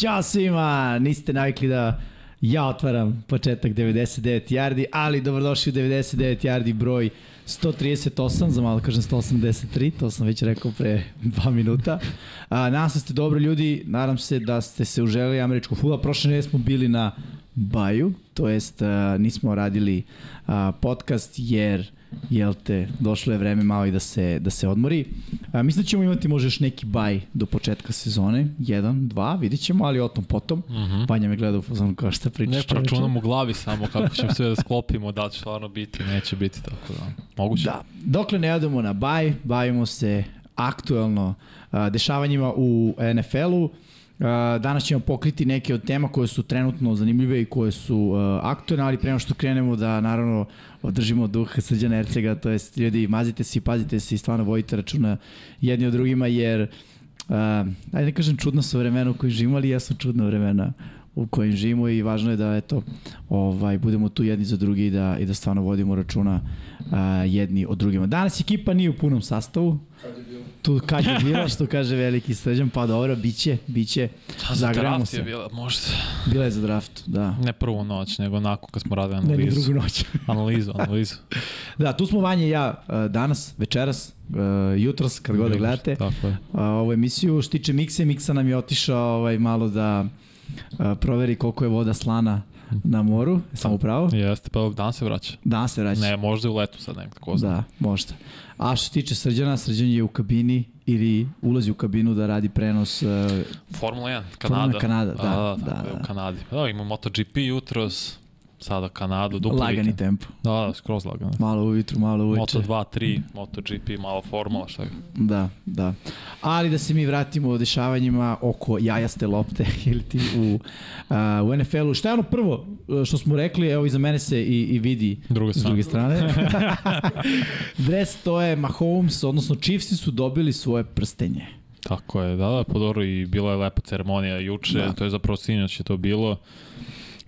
Ćao svima, niste navikli da ja otvaram početak 99 yardi, ali dobrodošli u 99 yardi broj 138, za malo kažem 183, to sam već rekao pre dva minuta. A, se da ste dobro ljudi, nadam se da ste se uželi američkog futbola. Prošle nedelje smo bili na Baju, to jest a, nismo radili a, podcast jer jel te, došlo je vreme malo i da se, da se odmori. A, mislim da ćemo imati možda još neki baj do početka sezone, jedan, dva, vidit ćemo, ali o tom potom. Mm -hmm. Vanja me gleda u fazonu kao šta pričaš. Ne, proračunam u glavi samo kako ćemo sve da sklopimo, da će stvarno biti, neće biti tako da. Moguće? Da, dokle ne odemo na baj, bavimo se aktuelno a, dešavanjima u NFL-u. Danas ćemo pokriti neke od tema koje su trenutno zanimljive i koje su aktualne, ali prema što krenemo da naravno održimo duh Srđana Ercega, to jest ljudi mazite se i pazite se i stvarno vojite računa jedni od drugima jer uh, ajde ne kažem čudno su vremena u kojim živimo, ali jesu čudna vremena u kojim živimo i važno je da eto ovaj budemo tu jedni za drugi i da i da stvarno vodimo računa uh, jedni od drugima. Danas ekipa nije u punom sastavu. Kad je tu kad je bila, što kaže veliki srđan, pa dobro, biće, biće. Da, za draft se. je bila, možda. Bila je za draft, da. Ne prvu noć, nego nakon kad smo radili analizu. Ne, ne drugu noć. analizu, analizu. da, tu smo Vanje i ja uh, danas, večeras, uh, jutros, kad god da gledate. Tako je. Ovu emisiju, što tiče Mikse, Miksa nam je otišao ovaj, malo da uh, proveri koliko je voda slana na moru, sam upravo? Jeste, pa dan se vraća. Dan se vraća. Ne, možda u letu sad nekako, ko zna. Da, možda. A što se tiče Srđana, Srđan je u kabini ili ulazi u kabinu da radi prenos uh, Formula 1, Kanada. Formula Kanada, da, da, da, da, da. U Kanadi. Da, ima MotoGP jutros, sada Kanadu, dupli Lagani vikend. tempo. Da, da, skroz lagano. Malo ujutru, malo uveče. Moto 2, 3, MotoGP, malo formula, šta je. Da, da. Ali da se mi vratimo o dešavanjima oko jajaste lopte ili ti u, u NFL-u. Šta je ono prvo što smo rekli, evo iza mene se i, i vidi druge s druge strane. Dres to je Mahomes, odnosno Chiefsi su dobili svoje prstenje. Tako je, da, da, podoro i bila je lepa ceremonija juče, da. to je zapravo sinoć je to bilo.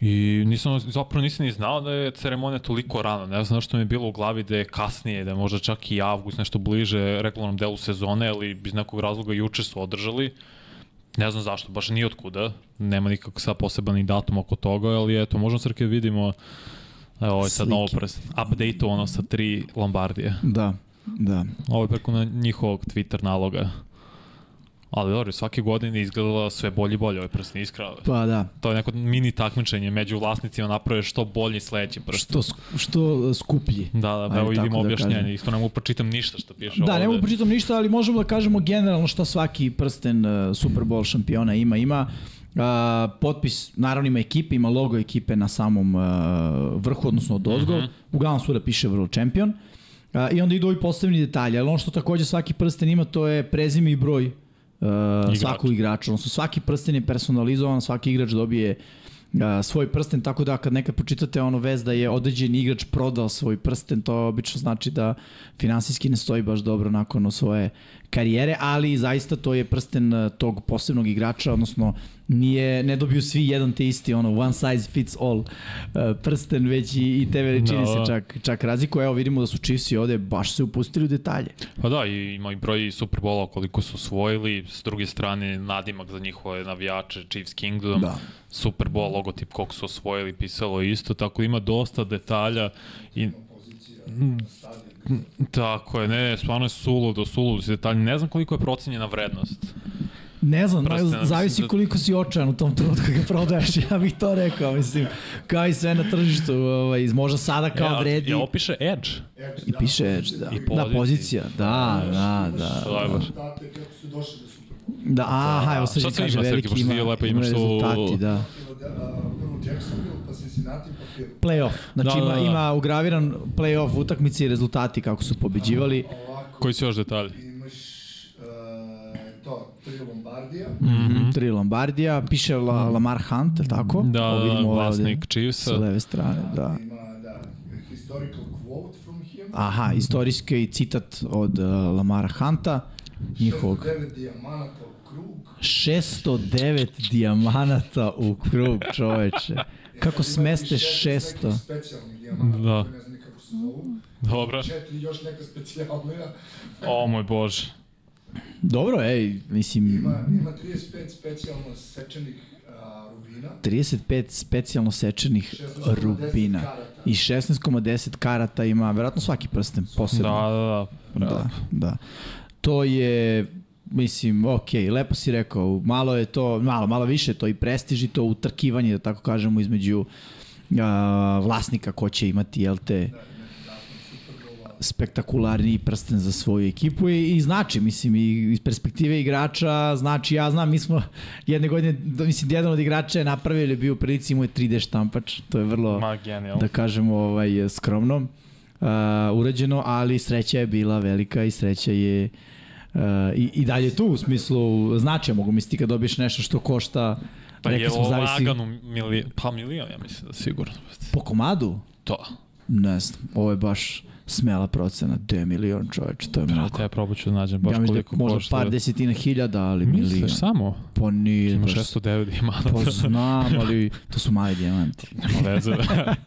I nisam, zapravo nisam ni znao da je ceremonija toliko rano. Ne znam što mi je bilo u glavi da je kasnije, da je možda čak i avgust, nešto bliže reklamnom delu sezone, ali bez nekog razloga juče su održali. Ne znam zašto, baš ni otkuda. Nema nikako sad poseban datum oko toga, ali eto, možemo srke vidimo Evo, ovo je sad novo pres, update ono sa tri Lombardije. Da, da. Ovo je preko na njihovog Twitter naloga. Ali dobro, svake godine izgledala sve bolje i bolje, ovaj prsten iskreno. Pa da. To je neko mini takmičenje među vlasnicima naprave što bolji sledeći prsten. Što, što skuplji. Da, da, da evo idimo da objašnjenje. Isto ne mogu pročitam ništa što piše da, ovde. Da, ne mogu pročitam ništa, ali možemo da kažemo generalno šta svaki prsten uh, Super Bowl šampiona ima. Ima Uh, potpis, naravno ima ekipe, ima logo ekipe na samom uh, vrhu, odnosno od ozgo. Uh -huh. Uglavnom svuda piše World Champion. Uh, I onda idu ovi postavljeni detalji, ali ono što takođe svaki prsten ima to je prezime i broj uh, Igrač. svakog igrača. Odnosno svaki prsten je personalizovan, svaki igrač dobije uh, svoj prsten, tako da kad nekad počitate ono vez da je određen igrač prodao svoj prsten, to obično znači da finansijski ne stoji baš dobro nakon svoje karijere, ali zaista to je prsten uh, tog posebnog igrača, odnosno nije, ne dobiju svi jedan te isti, ono, one size fits all uh, prsten, već i, i te veličine no. se da. čak, čak razliku. Evo vidimo da su Chiefs ovde baš se upustili u detalje. Pa da, i ima i broj Superbola koliko su osvojili, s druge strane nadimak za njihove navijače, Chiefs Kingdom, da. Super Bowl, logotip koliko su osvojili, pisalo isto, tako ima dosta detalja i Tako je, ne, stvarno je suludo, suludo si detalji. Ne znam koliko je procenjena vrednost. Ne znam, Proste, zavisi da... koliko si očajan u tom trenutku kad ga prodaješ, ja bih to rekao, mislim, kao i sve na tržištu, ovaj, možda sada kao ja, vredi. Ja opiše Edge. I piše Edge, da. I pozicija. Da, pozicija, da, da, da. Je baš. Da, aha, evo sad kaže veliki ima, lepo, ima rezultati, da. Playoff, znači da, ima, da, da. ima ugraviran playoff utakmici i rezultati kako su pobeđivali. Koji su još detalji? tri Lombardija. Mm -hmm. Tri Lombardija, piše La, Lamar Hunt, tako? Da, da, vlasnik Chiefsa. Sa leve strane, da. Ima, da, historical quote from him. Aha, istorijski citat od uh, Lamara Hunta, njihovog. 609 dijamanata u krug. 609 dijamanata u krug, čoveče. Kako smeste 600? Specijalnih dijamanata, da. Dobro. Četiri još neka specijalnija. o moj bože. Dobro, ej, mislim... Ima, ima 35 specijalno sečenih 35 specijalno sečenih 16,10 rubina. karata. I 16,10 karata ima, verovatno svaki prsten posebno. Da, da, da. Da, da. To je, mislim, ok, lepo si rekao, malo je to, malo, malo više to i prestiž i to utrkivanje, da tako kažemo, između a, vlasnika ko će imati, jel te, spektakularniji prsten za svoju ekipu. I, i znači, mislim, i iz perspektive igrača, znači, ja znam, mi smo jedne godine, mislim, jedan od igrača je napravio ili bio u prilici, imao je 3D štampač, to je vrlo Ma, da kažemo ovaj skromno uh, urađeno, ali sreća je bila velika i sreća je uh, i, i dalje tu u smislu značaja mogu misliti kad dobiješ nešto što košta Pa je smo, zavisi- lagano mili, pa milion, ja mislim da sigurno. po komadu To. ne znam, ovo je baš smela procena 2 milion čoveč, to je mnogo Brate, ja probat ću da nađem baš ja da je koliko možda košta. par desetina hiljada, ali milion Misliš samo? pa nije Ima baš 609 dijamanata. pa znam, ali to su mali dijamanti Nema veze.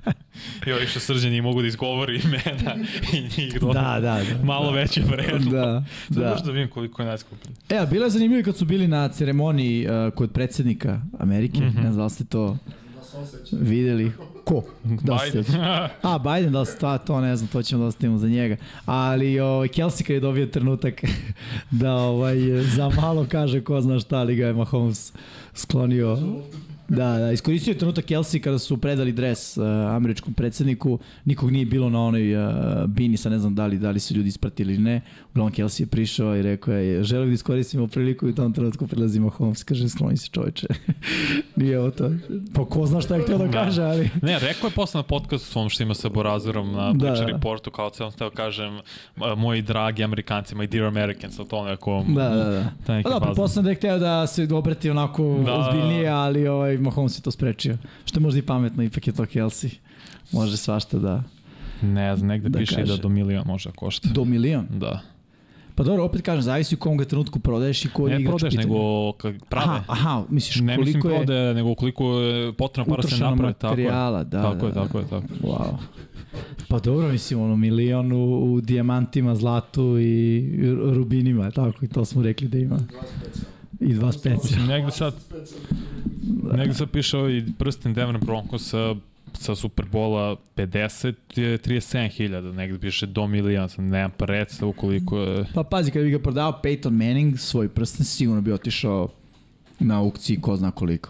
I ovi što srđani mogu da izgovori imena i njih da, da, da Malo veće vredno. da, Da. da. Možda da vidim koliko je najskuplji. E, a bilo je zanimljivo kad su bili na ceremoniji uh, kod predsednika Amerike, mm. -hmm. ne znam da li ste to Da se osjeća. videli. Ko? Da? Biden. A, Biden, da ste, to ne znam, to ćemo da ostavimo za njega. Ali ovaj, Kelsey kad je dobio trenutak da ovaj, za malo kaže ko zna šta, ali ga je Mahomes sklonio Da, da, iskoristio je trenutak Kelsey kada su predali dres uh, američkom predsedniku, nikog nije bilo na onoj uh, bini, sa ne znam da li, da li su ljudi ispratili ili ne. Uglavnom Kelsey je prišao i rekao je, želim da iskoristimo priliku i u tom trenutku prilazi Mahomes, kaže, skloni se čoveče. nije ovo to. Pa ko zna šta je htio da Da. kaže, ali... Ne, rekao je posle na podcastu svom što ima sa Borazerom na Da, Bleacher da. Reportu, kao sam hteo kažem, moji dragi Amerikanci, my dear Americans, ali to neko... Da, da, da. Pa da, fazon. pretpostavljam da je hteo da se obrati onako Da. da. ozbiljnije, ali ovaj, Mahomes je to sprečio. Što je možda i pametno, ipak je to Kelsey. Može svašta da... Ne znam, negde Da piše da kaže. do milion može da košta. Do milion. Da. Pa dobro, opet kažem, zavisi u kom ga trenutku prodaješ i koji Ne igrač u prodaješ, pitanju. nego prave. Aha, aha, misliš ne mislim koliko je prodaje, nego koliko je potrebno para se utrošeno napravi. Tako materijala, da, tako da, je, da. tako je, tako je. Wow. Pa dobro, mislim, ono, milion u, u dijamantima, zlatu i ru- rubinima, tako, i to smo rekli da ima. Specijalna. I dva specijalna. Negde sad, negde sad piše ovaj prsten Denver Broncosa sa Superbola 50 je 37.000, negde piše do milion, sam nemam predstavu koliko je... Pa pazi, kada bi ga prodao Peyton Manning, svoj prsten sigurno bi otišao na aukciji ko zna koliko.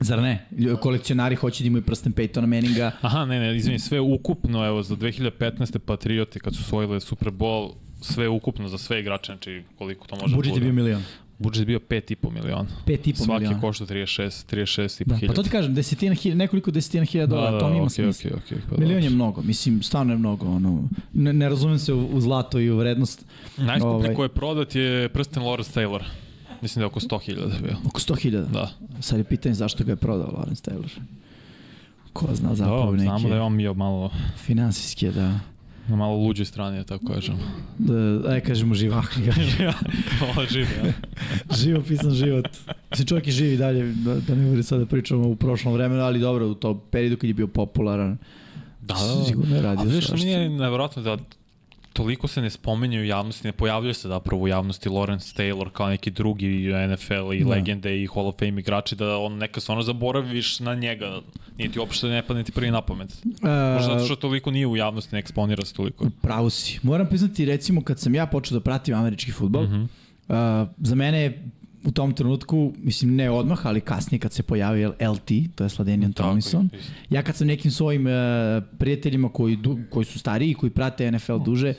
Zar ne? Kolekcionari hoće da imaju prsten Peytona Manninga. Aha, ne, ne, izvini, sve ukupno, evo, za 2015. Patrioti kad su osvojili Super Bowl, sve ukupno za sve igrače, znači koliko to može Budžet je da bio milion. Budžet bio 5,5 miliona. 5,5 Svaki miliona. košta 36, 36,5 Da, hiljada. pa to ti kažem, desetina hiljada, nekoliko desetina hiljada dolara, to mi ima okej, smisla. okej, okej, pa Milion je mnogo, mislim, stvarno je mnogo, ono, ne, ne razumem se u, u zlato i u vrednost. Najskuplji Ovaj. koji je prodat je prsten Lawrence Taylor. Mislim da je oko 100.000 bio. Oko 100.000. Da. Sad je pitanje zašto ga je prodao Lawrence Taylor. Ko zna Da, zapravo neke znamo da je on bio malo finansijske, da, na malo luđoj strani, da tako kažem. da, aj kažemo živahni. Ovo živi, ja. Živopisan život. Mislim, čovjek je živi dalje, da, da ne bude sad da pričamo u prošlom vremenu, ali dobro, u tom periodu kad je bio popularan, Da, da. sigurno je A radio vidiš što mi svašta. je nevjerojatno da toliko se ne spomenje u javnosti, ne pojavljuje se zapravo u javnosti Lawrence Taylor kao neki drugi NFL i Da. legende i Hall of Fame igrači, da on neka se ono zaboraviš na njega, nije ti uopšte ne padne ti prvi na pamet. Možda zato Uh, što toliko nije u javnosti, ne eksponira se toliko. pravo si. Moram priznati, recimo, kad sam ja počeo da pratim američki futbol, Mhm. uh, za mene je u tom trenutku, mislim ne odmah, ali kasnije kad se pojavio LT, to je Sladenian Tomlinson, ja kad sam nekim svojim uh, prijateljima koji, du, koji su stariji, koji prate NFL duže,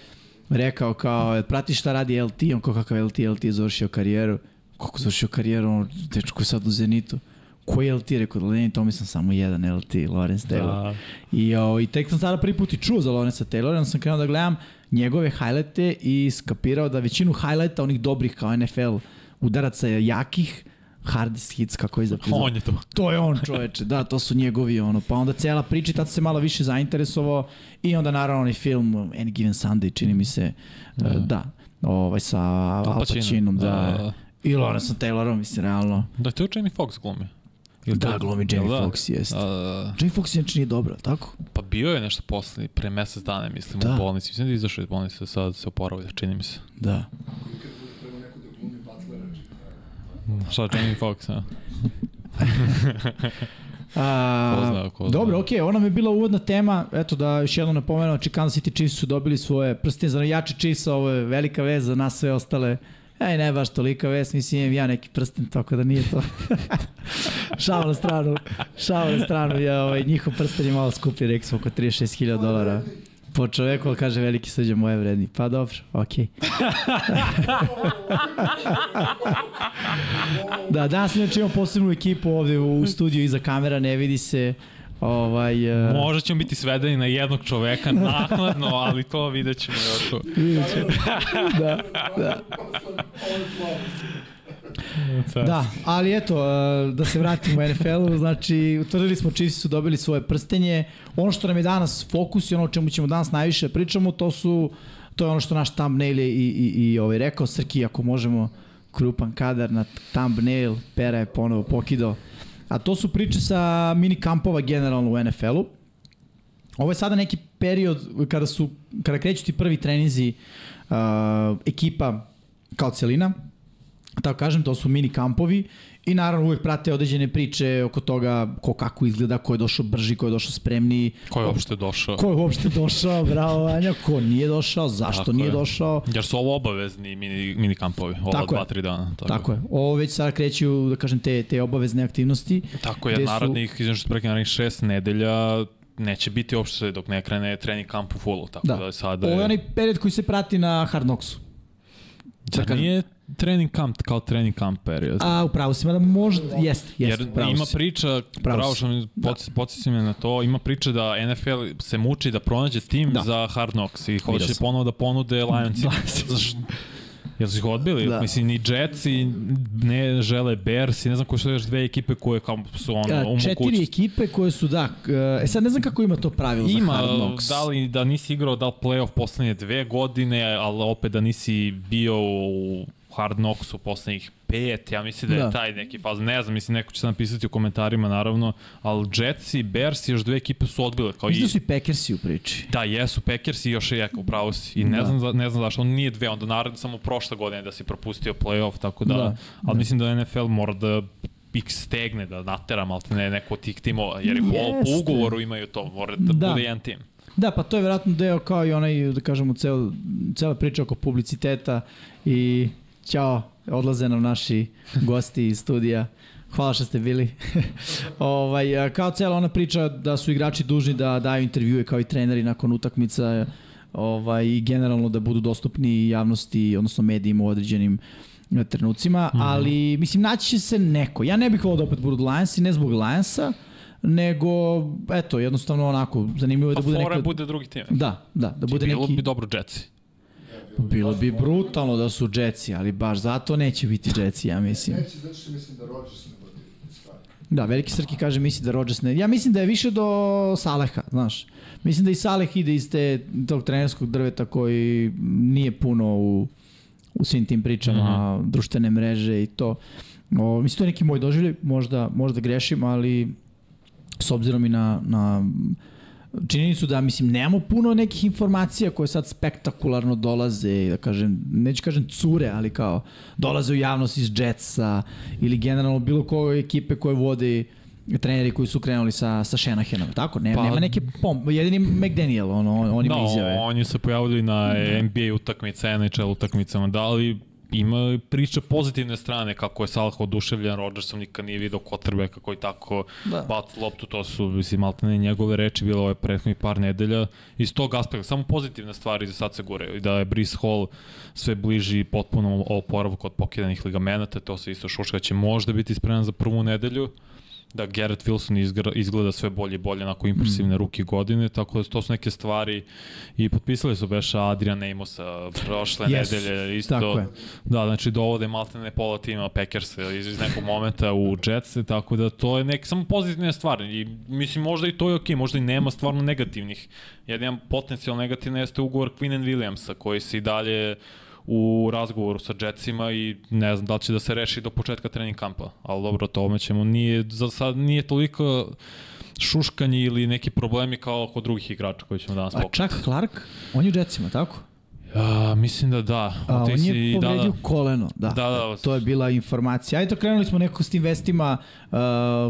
rekao kao, "Jel pratiš šta radi LT, on kao kakav LT, LT je završio karijeru, kako završio karijeru, on, dečko je sad u Zenitu. Koji je LT? Rekao, Sladenian Tomlinson samo jedan LT, Lawrence Taylor. Da. I, o, I tek sam sada prvi put i čuo za Lawrence Taylora, onda sam krenuo da gledam njegove highlighte i skapirao da većinu highlighta onih dobrih kao NFL udaraca jakih, hardest hits, kako je zapisao. On je to. To je on čoveče, da, to su njegovi ono, pa onda cela priča, tad se malo više zainteresovao i onda naravno onaj film Any Given Sunday, čini mi se, da, da ovaj sa Al Pacino. Pacinom, da, Da. i Lawrence Taylorom, mislim, realno. Da, to je Jamie Foxx glumi. Ili Da, glumi Jamie da? Foxx, jest. Da, da, da. Jamie Foxx inače nije dobro, tako? Pa bio je nešto posle, pre mesec dana, mislim, Da. u bolnici. Mislim da je izašao iz bolnice, sad se oporavlja, čini mi se. Da. Kad bude treba neko da glumi Butlera, čekaj. Šta, Jamie Foxx, a? A, Ko zna, ko zna. Dobro, okej, okay, ona mi je bila uvodna tema, eto da još jednom napomenuo, znači Kansas City Chiefs su dobili svoje prstine za jače Chiefs, ovo je velika vez za nas sve ostale. Ej, ne baš tolika vez, mislim imam ja neki prsten, tako da nije to. šao na stranu, šao na stranu, ja, ovaj, njihov prsten je malo skuplji, rekli smo oko 36.000 dolara. Po čoveku, ali kaže veliki srđa moje vredni. Pa dobro, okej. da, danas inače imamo posebnu ekipu ovde u studiju iza kamera, ne vidi se. Ovaj, uh, Možda ćemo biti svedeni na jednog čoveka nakladno, ali to vidjet ćemo još. vidjet ćemo. da, da. Da, ali eto, uh, da se vratimo u NFL-u, znači utvrdili smo Chiefs su dobili svoje prstenje. Ono što nam je danas fokus i ono o čemu ćemo danas najviše pričamo, to su to je ono što naš thumbnail je i, i, i ovaj rekao, Srki, ako možemo krupan kadar na thumbnail, Pera je ponovo pokidao. A to su priče sa mini kampova generalno u NFL-u. Ovo je sada neki period kada su kada kreću ti prvi treninzi uh, ekipa kao celina, tako kažem, to su mini kampovi i naravno uvek prate određene priče oko toga ko kako izgleda, ko je došao brži, ko je došao spremniji. Ko je uopšte došao? Ko je uopšte došao, bravo Vanja, ko nije došao, zašto Tako nije je. došao. Jer su ovo obavezni mini, mini kampovi, ova Tako je. dva, tri dana. Tako, Tako je. Ovo već sada kreću, da kažem, te, te obavezne aktivnosti. Tako je, gde su- izvim što preki narednih šest nedelja neće biti uopšte dok ne krene trening kamp u fullu, tako da, Da. da sada Ovo je onaj period koji se prati na Hard Knocksu. Zar kažem- nije trening kamp kao trening kamp period? A, upravo si, mada možda, jeste, jeste, Jer pravo ima si. priča, Pravo pravo mi podsjeća me na to, ima priča da NFL se muči da pronađe tim Da. da. za Hard Knocks i hoće ponovo da ponude Lions. Da. Jel su ih odbili? Da. Da. Mislim, ni Jets i ne žele Bears i ne znam koje su još dve ekipe koje kao su ono, A, u četiri mogućnosti. ekipe koje su, da, e sad ne znam kako ima to pravilo za Ima, Hard Knocks. da li da nisi igrao da li playoff poslednje dve godine, ali opet da nisi bio u Hard Knocksu poslednjih pet, ja mislim da je Da. taj neki faz, ne znam, mislim neko će se napisati u komentarima naravno, ali Jets i Bears i još dve ekipe su odbile, kao Mislim i da su i Packersi u priči. Da, jesu Packers i još je Jeka, upravo si. I ne, Da. da. znam, ne znam zašto, on nije dve, onda naravno samo prošle godine da si propustio playoff, tako da, Da, da ali da. mislim da NFL mora da ih stegne, da natera malte ne neko od tih timova, jer i po, ugovoru imaju to, mora da, Da. da. bude jedan tim. Da, pa to je verovatno deo kao i onaj, da kažemo, cel, cela priča oko publiciteta i ćao, odlaze nam naši gosti iz studija. Hvala što ste bili. ovaj, kao cela ona priča da su igrači dužni da daju intervjue kao i treneri nakon utakmica ovaj, i generalno da budu dostupni javnosti, odnosno medijima u određenim e, trenucima, mm -hmm. ali mislim naći će se neko. Ja ne bih volao da opet budu Lionsi, ne zbog Lionsa, nego eto, jednostavno onako zanimljivo je Pa da bude fora neka... bude drugi tim. Da, da, da bude Bilo neki... bi dobro Jetsi. Bilo bi brutalno da su Jetsi, ali baš zato neće biti Jetsi, ja mislim. Neće, zato što mislim da Rodgers ne stvari. Da, veliki Srki kaže misli da Rodgers ne... Ja mislim da je više do Saleha, znaš. Mislim da i Saleh ide iz te, tog trenerskog drveta koji nije puno u, u svim tim pričama, mm -hmm. društvene mreže i to. O, mislim, to je neki moj doživljaj, možda, možda grešim, ali s obzirom i na, na činjenicu da, mislim, nemamo puno nekih informacija koje sad spektakularno dolaze, da kažem, neću kažem cure, ali kao dolaze u javnost iz Jetsa ili generalno bilo koje ekipe koje vode treneri koji su krenuli sa, sa Shanahanom, tako? Ne, pa, nema neke pom... Jedini McDaniel, ono, on, on ima da, izjave. oni se pojavili na NBA utakmice, NHL utakmicama, da li ima priča pozitivne strane kako je Salah oduševljen Rodgersom, nikad nije video quarterbacka koji tako Da. baci loptu, to su mislim maltene njegove reči bilo ove prethodnih par nedelja iz tog aspekta, samo pozitivne stvari za sad se gure i da je Brice Hall sve bliži potpunom oporavku od pokidanih ligamenata, to se isto šuška će možda biti spreman za prvu nedelju da Garrett Wilson izgleda, izgleda sve bolje i bolje onako impresivne mm. ruki godine, tako da to su neke stvari i potpisali su Beša Adrian Amosa prošle Yes, nedelje isto. tako je. Da, znači dovode maltene pola tima Packers iz, iz nekog momenta u Jets, tako da to je nek, samo pozitivne stvari i mislim možda i to je okej, možda i nema stvarno negativnih. Jedan potencijalno negativno jeste ugovor Quinn and Williamsa koji se i dalje u razgovoru sa Jetsima i ne znam da li će da se reši do početka trening kampa, ali dobro, to tome ćemo, nije, za sad nije toliko šuškanje ili neki problemi kao kod drugih igrača koji ćemo danas A pokriti. Chuck Clark, on je u Jetsima, tako? Ja, mislim da da. A, on je si- povredio da, da. koleno, da. Da, da. To je bila informacija. Ajde, krenuli smo nekako s tim vestima uh,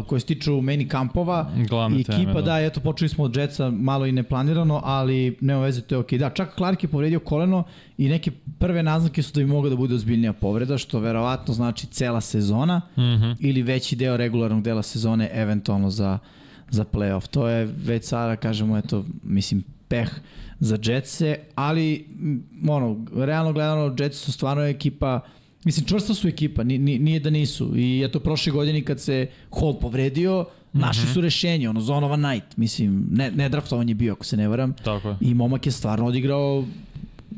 koje se tiču meni kampova. Glavne I teme, ekipa, da. da. eto, počeli smo od Jetsa malo i neplanirano, ali nema veze, to je okej. Da, čak Clark je povredio koleno i neke prve naznake su da bi mogla da bude ozbiljnija povreda, što verovatno znači cela sezona Mhm. ili veći deo regularnog dela sezone, eventualno za, za playoff. To je već sada, kažemo, eto, mislim, peh za Jetse, ali, ono, realno gledano, Jetsi su stvarno ekipa, mislim, čvrsta su ekipa, ni, ni, nije da nisu. I eto, prošle godine kad se Hall povredio, našli su rešenje, ono, Zonova Knight, mislim, ne, ne draftovan je bio, ako se ne varam, Tako je. i momak je stvarno odigrao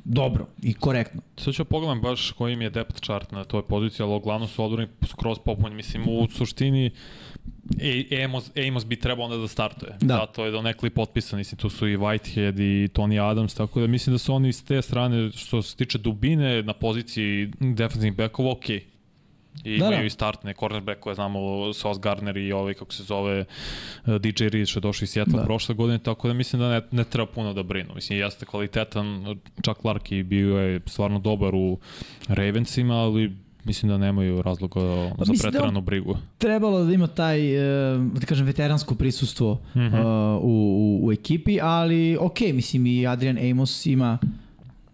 dobro i korektno. Sad ću pogledam baš koji im je depth chart na toj poziciji, ali uglavnom su odbrani skroz popunjeni. Mislim, u suštini E- Amos, Amos bi trebao onda da startuje. Da. Zato je donekli potpisan, mislim, tu su i Whitehead i Tony Adams, tako da mislim da su oni s te strane, što se tiče dubine na poziciji defensivnih backova, okej. Okay. I Da, imaju da. i startne cornerbackove, znamo Sauce Gardner i ovaj, kako se zove, uh, DJ Reed što je došao iz Seattle Da. prošle godine, tako da mislim da ne, ne treba puno da brinu. Mislim, jeste kvalitetan, čak Larky bio je stvarno dobar u Ravensima, ali mislim da nemaju razloga za Pa da on- pretranu brigu. trebalo da ima taj, e, da kažem, veteransko prisustvo mm. -hmm. uh, u, u, u ekipi, ali ok, mislim i Adrian Amos ima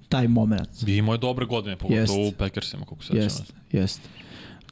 taj moment. I imao je dobre godine, pogotovo Jest. u Packersima, kako se Jest, jest.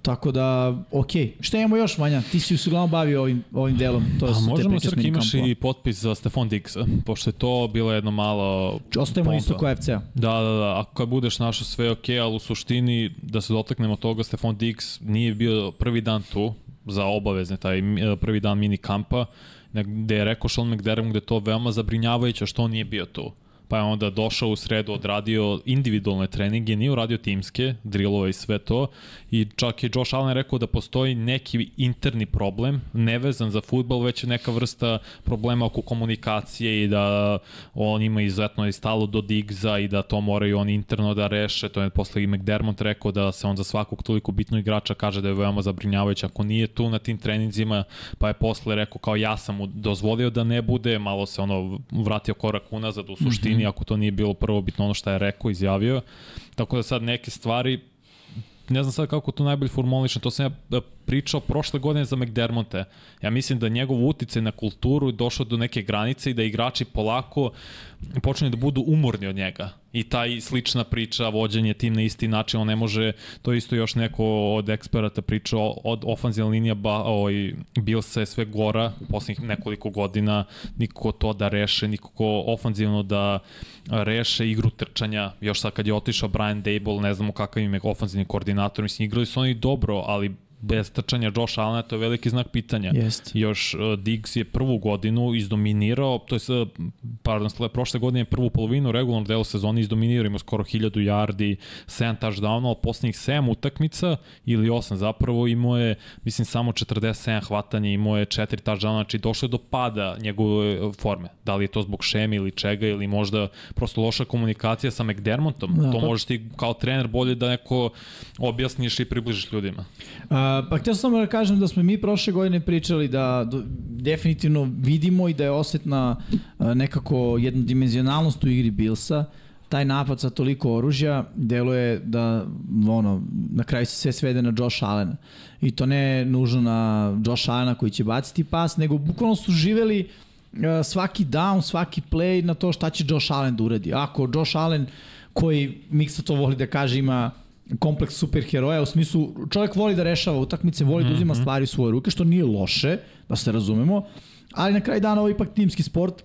Tako da, ok. Šta imamo još, Vanja? Ti si se uglavnom bavio ovim, ovim delom. To A su te možemo, priče s Srki, imaš i potpis za Stefan Diggsa, pošto je to bilo jedno malo... Ostajemo pompa. isto kao FC-a. Da, da, da, ako kad budeš našao sve ok, ali u suštini da se dotaknemo toga, Stefan Diggs nije bio prvi dan tu za obavezne, taj eh, prvi dan mini kampa, gde je rekao Sean McDermott da je to veoma zabrinjavajuće što on nije bio tu. Pa je onda došao u sredu, odradio individualne treninge, nije uradio timske, drillove i sve to. I čak je Josh Allen rekao da postoji neki interni problem, nevezan za futbol, već neka vrsta problema oko komunikacije i da on ima izuzetno i stalo do Diggsa i da to moraju oni interno da reše. To je posle i McDermott rekao da se on za svakog toliko bitnog igrača kaže da je veoma zabrinjavajuće ako nije tu na tim treninzima, pa je posle rekao kao ja sam mu dozvolio da ne bude, malo se ono vratio korak unazad u suštini, mm -hmm. ako to nije bilo prvo bitno ono što je rekao, izjavio. Tako da sad neke stvari ne znam sad kako to najbolje formulišem, to sam ja e, pričao prošle godine za McDermonte. Ja mislim da njegov uticaj na kulturu je došao do neke granice i da igrači polako počinju da budu umorni od njega. I taj slična priča, vođenje tim na isti način, on ne može, to isto još neko od eksperata pričao, od ofanzivna linija ba, ovaj, Bilsa je sve gora poslednjih nekoliko godina, nikako to da reše, nikako ofanzivno da reše igru trčanja, još sad kad je otišao Brian Dable, ne znamo kakav im je ofanzivni koordinator, mislim, igrali su oni dobro, ali bez trčanja Josh Allena, to je veliki znak pitanja. Jest. Još uh, Diggs je prvu godinu izdominirao, to je, uh, pardon, sle, prošle godine je prvu polovinu regularnog dela sezone izdominirao, imao skoro 1000 yardi, 7 touchdownova, ali poslednjih 7 utakmica ili 8 zapravo imao je, mislim, samo 47 hvatanja, imao je 4 touchdowna, znači došlo je do pada njegove forme. Da li je to zbog šeme ili čega, ili možda prosto loša komunikacija sa McDermottom. Da, to pa- možeš ti kao trener bolje da neko objasniš i približiš ljudima. A, pa htio sam da kažem da smo mi prošle godine pričali da definitivno vidimo i da je osetna nekako jednodimenzionalnost u igri Bilsa taj napad sa toliko oružja deluje da ono, na kraju se sve svede na Josh Allena. I to ne nužno na Josh Allena koji će baciti pas, nego bukvalno su živeli uh, svaki down, svaki play na to šta će Josh Allen da uradi. Ako Josh Allen, koji Miksa to voli da kaže, ima kompleks superheroja, u smislu čovjek voli da rešava utakmice, voli da uzima stvari u svoje ruke, što nije loše, da se razumemo, ali na kraj dana ovo je ipak timski sport,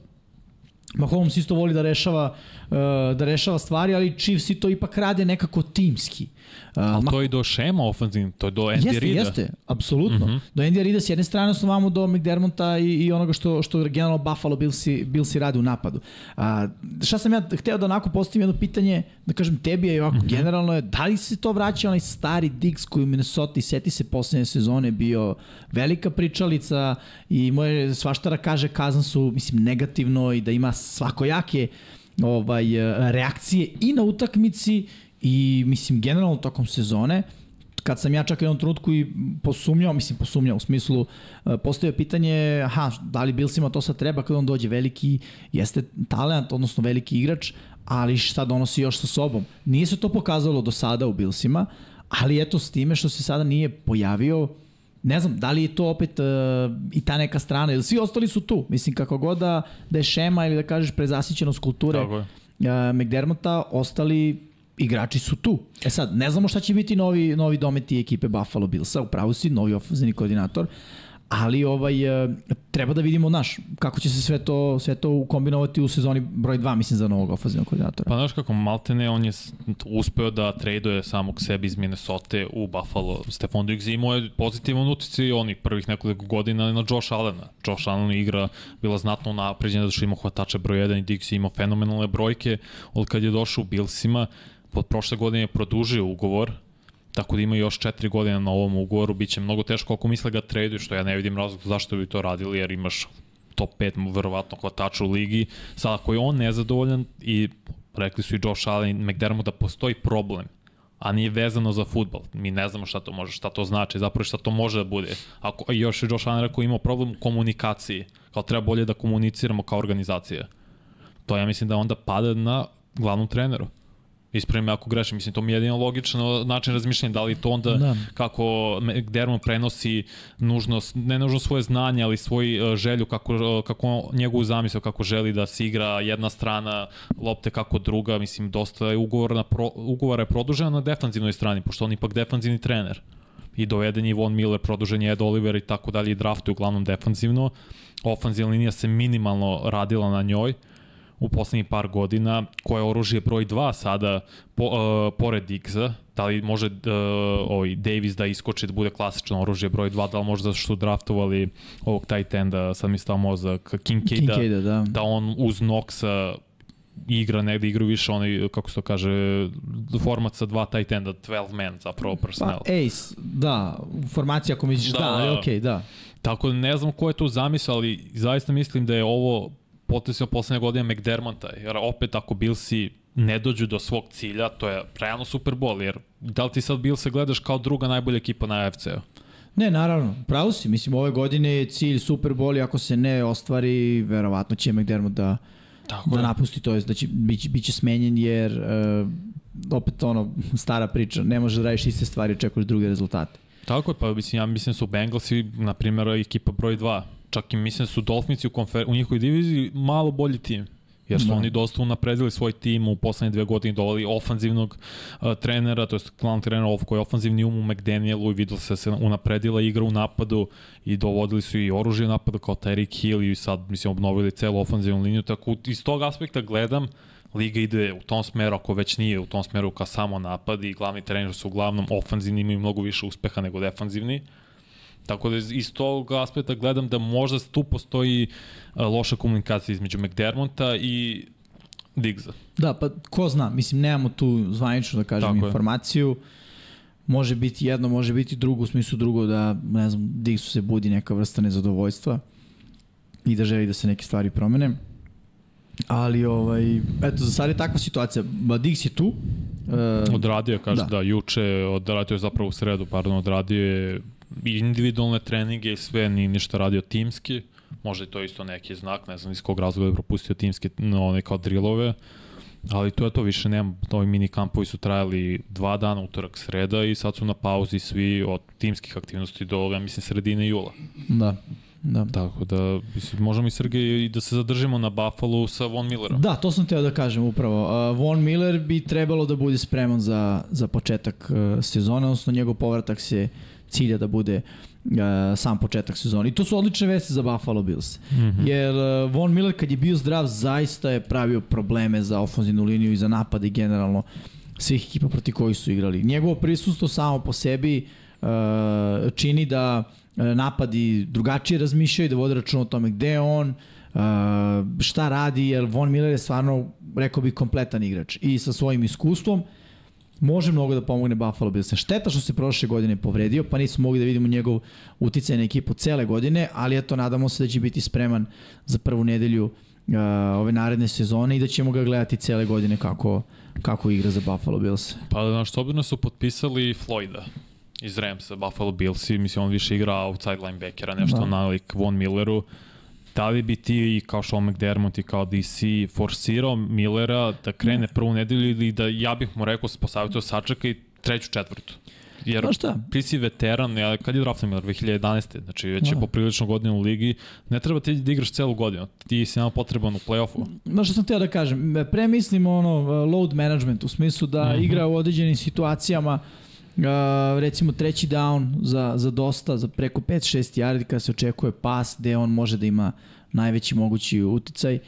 Mahomes isto voli da rešava uh, da rešava stvari, ali Chiefs i to ipak rade nekako timski. Uh, Ali to je do šema ofenzivnog, to je do Andy Jeste, Rida. jeste, apsolutno. Mm. -hmm. Do Andy Rida s jedne strane osnovamo do McDermonta i, i onoga što, što generalno Buffalo Billsi, Billsi radi u napadu. A, šta sam ja hteo da onako postavim jedno pitanje, da kažem tebi je ovako mm. -hmm. generalno je, da li se to vraća onaj stari Diggs koji u Minnesota i seti se poslednje sezone bio velika pričalica i moje svaštara kaže kazan su mislim negativno i da ima svakojake ovaj reakcije i na utakmici i mislim generalno tokom sezone kad sam ja čak u jednom trenutku i posumnjao, mislim posumnjao u smislu uh, postoje pitanje, aha, da li Billsima to sad treba kad on dođe veliki, jeste talent, odnosno veliki igrač, ali šta donosi još sa sobom. Nije se to pokazalo do sada u Billsima, ali eto s time što se sada nije pojavio, ne znam, da li je to opet uh, i ta neka strana, ili svi ostali su tu. Mislim, kako god da, da je šema ili da kažeš prezasićenost kulture uh, McDermotta, ostali igrači su tu. E sad, ne znamo šta će biti novi, novi dometi ekipe Buffalo Billsa, upravo si, novi ofenzivni koordinator, ali ovaj, e, treba da vidimo naš, kako će se sve to, sve to kombinovati u sezoni broj 2, mislim, za novog ofenzivnog koordinatora. Pa znaš kako, Maltene, on je uspeo da traduje samog sebi iz Minnesota u Buffalo. Stefan Diggs imao je pozitivan utjecaj onih prvih nekoliko godina na Josh Allena. Josh Allen igra bila znatno napređena da što ima hvatača broj 1 i Diggs je imao fenomenalne brojke od kad je došao u Billsima. Pod prošle godine produžio ugovor, tako da ima još četiri godine na ovom ugovoru, bit će mnogo teško ako misle ga traduju, što ja ne vidim razlog zašto bi to radili, jer imaš top 5 verovatno hvatača u ligi. Sad ako je on nezadovoljan i rekli su i Josh Allen i McDermott da postoji problem a nije vezano za futbol. Mi ne znamo šta to može, šta to znači, zapravo šta to može da bude. Ako, još je Josh Allen rekao imao problem u komunikaciji, kao treba bolje da komuniciramo kao organizacija. To ja mislim da onda pada na glavnom treneru. Ispravim ako grešim, mislim to mi je jedino logično način razmišljanja, da li to onda Da. kako McDermott prenosi nužno, ne nužno svoje znanje, ali svoj uh, želju, kako, uh, kako njegovu zamisao, kako želi da se igra jedna strana lopte kako druga, mislim dosta je ugovor na pro, ugovora je produžena na defanzivnoj strani, pošto on ipak defanzivni trener i doveden je Von Miller, produžen je Ed Oliver i tako dalje i draftuje uglavnom defanzivno. Ofanzivna linija se minimalno radila na njoj u poslednjih par godina, koje je oružje broj 2 sada po, uh, pored Diggsa, da li može uh, ovaj Davis da iskoči da bude klasično oružje broj 2, da li možda što draftovali ovog tight enda, sad mi stao mozak, Kincaida, Kincaida, da. da on uz Noxa igra negde igraju više onaj, kako se to kaže, format sa dva tight enda, 12 man zapravo personnel. Pa, ace, da, formacija ako misliš, da, Da, da ali da. da. Tako da ne znam ko je tu zamisao, ali zaista mislim da je ovo potesio poslednje godine McDermonta, jer opet ako Billsi ne dođu do svog cilja, to je realno Super Bowl, jer da li ti sad Billse gledaš kao druga najbolja ekipa na AFC-u? Ne, naravno, pravo si. Mislim, ove godine je cilj Super Bowl i ako se ne ostvari, verovatno će McDermott da, Tako da napusti, to jest da će, biće, biće smenjen jer uh, opet ono, stara priča, ne možeš da radiš iste stvari, očekuješ druge rezultate. Tako je, pa mislim, ja mislim da su Bengalsi, na primjer, ekipa broj 2. Čak i mislim da su Dolphinci u, konfer u njihovoj diviziji malo bolji tim. Jer su Da. oni dosta unapredili svoj tim u poslednje dve godine dovali ofanzivnog uh, trenera, to je glavnog trenera of- koji je ofanzivni um u McDanielu i videlo se da se unapredila igra u napadu i dovodili su i oružje u napadu kao Tyreek Hill i sad mislim obnovili celu ofanzivnu liniju, tako iz tog aspekta gledam Liga ide u tom smeru, ako već nije u tom smeru ka samo napad i glavni trener su uglavnom ofanzivni, imaju mnogo više uspeha nego defanzivni. Tako da iz- tog aspekta gledam da možda tu postoji a, loša komunikacija između McDermonta i Diggsa. Da, pa ko zna, mislim, nemamo tu zvanično da kažem Tako je. informaciju. Može biti jedno, može biti drugo, u smislu drugo da, ne znam, Diggsu se budi neka vrsta nezadovoljstva i da želi da se neke stvari promene. Ali, ovaj, eto, za sad je takva situacija. Ba, Diggs je tu. Uh, Odradio je, kaže Da. da. juče, odradio je zapravo u sredu, pardon, odradio je individualne treninge i sve, ni ništa radio timski. Možda je to isto neki znak, ne znam iz kog razloga je propustio timske, no, one kao drillove. Ali to je to, više nema, ovi mini kampovi su trajali dva dana, utorak, sreda i sad su na pauzi svi od timskih aktivnosti do, ja mislim, sredine jula. da, da. Tako da, mislim, možemo i Sergej i da se zadržimo na Buffalo sa Von Millerom. Da, to sam teo da kažem upravo. Uh, Von Miller bi trebalo da bude spreman za, za početak uh, sezone, odnosno njegov povratak se cilja da bude uh, sam početak sezone. I to su odlične vesti za Buffalo Bills. Mm -hmm. Jer uh, Von Miller kad je bio zdrav zaista je pravio probleme za ofenzivnu liniju i za napade generalno svih ekipa proti kojih su igrali. Njegovo prisustvo samo po sebi uh, čini da uh, napadi drugačije razmišljaju, da vode račun o tome gde je on, uh, šta radi, jer Von Miller je stvarno, rekao bih, kompletan igrač. I sa svojim iskustvom može mnogo da pomogne Buffalo Bills. Šteta što se prošle godine povredio, pa nismo mogli da vidimo njegov uticaj na ekipu cele godine, ali eto, nadamo se da će biti spreman za prvu nedelju uh, ove naredne sezone i da ćemo ga gledati cele godine kako, kako igra za Buffalo Bills. Pa, znaš, obilno su potpisali Floyda iz Ramsa, Buffalo Bills i mislim on više igra outside linebackera, nešto Da. da. nalik Von Milleru. da li bi ti kao Sean McDermott i kao DC forsirao Millera da krene prvu nedelju ili da ja bih mu rekao posavitao sačeka i treću četvrtu? Jer šta? ti si veteran, ja, kad je draftan Miller? 2011. Znači već je Da. poprilično godinu u ligi. Ne treba ti da igraš celu godinu. Ti si nama potreban u play-offu. Znaš što sam teo da kažem, premislimo ono load management u smislu da Mhm. igra u određenim situacijama Uh, recimo treći down za, za dosta, za preko 5-6 yardi kada se očekuje pas gde on može da ima najveći mogući uticaj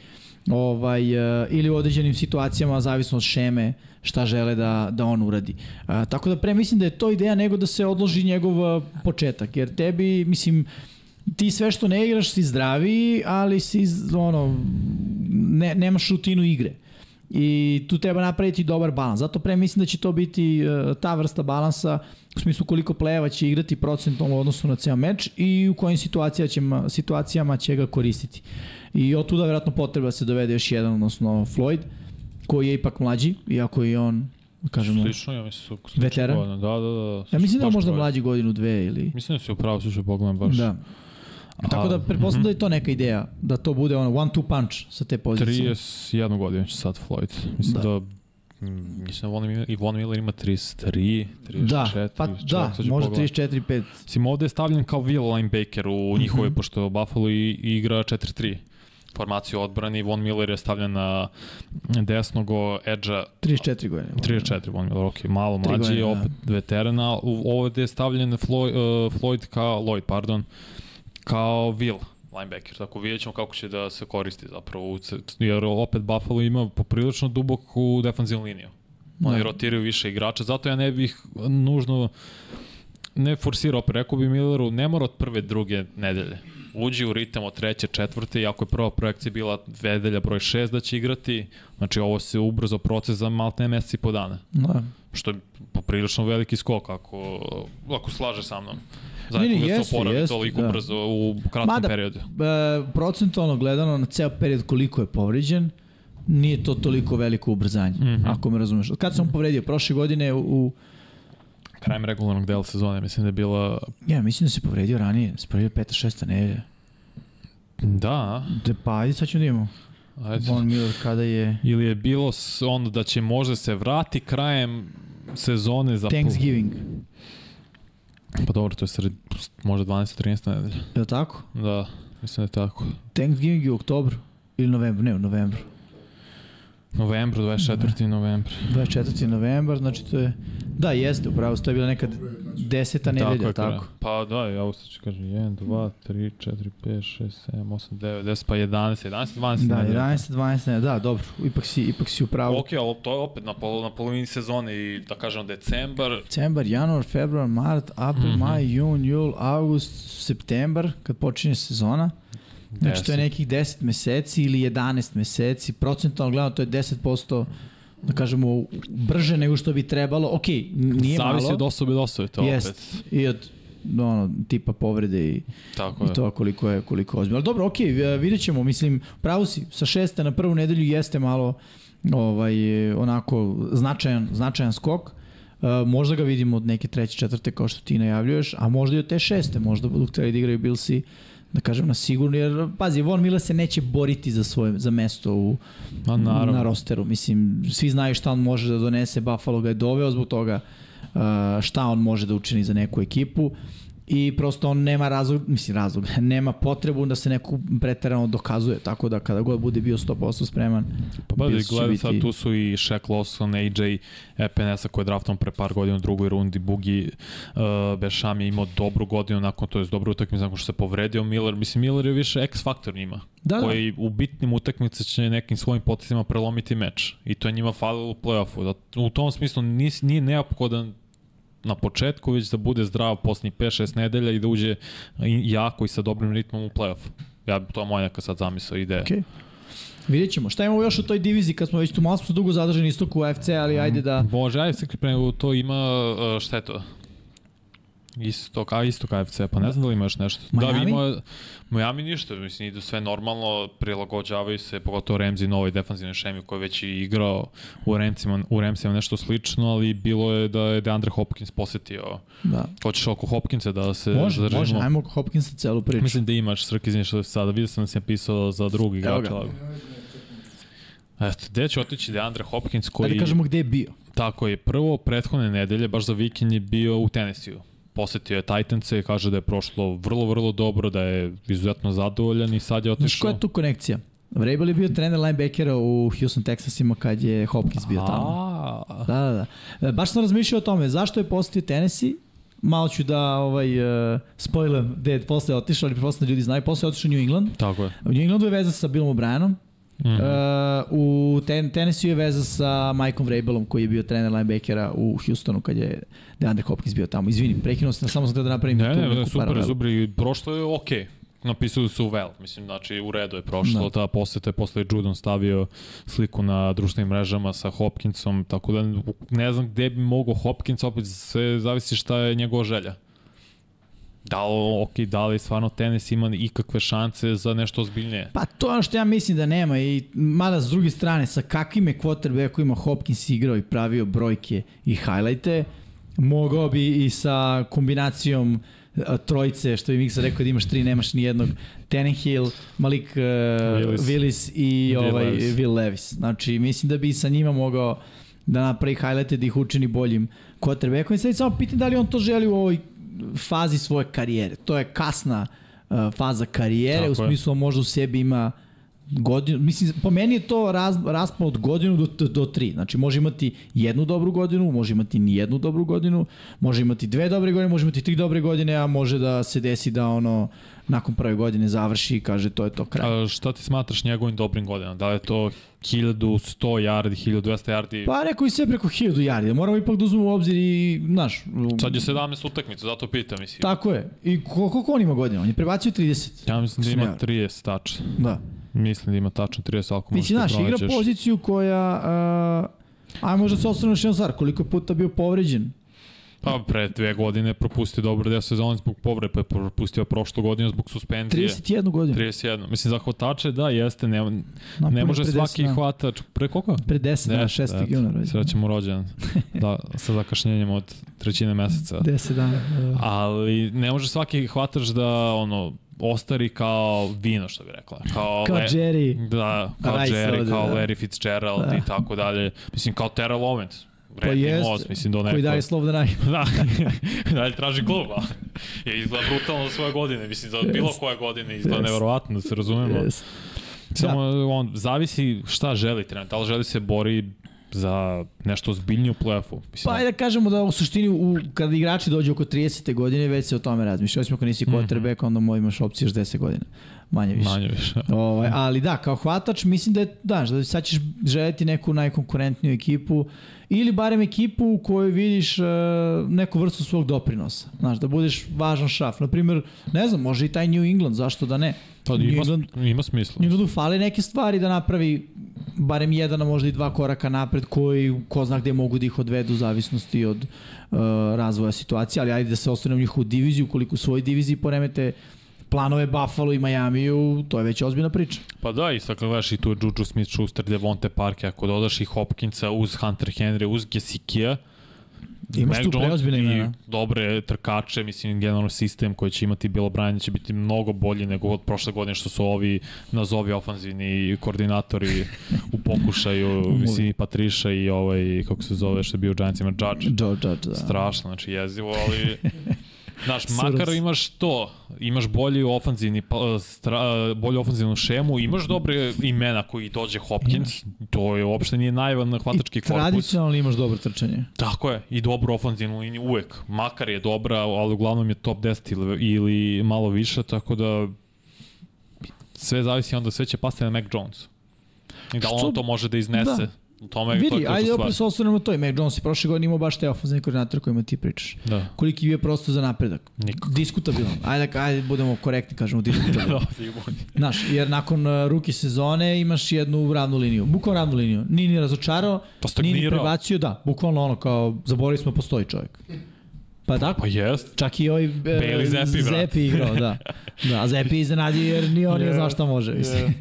ovaj, uh, ili u određenim situacijama zavisno od šeme šta žele da, da on uradi. Uh, tako da pre mislim da je to ideja nego da se odloži njegov uh, početak, jer tebi, mislim, ti sve što ne igraš si zdraviji, ali si ono ne, nemaš rutinu igre. I tu treba napraviti dobar balans. Zato pre mislim da će to biti uh, ta vrsta balansa u smislu koliko plejeva će igrati procentom u odnosu na ceo meč i u kojim situacijama će, situacijama će ga koristiti. I od tuda vjerojatno potreba da se dovede još jedan, odnosno Floyd, koji je ipak mlađi, iako je on, da kažemo, Slično, ja mislim su Veteran? godina. Da, da, da. ja mislim da možda mlađi godinu, dve ili... Mislim da si upravo slušaj pogledam baš. Da. Tako da pretpostavljam da je to neka ideja, da to bude ono one two punch sa te pozicije. 31 godinu će sad Floyd. Mislim Da. da, mm, mislim da Von Miller, i Von Miller ima 33, 34. Da, pa da, pogledati. 34 5. Mislim, ovde je stavljen kao will linebacker u njihove, Mhm. pošto Buffalo i, igra 4-3 formaciju odbrane i Von Miller je stavljen na desnog edža 34 godine. 34 Von Miller, ok, malo mlađi, godine, da. opet veterana. Ovde je stavljen Floyd, uh, Floyd kao, Lloyd, pardon, kao will linebacker, tako vidjet ćemo kako će da se koristi zapravo, jer opet Buffalo ima poprilično duboku defanzivnu liniju. Oni Da. rotiraju više igrača, zato ja ne bih nužno ne forsirao, opet rekao bi Milleru, ne mora od prve, druge nedelje. Uđi u ritam od treće, četvrte, i ako je prva projekcija bila nedelja broj 6 da će igrati, znači ovo se ubrzo proces za malte mesec i po dana Da. što je poprilično veliki skok ako, ako slaže sa mnom. Ne, ne, Zajedno da jeste, se oporavi jeste, toliko da. brzo u kratkom Mada, periodu. E, procentualno gledano na ceo period koliko je povređen, nije to toliko veliko ubrzanje, mm. -hmm. ako me razumeš. Kad sam povredio? Prošle godine u, u Krajem regularnog dela sezone mislim da je bila... ja mislim da se povredio ranije, da se povredio peta, šesta nedelja. Da, De, pa ajde sad ćemo da imamo. ajde. Von Miller kada je Ili je bilo ono da će možda se vrati krajem sezone za... Thanksgiving. Pa dobro, to je sred, možda 12-13 nedelja. Je li tako? Da, mislim da je tako. Thanksgiving je u oktobru ili novembru, ne u novembru. Novembru, 24. novembra. 24. novembar, znači to je, da jeste, upravo, to je bila neka deseta nedelja, tako. je, Pa da, ja sad ću kažem 1, 2, 3, 4, 5, 6, 7, 8, 9, 10, pa 11, 11, 12 Da, nedelja. 11, 12, ne, da, dobro, ipak si, ipak si u pravu. Ok, ali to je opet na, pol, na polovini sezone i da kažem decembar, Decembar, januar, februar, mart, april, Mhm. maj, jun, jul, august, septembar, kad počinje sezona. Znači to je nekih 10 meseci ili 11 meseci, procentualno gledano to je 10%, da kažemo, brže nego što bi trebalo. Ok, nije zavisi malo. od osobe do osobe to opet. Jest, i od ono, tipa povrede i, Tako i je. to koliko je, koliko ozbiljno. Ali dobro, ok, vidjet ćemo, mislim, pravo si, sa šeste na prvu nedelju jeste malo ovaj, onako značajan, značajan skok. Uh, možda ga vidimo od neke treće, četvrte kao što ti najavljuješ, a možda i od te šeste, možda budu htjeli da igraju Billsi da kažem na sigurno, jer pazi, Von Miller se neće boriti za svoje za mesto u, naravno. na rosteru. Mislim, svi znaju šta on može da donese, Buffalo ga je doveo zbog toga uh, šta on može da učini za neku ekipu i prosto on nema razlog, mislim razlog, nema potrebu da se neku preterano dokazuje, tako da kada god bude bio 100% spreman, Pa će gledam biti- sad, tu su i Shaq Lawson, AJ Epinesa koji je draftom pre par godina u drugoj rundi, Bugi uh, Bešam je imao dobru godinu nakon, to je dobru utakmicu nakon što se povredio Miller. Mislim, Miller je više X-faktor njima, Da, da. koji u bitnim utakmice će nekim svojim potisima prelomiti meč. I to je njima falilo u play-offu. Da, u tom smislu nije neophodan na početku, već da bude zdrav poslednjih 5-6 nedelja i da uđe jako i sa dobrim ritmom u play-off. Ja, to je moja neka sad zamisla ideja. Okay. Vidjet ćemo. Šta imamo još u toj diviziji kad smo već tu malo smo dugo zadržani istoku AFC, ali ajde da... Bože, ajde se pre nego to ima, uh, šta je to? Isto, ka, isto KFC, pa ne znam da li imaš nešto. Miami? Da, ima, Miami ništa, mislim, idu sve normalno, prilagođavaju se, pogotovo Remzi novoj defanzivnoj šemi koji je već i igrao u Remcima, u Remcima nešto slično, ali bilo je da je DeAndre Hopkins posetio. Da. Hoćeš oko Hopkinsa da se Može, zadržimo? može, ajmo oko Hopkinsa celu priču. Mislim da imaš Srk izvinješ sada, vidio sam da si napisao za drugi Evo ga. igrača. Eto, gde će otići DeAndre Hopkins koji... Ajde kažemo gde je bio. Tako je, prvo prethodne nedelje, baš za vikend je bio u Tennessee-u. Posetio je Titanse i kaže da je prošlo vrlo, vrlo dobro, da je izuzetno zadovoljan i sad je Znaš otišao... koja je tu konekcija? Vrabel je bio trener linebackera u Houston Texasima kad je Hopkins bio tamo. Da, da, da. E, Baš sam razmišljao o tome, zašto je postao Tennessee, malo ću da ovaj, uh, spojlem gde je posle otišao, ali posle ljudi znaju, posle je otišao New England. Tako je. U New Englandu je veza sa Billom O'Brienom, Mm uh, -hmm. u ten, Tennessee je veza sa Mikeom Vrabelom koji je bio trener linebackera u Houstonu kad je DeAndre Hopkins bio tamo. Izvini, prekinuo sam, samo sam teo da napravim Ne, tu ne, ne, neku super, paralelu. super, i prošlo je okej. Okay. Napisali su well, mislim, znači u redu je prošlo, Da. da. ta poseta je posle Judon stavio sliku na društvenim mrežama sa Hopkinsom, tako da ne znam gde bi mogao Hopkins, opet sve zavisi šta je njegova želja. Da li, ok, da li stvarno tenis ima ikakve šanse za nešto ozbiljnije? Pa to je ono što ja mislim da nema i mada s druge strane sa kakvim je quarterbackovima Hopkins igrao i pravio brojke i highlighte, mogao bi i sa kombinacijom a, trojice, što bi Miksa rekao da imaš tri, nemaš ni jednog, Tannehill, Malik uh, Willis. Willis. I ovaj, Levis. Will Levis. Znači, mislim da bi sa njima mogao da napravi highlighte, da ih učini boljim quarterbackom. I sad samo pitam da li on to želi u ovoj fazi svoje karijere. To je kasna uh, faza karijere, Tako u je. smislu on možda u sebi ima godinu, mislim, po meni je to raz, raspon od godinu do, do, tri. Znači, može imati jednu dobru godinu, može imati ni jednu dobru godinu, može imati dve dobre godine, može imati tri dobre godine, a može da se desi da ono, nakon prve godine završi i kaže to je to kraj. A, šta ti smatraš njegovim dobrim godinama? Da li je to 1100 yardi, 1200 yardi? Pa rekao i sve preko 1000 yardi. Moramo ipak da uzmemo u obzir i, znaš, Sad je 17 utakmica, zato pitam, mislim. tako je. I ko- koliko on ima godina? On je prebacio 30. Ja mislim da ima varam. 30 tačno. Da. Mislim da ima tačno 30, ako Mislim, da znaš, igra poziciju koja... Uh, ajmo možda se osnovno još stvar, koliko puta bio povređen. Pa pre dve godine propustio dobro deo sezone zbog povrede, pa je propustio prošlu godinu zbog suspenzije. 31 godinu. 31. Mislim, za hvatače, da, jeste, ne, ne može svaki 10 dana. hvatač. Pre koliko? Pre 10 dana, 6. juna. rođendan. Srećem mu rođen. Da, sa zakašnjenjem od trećine meseca. 10 dana. da. Ali ne može svaki hvatač da, ono, ostari kao vino, što bi rekla. Kao, Kao le- Jerry. Da, kao Rice Jerry, ovde, kao da. Larry Fitzgerald Da. i tako dalje. Mislim, kao Terrell Owens. Pa jeste, most, mislim, do neko. Koji daje slov da naj. Da, dalje traži klub, a je izgleda brutalno za svoje godine, mislim, za bilo Jest. koje godine izgleda Jest. neverovatno, da se razumemo. Jest. Samo on, zavisi šta želi trener, da li želi se bori za nešto zbiljnije u play-offu. Mislim, Pa ajde da kažemo da u suštini u, kada igrači dođu oko 30. godine već se o tome razmišlja. Osim ako nisi quarterback, onda moj imaš opcije 60 godina. Manje više. manje više. Ovaj, ali da, kao hvatač mislim da je, da, da sad ćeš želeti neku najkonkurentniju ekipu ili barem ekipu u kojoj vidiš uh, neku vrstu svog doprinosa. Znaš, da budeš važan šaf. Naprimjer, ne znam, može i taj New England, zašto da ne? Pa New ima, England- ima smisla. New Englandu fale neke stvari da napravi barem jedan, a možda i dva koraka napred koji ko zna gde mogu da ih odvedu u zavisnosti od uh, razvoja situacije, ali ajde da se ostane u njihovu diviziju, koliko u svojoj diviziji poremete planove Buffalo i Majamiju, to je već ozbiljna priča. Pa da, i sad kad gledaš i tu je Juju Smith-Schuster, Devonte Parker, ako dodaš i Hopkinsa uz Hunter Henry, uz Gesikija, Imaš Mac tu preozbiljne imena. dobre trkače, mislim, generalno sistem koji će imati Bill O'Brien će biti mnogo bolji nego od prošle godine što su ovi nazovi ofanzivni koordinatori u pokušaju, mislim, i Patriša i ovaj, kako se zove, što je bio u Giantsima, Judge. Joe Judge, da. Strašno, znači jezivo, ali... Znaš, makar imaš to, imaš bolji ofanzivni, pa, stra, bolju ofanzivnu šemu, imaš dobre imena koji dođe Hopkins, to je uopšte nije najvan hvatački I korpus. tradicionalno imaš dobro trčanje. Tako je, i dobru ofanzivnu liniju uvek. Makar je dobra, ali uglavnom je top 10 ili, ili malo više, tako da sve zavisi onda, sve će pasti na Mac Jones. I da Što- on to može da iznese. Da. U tome, to Vidi, je ključna ajde opet se osvrnemo to i Mac Jones je prošle godine imao baš te ofenzivne koordinatore kojima ti pričaš. Da. Koliki je bio prostor za napredak? Nikako. Diskutabilan. Ajde, ajde budemo korektni, kažemo diskutabilan. Da, sigurno. Znaš, jer nakon uh, ruki sezone imaš jednu ravnu liniju. Bukvalno ravnu liniju. Nije ni razočarao, Pa ni stagnirao. prebacio, da. Bukvalno ono kao, zaboravili smo da postoji čovjek. Pa tako? Pa jest. Čak i ovaj e, Bailey brate. Zappi igrao, da. Da, a Zappi iznenadio jer ni on nije Je. znao šta može. Mislim. Je.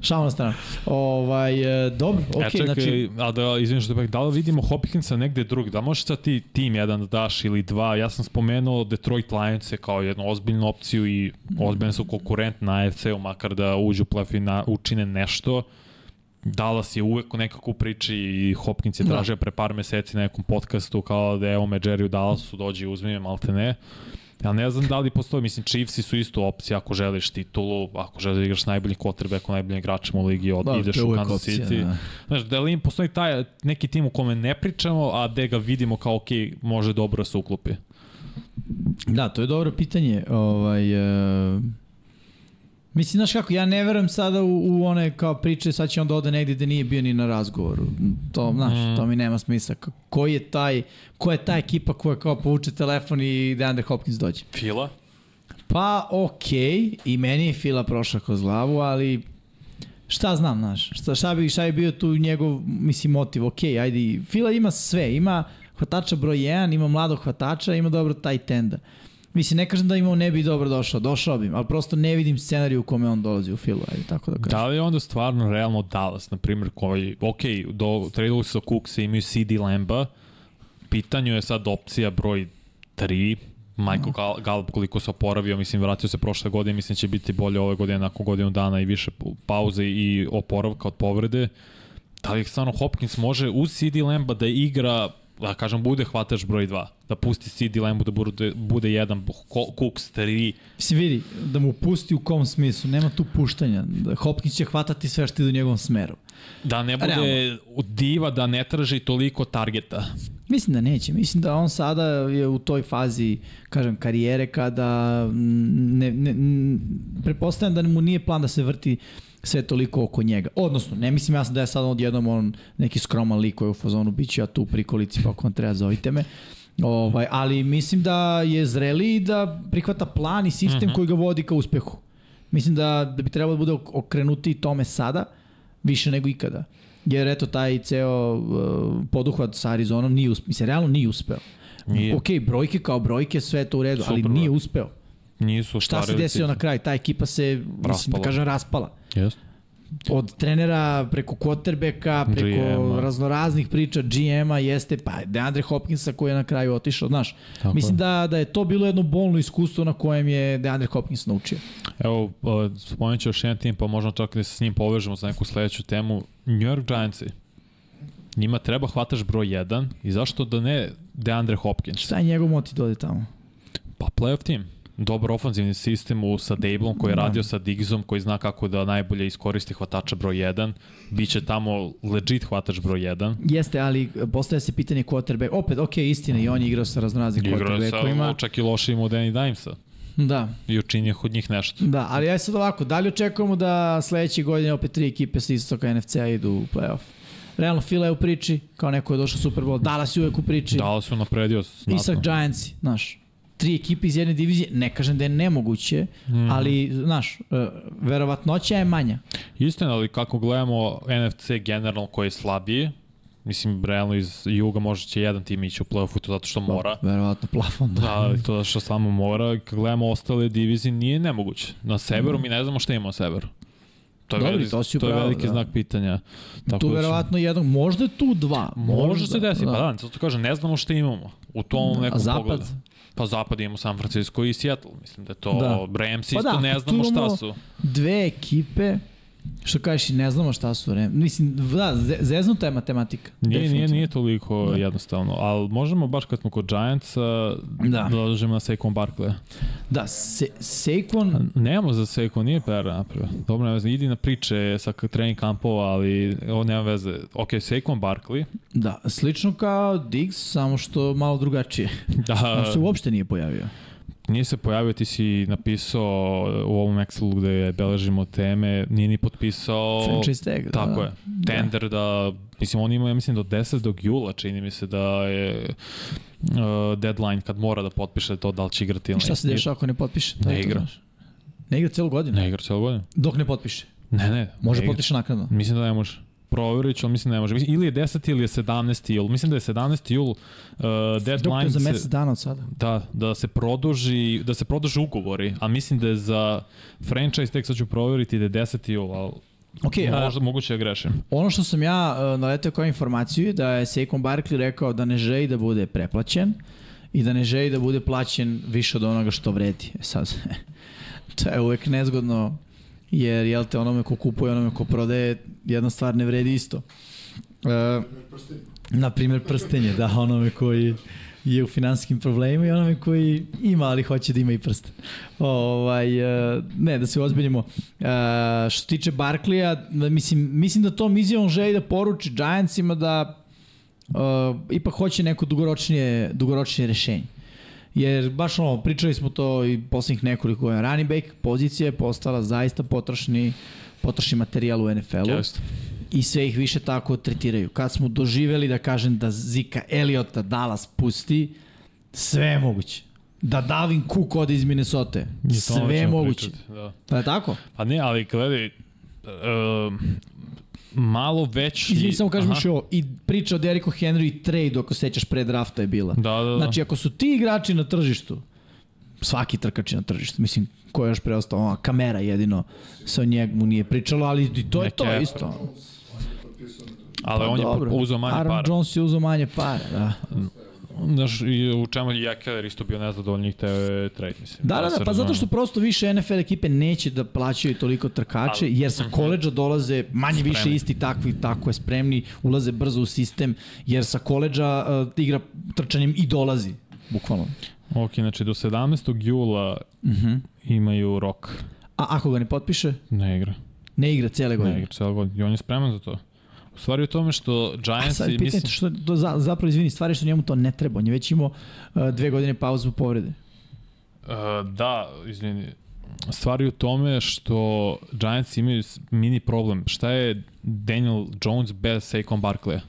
Šalno na stranu. Ovaj, e, dobro, okej, Okay, čekaj, znači... a da, izvinim što da li vidimo Hopkinsa negde drugde, da možeš sad ti tim jedan da daš ili dva, ja sam spomenuo Detroit Lions kao jednu ozbiljnu opciju i ozbiljno su konkurent na AFC-u, makar da uđu u playoff i na, učine nešto. Dallas je uvek nekako u priči i Hopkins je Da. tražio pre par meseci na nekom podcastu kao da evo me Jerry u Dallasu dođe i uzmi me malte ne. Ja ne znam da li postoji, mislim Chiefsi su isto opcija ako želiš titulu, ako želiš da igraš s najboljim quarterbackom, najboljim igračem u ligi, od, Da, ideš u Kansas opcija, City. da. Znaš, da li im postoji taj neki tim u kome ne pričamo, a gde ga vidimo kao ok, može dobro da se uklopi? Da, to je dobro pitanje. Ovaj, e, mislim, znaš kako, ja ne verujem sada u, u one kao priče, sad će on da ode negde gde nije bio ni na razgovoru. To, znaš, Mm. to mi nema smisla. K- Ko je taj, ko je ta ekipa koja kao povuče telefon i DeAndre Hopkins dođe? Fila? Pa, okej, i meni je Fila prošla kroz glavu, ali šta znam, znaš, šta, šta, bi, šta bi bio tu njegov, mislim, motiv, okej, ajde, Fila ima sve, ima hvatača broj 1, ima mladog hvatača, ima dobro taj tenda. Mislim, ne kažem da ima on ne bi dobro došao, došao bi, ali prosto ne vidim scenariju u kome on dolazi u Filu, ajde, tako da kažem. Da li je onda stvarno realno Dallas, na primjer, koji, ok, do, su Cooksa, imaju CD Lamba, pitanju je sad opcija broj 3, Michael Gal Gallup koliko se oporavio, mislim vratio se prošle godine, mislim će biti bolje ove godine nakon godinu dana i više pauze i oporavka od povrede. Da li stvarno Hopkins može uz CD Lamba da igra da kažem, bude hvatač broj 2. Da pusti CD Lambu da bude, bude jedan, Cooks 3. Mislim, vidi, da mu pusti u kom smislu, nema tu puštanja. Da Hopkins će hvatati sve što ide u njegovom smeru. Da ne bude Realno. diva, da ne traži toliko targeta. Mislim da neće. Mislim da on sada je u toj fazi, kažem, karijere kada ne, ne, n- pretpostavljam da mu nije plan da se vrti sve toliko oko njega. Odnosno, ne mislim ja sam da je sad odjednom on neki skroman lik koji je u fazonu bit ću ja tu u prikolici pa ako vam treba zovite me. Ovaj, ali mislim da je zreli i da prihvata plan i sistem Mhm. koji ga vodi ka uspehu. Mislim da, da bi trebalo da bude ok- okrenuti tome sada više nego ikada. Jer eto taj ceo uh, poduhvat sa Arizonom nije uspeo. Mislim, realno nije uspeo. Nije. Ok, brojke kao brojke, sve je to u redu, ali Super, nije broj. uspeo. Nisu Šta se desilo na kraju? Ta ekipa se, mislim da Raspala. kažem, raspala. Jeste. Od trenera preko quarterbacka, preko raznoraznih priča GM-a jeste pa DeAndre Hopkinsa koji je na kraju otišao, znaš. Tako mislim je. da, da je to bilo jedno bolno iskustvo na kojem je DeAndre Hopkins naučio. Evo, spomenut ću još jedan tim, pa možda čak da se s njim povežemo za neku sledeću temu. New York Giantsi. Njima treba hvataš broj 1 i zašto da ne DeAndre Hopkins? Šta je njegov motiv da ode tamo? Pa playoff tim. Dobar ofanzivni sistem u, sa Dablom koji je Da. radio sa Diggsom koji zna kako da najbolje iskoristi hvatača broj 1. Biće tamo legit hvatač broj 1. Jeste, ali postavlja se pitanje quarterback. Opet, ok, istina, i on je igrao sa raznoraznim Igrao je sa quarterbackovima. čak i lošim od Danny Dimesa Da, i učinio od njih nešto. da, ali aj sad ovako, da li očekujemo da sledeće godine opet tri ekipe sa istoka NFC-a idu u playoff? Realno, Fila je u priči, kao neko je došao u Super Bowl, Dallas je uvek u priči, Da, su napredio. Isak Giantsi, znaš, tri ekipe iz jedne divizije, ne kažem da je nemoguće, Mhm. ali, znaš, uh, verovatnoća je manja. Istina, ali kako gledamo NFC generalno koji je slabiji, mislim, realno iz Juga možda će jedan tim ići u play-offu to zato što mora. Verovatno plafon, da. Da, ali to zato što samo mora. Kad gledamo ostale divizije, nije nemoguće. Na severu mi ne znamo šta ima na severu. To je, Dobri, veliki, to to je veliki da. znak pitanja. Tako tu da verovatno jednog, možda tu dva. Može se desiti, pa da, zato kažem, ne znamo šta imamo u tom Da, a nekom zapad? pogledu. Pa zapad imamo San Francisco i Seattle, mislim da je to, Da. Rams Pa isto da, ne znamo šta su. Dve ekipe, što kažeš i ne znamo šta su, ne? mislim, da, ze- zeznuta je matematika. Nije, nije, nije toliko Da. jednostavno, ali možemo baš kad smo kod Giantsa Da. da, da dođemo na Saquon Barkley. Da, se, Saquon, Nemamo za Saquon, nije PR napravio. Dobro, nema veze, idi na priče sa trening kampova, ali ovo nema veze. Ok, Saquon Barkley, da, slično kao Diggs, samo što malo drugačije. da, On se uopšte nije pojavio. Nije se pojavio, ti si napisao u ovom Excelu gde beležimo teme, nije ni potpisao... Franchise tag. da, Tako da. je. Tender da, mislim, on ima, ja mislim, do 10. do jula, čini mi se da je uh, deadline kad mora da potpiše to da li će igrati ili I šta se dešava ako ne potpiše? Da Ne igra. Ne igra celu godinu? Ne igra cijelo godinu. Dok ne potpiše. Ne, ne. Može ne potpiše naknadno. Mislim da ne može. Proverit ću, ali mislim ne može. Mislim, Ili je 10. ili je 17. jul. Mislim da je 17. jul uh, deadline. Za se- mesec dana od sada. Da, da se produži, da se produže ugovori, a mislim da je za franchise, tek sad ću proveriti da je 10. jul, ali Ok, a, možda moguće da grešim. ono što sam ja uh, naletao kao informaciju je da je Saquon Barkley rekao da ne želi da bude preplaćen i da ne želi da bude plaćen više od onoga što vredi. E sad, to je uvek nezgodno jer jel te onome ko kupuje, onome ko prodaje, jedna stvar ne vredi isto. Uh, na primjer prstenje, da, onome koji je u finansijskim problemima i onome koji ima, ali hoće da ima i prsten. Ovaj, uh, ne, da se ozbiljimo. Uh, što se tiče Barkleya, mislim, mislim da tom izjavom želi da poruči Giantsima da uh, ipak hoće neko dugoročnije, dugoročnije rešenje. Jer baš ono, pričali smo to i poslednjih nekoliko godina. Running back pozicija je postala zaista potrošni, potrošni materijal u NFL-u Jeste. i sve ih više tako tretiraju. Kad smo doživeli da kažem da Zika Eliota Dallas pusti, sve je moguće. Da Dalvin Cook ode iz Minnesota, sve je moguće. pričati, Da. Da je tako? Pa ne, ali gledaj, uh, malo veći... Izvini, samo kažem još ovo. I priča o Derrick Henry i trade, ako sećaš, pre drafta je bila. Da, da, da. Znači, ako su ti igrači na tržištu, svaki trkač je na tržištu, mislim, ko je još preostao, ova kamera jedino se o njemu nije pričalo, ali i to je to Neke- isto. ali on je Pa Dobro. uzao manje Aaron para. Jones je uzao manje para, da. Znaš, i u čemu je Jekeler isto bio nezadovoljni njih te trade, mislim. Da, da, da, pa zato što prosto više NFL ekipe neće da plaćaju toliko trkače, Ali- jer sa koleđa dolaze manje više Spremni. isti takvi, tako je spremni, ulaze brzo u sistem, jer sa koleđa uh, igra trčanjem i dolazi, bukvalno. Ok, znači do 17. jula Uh -huh. imaju rok. A ako ga ne potpiše, Ne igra. ne igra cele Ne godine. igra cijela godina. I on je spreman za to. U stvari u tome što A Giants sad i pitanje mislim... što to za, zapravo izvini, stvari što njemu to ne treba. On je već imao uh, dve godine pauzu povrede. Uh, da, izvini. Stvari u tome što Giants imaju mini problem. Šta je Daniel Jones bez Saquon Barkleya?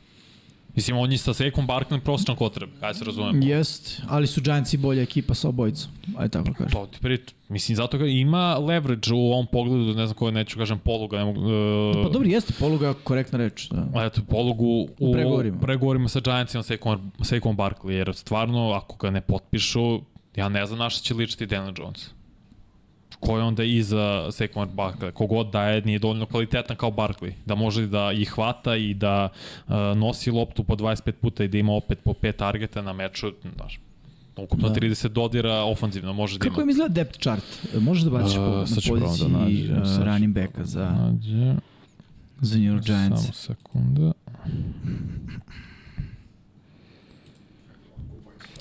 Mislim, on je sa Saquon Barkleyem prosječan kotreb, kaj se razumemo. Jest, ali su Giantsi bolja ekipa sa obojicom. Ajde tako kažem. To ti pričam. Mislim, zato ga ima leverage u ovom pogledu, ne znam koje neću kažem poluga, ne mogu... Uh, Pa dobro, jeste poluga korektna reč. Da. Eto, polugu u, U pregovorima. pregovorima sa Giantsima Saquon, Saquon Barkley, jer stvarno, ako ga ne potpišu, ja ne znam na šta će ličiti Daniel Jones. Ko je onda iza Saquon Barkley? Kogod da je, nije dovoljno kvalitetan kao Barkley. Da može da i hvata i da uh, nosi loptu po 25 puta i da ima opet po 5 targeta na meču, znaš, ukupno Da. da. 30 dodira ofanzivno može da ima. Kako im izgleda depth chart? Možeš da baciš Uh, uh, na probam da poziciji nađem, uh, running backa za, Nađe, za New York Giants? samo sekunda.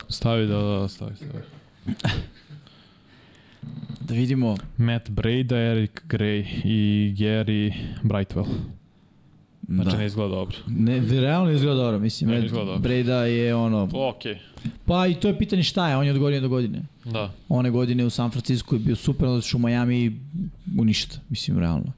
Stavi da, da, stavi, stavi. Da vidimo. Matt Breda, Eric Gray i Gary Brightwell. Znači da. ne izgleda dobro. Ne, realno izgleda dobro, mislim. Ne Ed izgleda dobro. Breda je ono... Ok, Pa i to je pitanje šta je, on je od godine do godine. da. One godine u San Francisco je bio super, onda u Miami u ništa, mislim, realno.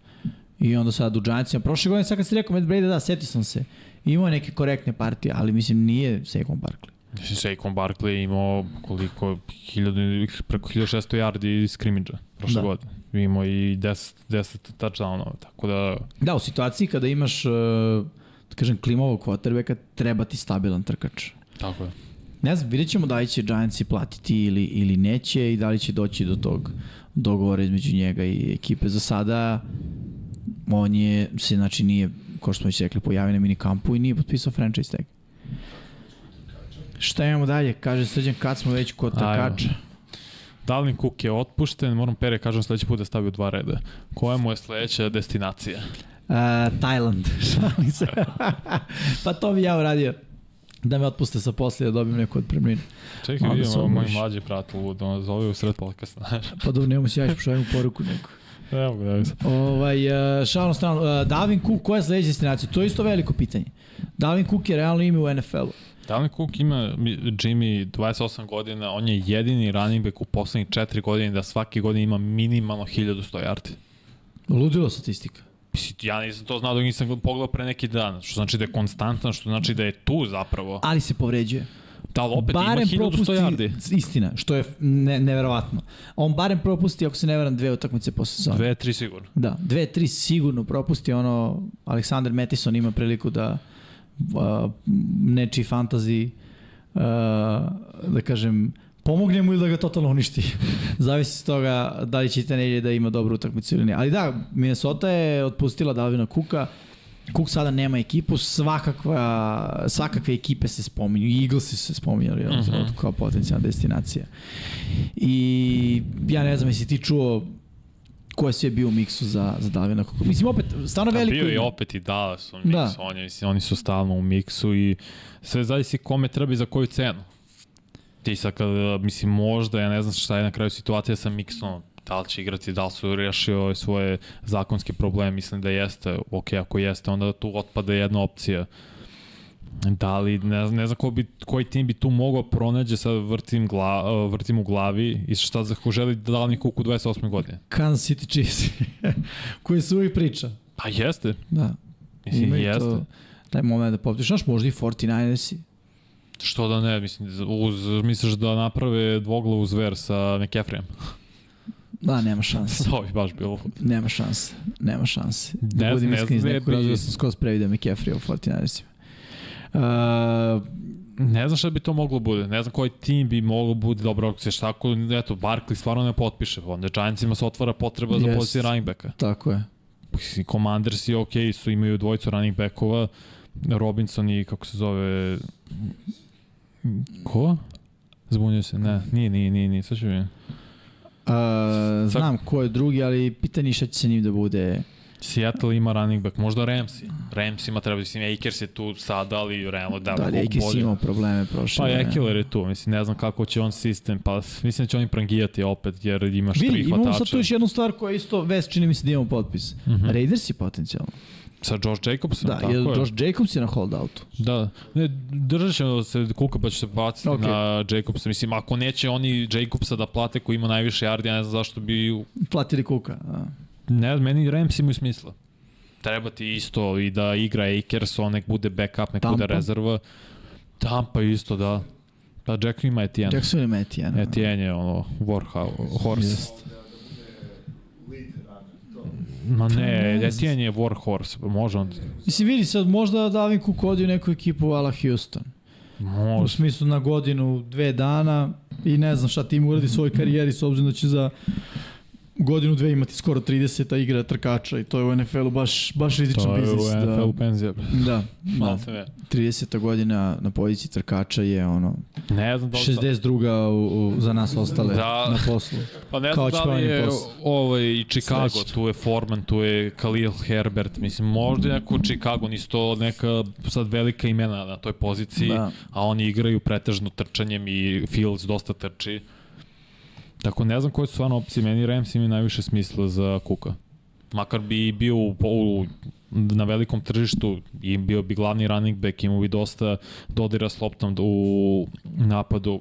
I onda sad u Giantsima. Prošle godine, sad kad si rekao Matt Breda, da, setio sam se. Imao je neke korektne partije, ali mislim nije Saquon Barkley. Mislim, Saquon Barkley je imao koliko, hiljadu, preko 1600 yardi iz skrimidža prošle Da. godine. Imao i 10, 10 touchdownova, tako da Da, u situaciji kada imaš, uh, da kažem, klimovog quarterbacka, treba ti stabilan trkač. tako je. Ne znam, vidjet ćemo da li će Giantsi platiti ili, ili neće i da li će doći do tog dogovora između njega i ekipe. Za sada on je, se znači nije, kao što smo već rekli, pojavio na minikampu i nije potpisao franchise tag. Šta imamo dalje? Kaže Srđan, kad smo već kod Ajmo. trkača. Dalvin Cook je otpušten, moram Pere kažem sledeći put da stavi u dva reda. Koja mu je sledeća destinacija? Uh, Tajland. Šalim se. pa to bi ja uradio. Da me otpuste sa posle da dobijem neku otpremninu. Čekaj, Onda vidim, se ovo moj mlađi brat ludo, on zove u sred podcasta, znaš. Pa dobro, nemamo se ja pošaljem poruku neku. Evo ga, evo ga. Ovaj, uh, šalno stranu, uh, Dalvin Cook, koja je sledeća destinacija? To je isto veliko pitanje. Dalvin Cook je realno ime u NFL-u. Dalvin Cook ima Jimmy 28 godina, on je jedini running back u poslednjih 4 godine da svake godine ima minimalno 1100 yardi. Ludilo statistika. Ja nisam to znao dok nisam pogledao pre neki dan, što znači da je konstantan, što znači da je tu zapravo. Ali se povređuje. Da, ali opet barem ima 1100 yardi. Istina, što je ne, neverovatno. On barem propusti, ako se ne veram, dve utakmice posle sezona. Dve, tri sigurno. Da, dve, tri sigurno propusti. Ono, Aleksandar Metison ima priliku da uh, nečiji fantazi uh, da kažem pomogne mu ili da ga totalno uništi. Zavisi od toga da li će te nedelje da ima dobru utakmicu ili ne. Ali da, Minnesota je otpustila Dalvina Kuka. Cook sada nema ekipu, svakakva, svakakve ekipe se spominju, Eaglesi se spominjali uh -huh. kao potencijalna destinacija. I ja ne znam, jesi ti čuo ko je sve bio u miksu za, za Dalvina Cooka. Mislim, opet, stvarno veliko... Bio je opet i Dallas u miksu, da. oni, mislim, oni su stalno u miksu i sve zavisi kome treba i za koju cenu. Ti sad kada, mislim, možda, ja ne znam šta je na kraju situacija sa miksom, da li će igrati, da li su rešio svoje zakonske probleme, mislim da jeste, ok, ako jeste, onda tu otpada jedna opcija. Da li, ne, znam, ne znam ko bi, koji tim bi tu mogao pronađe, sad vrtim, gla, vrtim u glavi i šta za ko želi da dali kuku 28. godine. Kansas City Chiefs, koji se uvijek priča. Pa jeste. Da. Mislim, Imaju jeste. To, taj moment da poptiš, znaš, možda i 49ersi. Što da ne, mislim, uz, misliš da naprave dvoglavu zver sa McAfreeom? Da, nema šanse. To bi baš bilo. Nema šanse. Nema šanse. Da ne, budem iskren iz nekog razloga sam skoro previdio McAfee u 49ersima. Uh, ne znam šta bi to moglo bude. Ne znam koji tim bi moglo bude dobro ako se šta ako, eto, Barkley stvarno ne potpiše. Onda Giantsima se otvara potreba yes. za poziciju running backa. Tako je. Commanders i ok, su imaju dvojicu running backova. Robinson i kako se zove... Ko? Zbunio se, ne, nije, nije, nije, nije, sad ću vidim. Uh, znam ko je drugi, ali pitanje šta će se njim da bude. Seattle ima running back, možda Ramsey. Ima treba, mislim, Akers je tu sada, ali realno da Da, ali Akers imao probleme prošle. Pa Ekeler je tu, mislim, ne znam kako će on sistem, pa mislim da će oni prangijati opet, jer imaš Vidi, tri hvatača. Imamo sad tu još jednu stvar koja isto, West čini mi se da imamo potpis. Mm -hmm. Raiders je potencijalno. Sa Josh Jacobsom, da, tako je. Da, Josh Jacobs je na holdoutu. Da, ne, držat ćemo se kuka pa će se baciti okay. na Jacobsa. Mislim, ako neće oni Jacobsa da plate koji ima najviše yardi, ja ne znam zašto bi... Platili kuka, da. Ne, meni Rams imaju smisla. Treba ti isto i da igra Akers, on nek bude backup, nek Tampa. bude rezerva. Tampa isto, da. Da, Jackson ima Etienne. Jackson ima Etienne. Etienne je ono, Warhouse, horse. Just. Ma ne, ne Etienne je Warhorse, može on... Mislim, vidi sad, možda Davin Cook odi u neku ekipu ala Houston. Može. U smislu na godinu, dve dana i ne znam šta tim uradi svoj karijeri s obzirom da će za godinu dve imati skoro 30 igra trkača i to je u NFL-u baš, baš rizičan biznis. To je u NFL-u da, penzija. Da, da. 30. godina na poziciji trkača je ono ne znam da li 62. Da... U, u, za nas ostale da. na poslu. Pa ne znam da li je ovaj, i Chicago, Sreći. tu je Foreman, tu je Khalil Herbert, mislim možda neko Chicago, nisu to neka sad velika imena na toj poziciji, da. a oni igraju pretežno trčanjem i Fields dosta trči. Tako ne znam koje su stvarno opcije, meni Rams ima najviše smisla za Kuka. Makar bi bio u, u, na velikom tržištu i bio bi glavni running back, imao bi dosta dodira s loptom u napadu,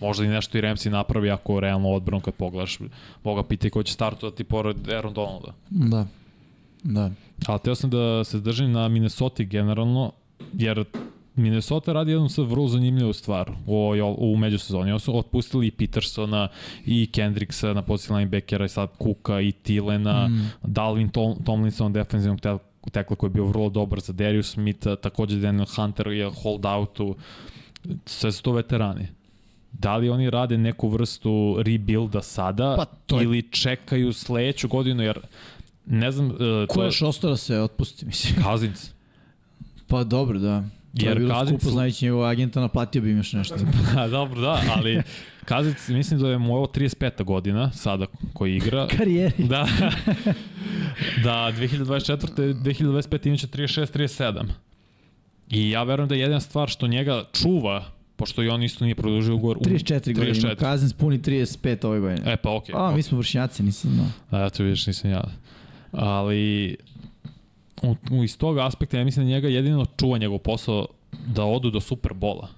možda i nešto i Ramsey napravi ako realno odbranu kad pogledaš. Boga pita ko će startovati pored Aaron Donalda. Da. Da. Ali teo sam da se držim na Minnesota generalno, jer Minnesota radi jednu sad vrlo zanimljivu stvar u, u međusezoni. Oni su otpustili i Petersona i Kendricksa na poziciju linebackera i sad Kuka i Tilena, mm. Dalvin Tom, Tomlinson defensivnog tekla koji je bio vrlo dobar za Darius Smitha, takođe Daniel Hunter je holdoutu, sve su to veterani. Da li oni rade neku vrstu rebuilda sada pa, to je... ili čekaju sledeću godinu, jer ne znam... Uh, Ko je još ostao da se otpusti, mislim? Kazins. Pa dobro, da. Jer je Kazic... skupo, znajući njegovog agenta, naplatio bi im još nešto. da, dobro, da, ali Kazic, mislim da je mu ovo 35. godina, sada koji igra. Karijeri. Da, da 2024. 2025. imaće 36-37. I ja verujem da je jedna stvar što njega čuva pošto i on isto nije produžio ugovor. 34 godine, ima Kazin spuni 35 ove godine. E pa okej. Okay, A, okay. mi smo vršnjaci, nisam znao. A, to vidiš, nisam ja. Ali u, u iz tog aspekta ja mislim da njega jedino čuva njegov posao da odu do Superbola.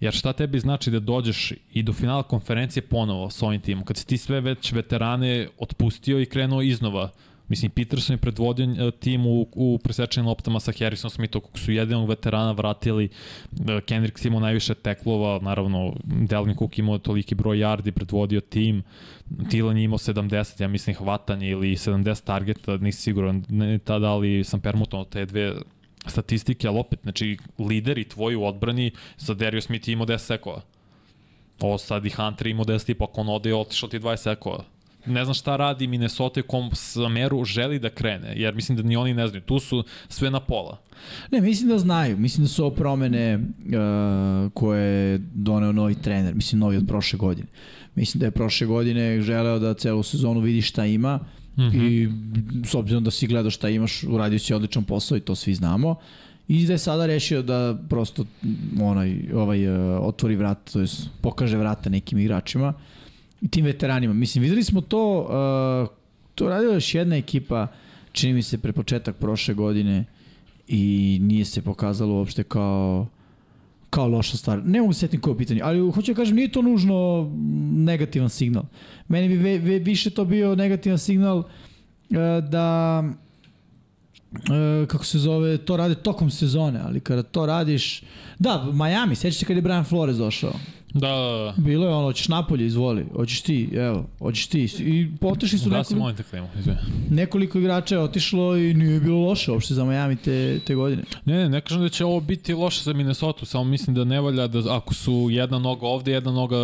Jer šta tebi znači da dođeš i do finala konferencije ponovo s ovim timom, kad si ti sve već veterane otpustio i krenuo iznova Mislim, Peterson je predvodio e, tim u, u presečenim loptama sa Harrison Smithom, kako su jedinog veterana vratili. E, Kendricks imao najviše teklova, naravno, Delvin Cook imao toliki broj yardi, predvodio tim. Tilan je imao 70, ja mislim, hvatanje ili 70 targeta, nisi siguran ne, tada, ali sam permutovao te dve statistike, ali opet, znači, lideri tvoji u odbrani, za Dario Smith imao 10 sekova. Ovo sad i Hunter imao 10 i ako on ode otišao ti 20 sekova ne znam šta radi Minnesota u kom smeru želi da krene, jer mislim da ni oni ne znaju. Tu su sve na pola. Ne, mislim da znaju. Mislim da su ovo promene uh, koje je doneo novi trener. Mislim, novi od prošle godine. Mislim da je prošle godine želeo da celu sezonu vidi šta ima mm -hmm. i s obzirom da si gledao šta imaš, uradio si odličan posao i to svi znamo. I da je sada rešio da prosto onaj, ovaj, uh, otvori vrat, to je pokaže vrata nekim igračima. Uh, i tim veteranima. Mislim, videli smo to, uh, to radila još jedna ekipa, čini mi se pre početak prošle godine i nije se pokazalo uopšte kao kao loša stvar. Ne mogu se setiti koje pitanje, ali hoću da kažem, nije to nužno negativan signal. Meni bi ve, ve, više to bio negativan signal uh, da uh, kako se zove, to rade tokom sezone, ali kada to radiš... Da, Miami, sećate kada je Brian Flores došao. Da, da, da. Bilo je ono, hoćeš napolje, izvoli, hoćeš ti, evo, hoćeš ti. I otišli su nekoliko... molim te klimu, izvoli. Nekoliko igrača je otišlo i nije bilo loše uopšte za Miami te, te godine. Ne, ne, ne kažem da će ovo biti loše za Minnesota, samo mislim da ne valja da ako su jedna noga ovde, jedna noga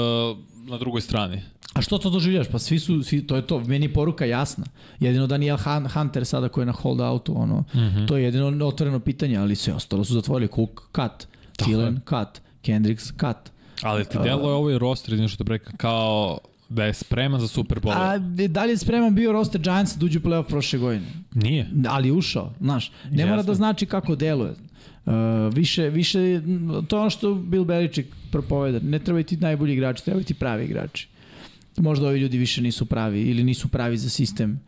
na drugoj strani. A što to doživljaš? Pa svi su, svi, to je to, meni je poruka jasna. Jedino Daniel Hunter sada koji je na hold outu, ono, mm -hmm. to je jedino otvoreno pitanje, ali sve ostalo su zatvorili. Cook, cut. Thielen, cut. Kendricks, cut. Ali ti delo je ovaj roster, izvinite što preka, kao da je spreman za Super Bowl. A da li je spreman bio roster Giants da uđe u playoff prošle godine? Nije. Ali je ušao, znaš. Ne mora da znači kako deluje. Uh, više, više, to je ono što Bill Belichick propoveda. Ne trebaju ti najbolji igrači, trebaju ti pravi igrači. Možda ovi ljudi više nisu pravi ili nisu pravi za sistem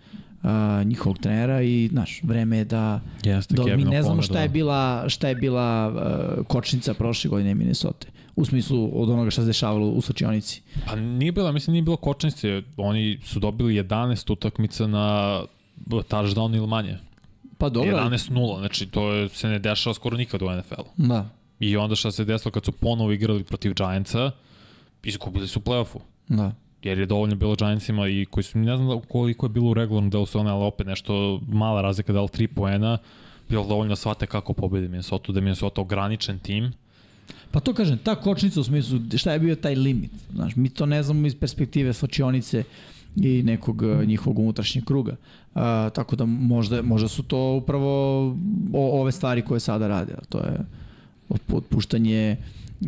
uh, njihovog trenera i znaš, vreme je da, Jeste, da mi ne znamo šta je bila šta je bila uh, kočnica prošle godine Minnesota u smislu od onoga šta se dešavalo u slučionici. Pa nije bila, mislim nije bilo kočnice. Oni su dobili 11 utakmica na touchdown ili manje. Pa dobro. 11-0, znači to je, se ne dešava skoro nikad u NFL-u. Da. I onda šta se desilo kad su ponovo igrali protiv Giantsa, izgubili su play-offu. Da. Jer je dovoljno bilo Giantsima i koji su, ne znam koliko je bilo u regularnom delu sezone, ali opet nešto mala razlika da li 3 poena, bilo dovoljno da shvate kako pobedi Minnesota, da je Minnesota ograničen tim Pa to kažem, ta kočnica u smislu šta je bio taj limit. Znaš, mi to ne znamo iz perspektive slačionice i nekog uh, njihovog unutrašnjeg kruga. Uh, tako da možda, možda su to upravo o, ove stvari koje sada rade. To je otpuštanje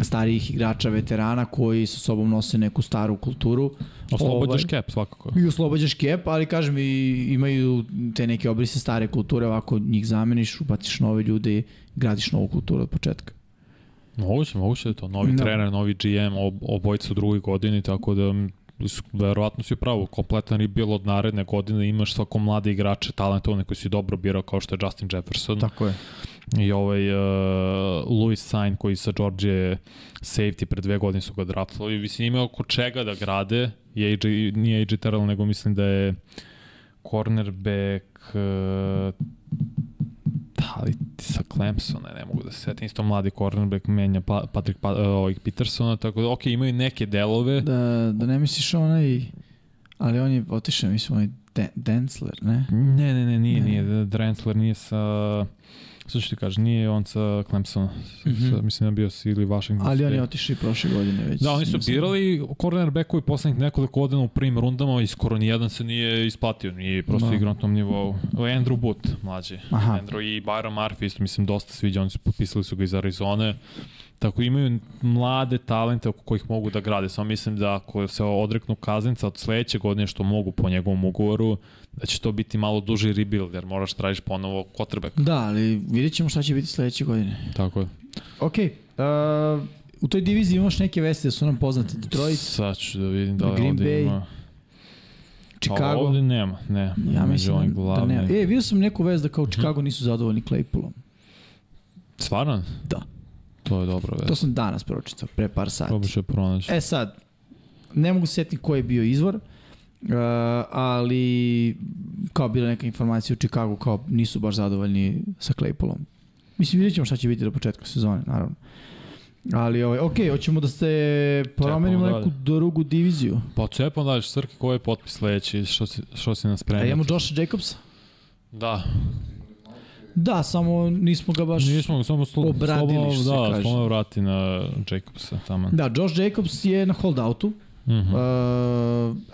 starijih igrača, veterana koji sa sobom nose neku staru kulturu. Oslobađaš ovaj, cap svakako. I oslobađaš cap, ali kažem i imaju te neke obrise stare kulture, ovako njih zameniš, ubaciš nove ljude i gradiš novu kulturu od početka. Moguće, moguće da je to. Novi no. trener, novi GM, ob, obojca u drugoj godini, tako da verovatno si pravo, kompletan je bilo od naredne godine, imaš svako mlade igrače talentovane koji si dobro birao kao što je Justin Jefferson. Tako je. I ovaj uh, Louis Sain koji sa George safety pre dve godine su ga draftali. Mislim, ima oko čega da grade, je AJ, nije AJ Terrell, nego mislim da je cornerback uh, Da, ali sa Clemsona, ne mogu da se setim, isto mladi cornerback menja pa, Patrick pa, ovih Petersona, tako da, ok, imaju neke delove. Da, da ne misliš onaj, ali on je otišao, mislim, onaj Densler, ne? Ne, ne, ne, nije, ne. nije, Densler nije sa... Sve što ti kažeš, nije on sa Clemson, mm -hmm. sa, mislim da bio si ili Washington. Ali on je otišao i prošle godine već. Da, oni su birali cornerbackovi poslednjih nekoliko godina u prvim rundama i skoro nijedan se nije isplatio, nije prosto no. Da. igrao na tom nivou. Andrew Booth, mlađi. Aha. Andrew i Byron Murphy, isto mislim dosta sviđa, oni su potpisali su ga iz Arizone. Tako imaju mlade talente oko kojih mogu da grade. Samo mislim da ako se odreknu kaznica od sledeće godine što mogu po njegovom ugovoru, da će to biti malo duži rebuild, jer moraš da tražiš ponovo quarterback. Da, ali vidjet ćemo šta će biti sledeće godine. Tako je. Ok, uh, u toj diviziji imaš neke vesti da su nam poznate. Detroit, Sad ću da vidim da li Green ovde Bay, ima. Chicago. Pa ovde nema, ne. Ja mislim da, da nema. E, vidio sam neku vest da kao Chicago nisu zadovoljni Claypoolom. Stvarno? Da. To je dobro vest. To sam danas pročitao, pre par sati. Probaš je pronaći. E sad, ne mogu setiti ko je bio izvor, Uh, ali kao bila neka informacija u Chicagu kao nisu baš zadovoljni sa Claypoolom. Mislim, vidjet ćemo šta će biti do početka sezone, naravno. Ali, ovaj, ok, hoćemo da se promenimo neku drugu diviziju. Pa cepam dalje, Srki, koji je potpis sledeći, što si, što si nas spremio? imamo Josha Jacobsa? Da, Da, samo nismo ga baš... nismo ga samo slo, obradili, slobodno, što se da, slobodno vrati na Jacobsa tamo. Da, Josh Jacobs je na holdoutu. Mm Uh,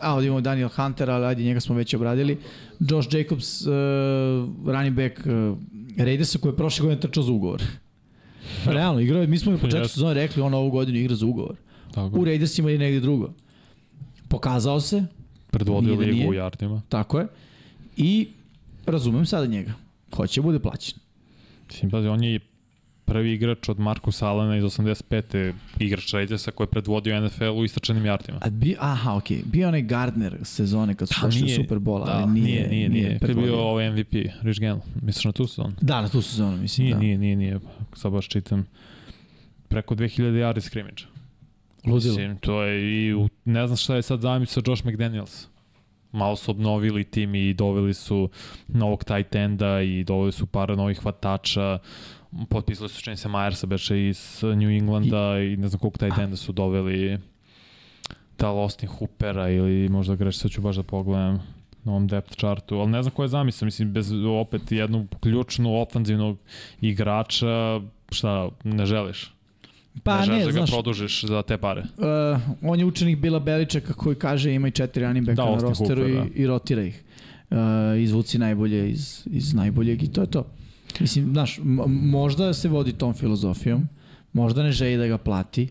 a, ovdje imamo Daniel Hunter, ali ajde, njega smo već obradili. Josh Jacobs, uh, running back uh, Raidersa koji je prošle godine trčao za ugovor. Realno, igrao je, mi smo na početku Jeste. sezone rekli on ovu godinu igra za ugovor. Tako. U Raidersima ili negdje drugo. Pokazao se, Predvodio da ligu u jardima. tako je. I razumem sada njega. Hoće da bude plaćen. Mislim, pazi, on je prvi igrač od Markusa Allena iz 85. igrač Raidersa koji je predvodio NFL u istračenim jardima. A bi, aha, okej. Okay. Bio onaj Gardner sezone kad su Pa došli u nije- Super Bowl, Da, ali nije, nije, nije, nije. Kad je predvodio. bio ovaj MVP, Rich Gann, misliš na tu sezonu? Da, na tu sezonu, mislim. Nije, da. nije, nije, nije, sad baš čitam. Preko 2000 yardi scrimmage. Ludilo. Mislim, to je i, u, ne znam šta je sad zamisao Josh McDaniels. Malo su obnovili tim i doveli su novog tight enda i doveli su par novih hvatača. Potpisali su čini se Myersa beše iz New Englanda i, i ne znam koliko tight enda su doveli da li Austin Hoopera ili možda greš, sad ću baš da pogledam na ovom depth chartu, ali ne znam ko je zamisao, mislim, bez opet jednog ključnu ofanzivnog igrača, šta, ne želiš? Pa ne ne, da ga znaš, produžiš za te pare. Uh, on je učenik Bila Beličeka koji kaže ima i četiri running backa Da, na rosteru Hooper, i, i rotira ih. Uh, izvuci najbolje iz, iz najboljeg i to je to. Mislim, znaš, možda se vodi tom filozofijom, možda ne želi da ga plati,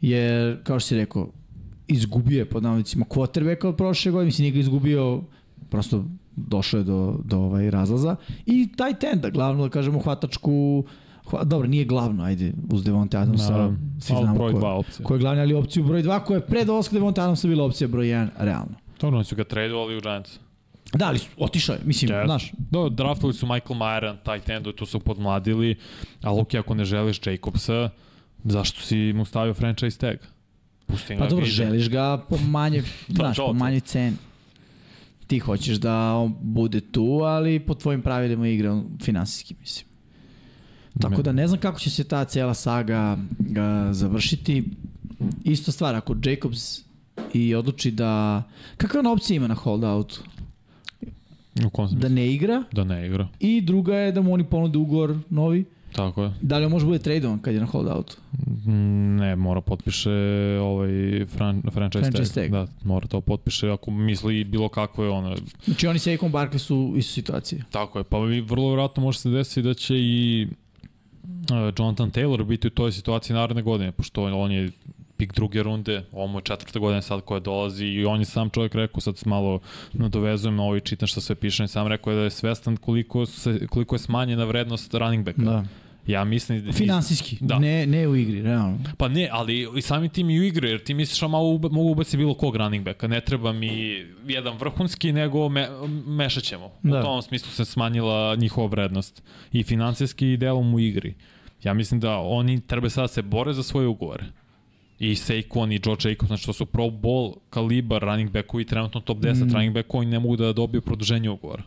jer, kao što si rekao, izgubio je pod navodnicima quarterbacka od prošle godine, mislim, nije ga izgubio, prosto došao je do, do ovaj razlaza. I taj tenda, glavno da kažemo hvatačku, hva, dobro, nije glavno, ajde, uz Devonte Adamsa, Naravno, svi znamo broj ko, dva opcija. ko je glavni, ali opciju broj 2 koja je pre dolaska Devonta Adamsa bila opcija broj 1, realno. Dobro, oni su ga tradovali u Giants. Da, ali su- otišao je, mislim, Yes. znaš, Da, draftovali su Michael Mayer na tight endu, tu su podmladili, ali ok, ako ne želiš Jacobsa, zašto si mu stavio franchise tag? Pusti pa dobro, želiš ga po manje, znaš, to, po to. manje ceni. Ti hoćeš da on bude tu, ali po tvojim pravilima igre finansijski, mislim. Tako da ne znam kako će se ta cijela saga uh, završiti. Isto stvar, ako Jacobs i odluči da... Kakve on opcije ima na holdout? U kom smislu? Da ne igra Da ne igra. i druga je da mu oni ponude ugovor novi. Tako je. Da li on može bude tradovan kad je na holdoutu? Mm, Ne, mora potpiše ovaj fran, franchise, Franchise tag. tag. Da, mora to potpiše ako misli bilo kako je ono. Znači oni sa Saquon Barkley su u istoj situaciji. Tako je, pa vrlo vjerojatno može se desiti da će i Jonathan Taylor biti u toj situaciji naredne godine, pošto on je pik druge runde, ovo je četvrta godina sad koja dolazi i on je sam čovjek rekao, sad malo nadovezujem na ovo i čitam što sve piše, on je sam rekao da je svestan koliko, se, koliko je smanjena vrednost running backa. Da. Ja mislim... Finansijski, Da. ne, ne u igri, realno. Pa ne, ali i sami tim i u igre, jer ti misliš, a malo ube, mogu ubaciti bilo kog running backa, ne treba mi jedan vrhunski, nego me, mešat ćemo. Da. U tom smislu se smanjila njihova vrednost. I finansijski i delom u igri. Ja mislim da oni treba sada da se bore za svoje ugovore. I Saquon i Joe Jacobs, znači to su pro bowl kalibar running backovi, trenutno top 10 mm. running back koji ne mogu da dobiju produženje ugovora.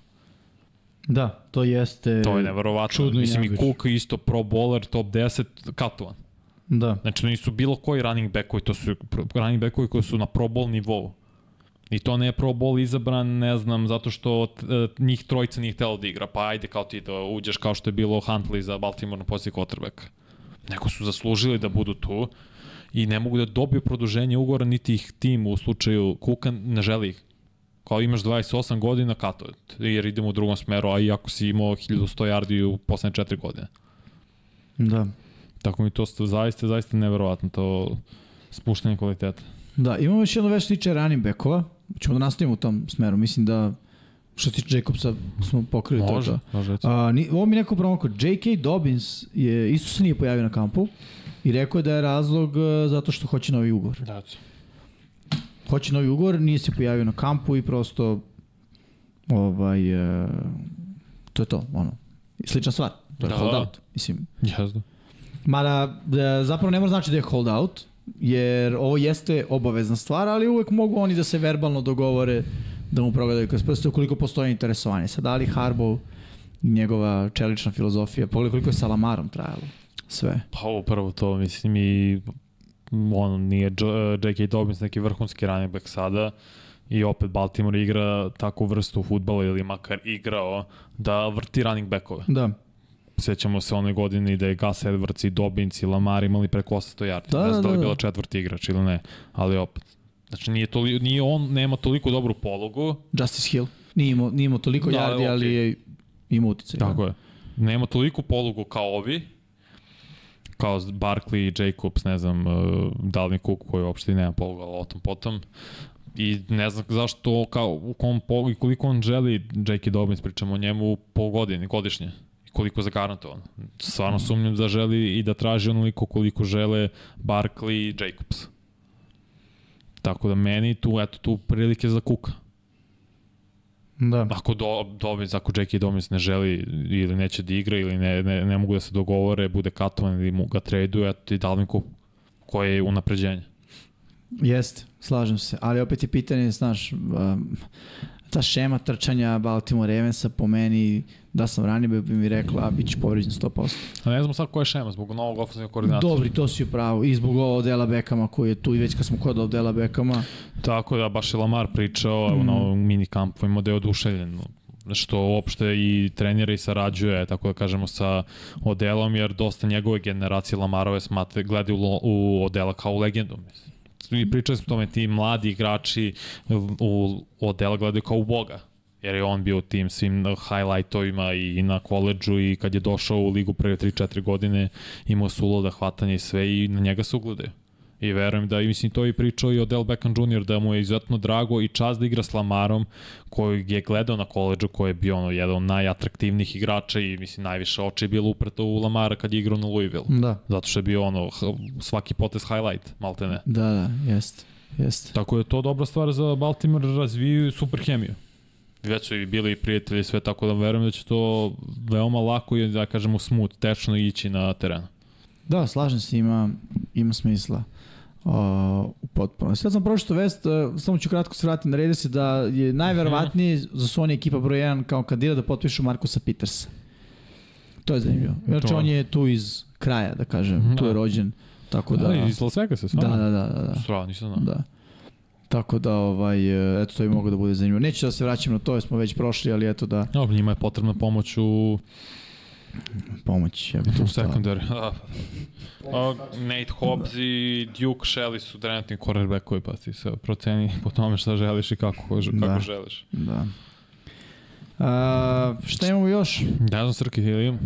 Da, to jeste... To je neverovatno. čudno Mislim i. Cook isto pro bowler, top 10, katovan. Da. Znači, nisu bilo koji running backovi, to su running backovi koji su na pro bowl nivou. I to ne je pro bowl izabran, ne znam, zato što e, njih trojica nije htelo da igra, pa ajde kao ti da uđeš kao što je bilo Huntley za Baltimore na poziciji quarterbacka. Neko su zaslužili da budu tu i ne mogu da dobiju produženje ugovora, niti ih tim u slučaju Kuka ne želi ih. Kao imaš 28 godina, kato, jer idemo u drugom smeru, a i ako si imao 1100 yardi u poslednje 4 godine. Da. Tako mi to sta- zaista, zaista neverovatno to spuštanje kvaliteta. Da, imamo još jedno već tiče running backova. Ćemo da nastavimo u tom smeru. Mislim da što se tiče Jacobsa smo pokrili Može, to. može. to. A, ni, ovo mi neko promakao. J.K. Dobbins je, isto se nije pojavio na kampu i rekao je da je razlog e, zato što hoće novi ugovor. Da. Hoće novi ugovor, nije se pojavio na kampu i prosto ovaj, e, to je to, ono. Slična stvar. To je Da. holdout. Mislim, Jezda. Mada, e, zapravo ne mora znači da je holdout, jer ovo jeste obavezna stvar, ali uvek mogu oni da se verbalno dogovore da mu progledaju kroz prste ukoliko postoji interesovanje. Sad, da li Harbaugh i njegova čelična filozofija, pogledaj koliko je sa Lamarom trajalo sve. Pa ovo prvo to, mislim, i on nije J.K. Dobbins neki vrhunski running back sada i opet Baltimore igra takvu vrstu futbala ili makar igrao da vrti running backove. Da. Sećamo se one godine da je Gus Edwards i Dobbins i Lamar imali preko 800 yardi. Da, ne znam da, da li je da. bila četvrti igrač ili ne, ali opet. Znači nije, toli, nije on, nema toliko dobru pologu. Justice Hill. Nije imao, nije imao toliko Da, da, yardi, okej. ali je imao uticaj. Tako da. je. Nema toliko polugu kao ovi, kao Barkley, Jacobs, ne znam, uh, Dalvin Cook koji uopšte nema polugu, ali o tom potom. I ne znam zašto, kao, u kom polugu i koliko on želi J.K. Dobbins, pričamo o njemu po godini, godišnje. Koliko je zagarantovan. Stvarno sumnjam da želi i da traži onoliko koliko žele Barkley i Jacobs. Tako da meni tu, eto, tu prilike za Kuka. Da. Ako do, Dobbins, ako J.K. Dobbins ne želi ili neće da igra ili ne, ne, ne mogu da se dogovore, bude katovan ili mu ga traduju, eto ti Dalvin Cook, koje je unapređenje. Jeste, slažem se. Ali opet je pitanje, znaš, um, ta šema trčanja Baltimore Ravensa po meni, da sam ranije bi, mi rekla, a bit će povređen 100%. A ne znam sad koja je šema, zbog novog ofensivnog koordinatora. Dobri, to si upravo. I zbog ovo Dela Bekama koji je tu i već kad smo kod Dela Bekama. Tako da, baš je Lamar pričao mm. na ovom mini kampovima da je oduševljen što uopšte i trenira i sarađuje, tako da kažemo, sa Odelom, jer dosta njegove generacije Lamarove smate, gledaju u, u Odela kao u legendu. Mislim. I pričali smo o tome, ti mladi igrači u Odela gledaju kao u Boga jer je on bio u tim svim highlightovima i na koleđu i kad je došao u ligu prve 3-4 godine imao su da hvatanje i sve i na njega se ugledaju. I verujem da, i mislim, to je i pričao i Odell Beckham Jr. da mu je izuzetno drago i čast da igra s Lamarom, koji je gledao na koleđu, koji je bio ono, jedan od najatraktivnijih igrača i mislim, najviše oči je bilo upreto u Lamara kad je igrao na Louisville. Da. Zato što je bio ono, svaki potez highlight, malte ne. Da, da, jest. Jest. Tako da je to dobra stvar za Baltimore, razviju super hemiju već su i bili prijatelji sve, tako da verujem da će to veoma lako i da kažemo smut, tečno ići na terenu. Da, slažem se, ima, ima smisla. Uh, u potpuno. Sad sam pročito vest, uh, samo ću kratko se vratiti na rede se da je najverovatnije za Sony ekipa broj 1 kao kandidat da potpišu Markusa Petersa. To je zanimljivo. Znači on je tu iz kraja, da kažem, tu je Da. rođen. Tako da, Da, iz Las Vegasa, da, stvarno. da, da, da, da. Strava, nisam znao. da. Tako da, ovaj, e, eto, to bi moglo da bude zanimljivo. Neću da se vraćam na to, jer smo već prošli, ali eto da Dobro, njima je potrebna pomoć u, pomoć. Ja bi u tu stao. secondary. A, Nate Hobbs i Duke Shelley su trenutni quarterbackovi, pa ti se proceni po tome šta želiš i kako, kako Da. želiš. Da. A, šta imamo još? Ne znam, Srki, ili imam?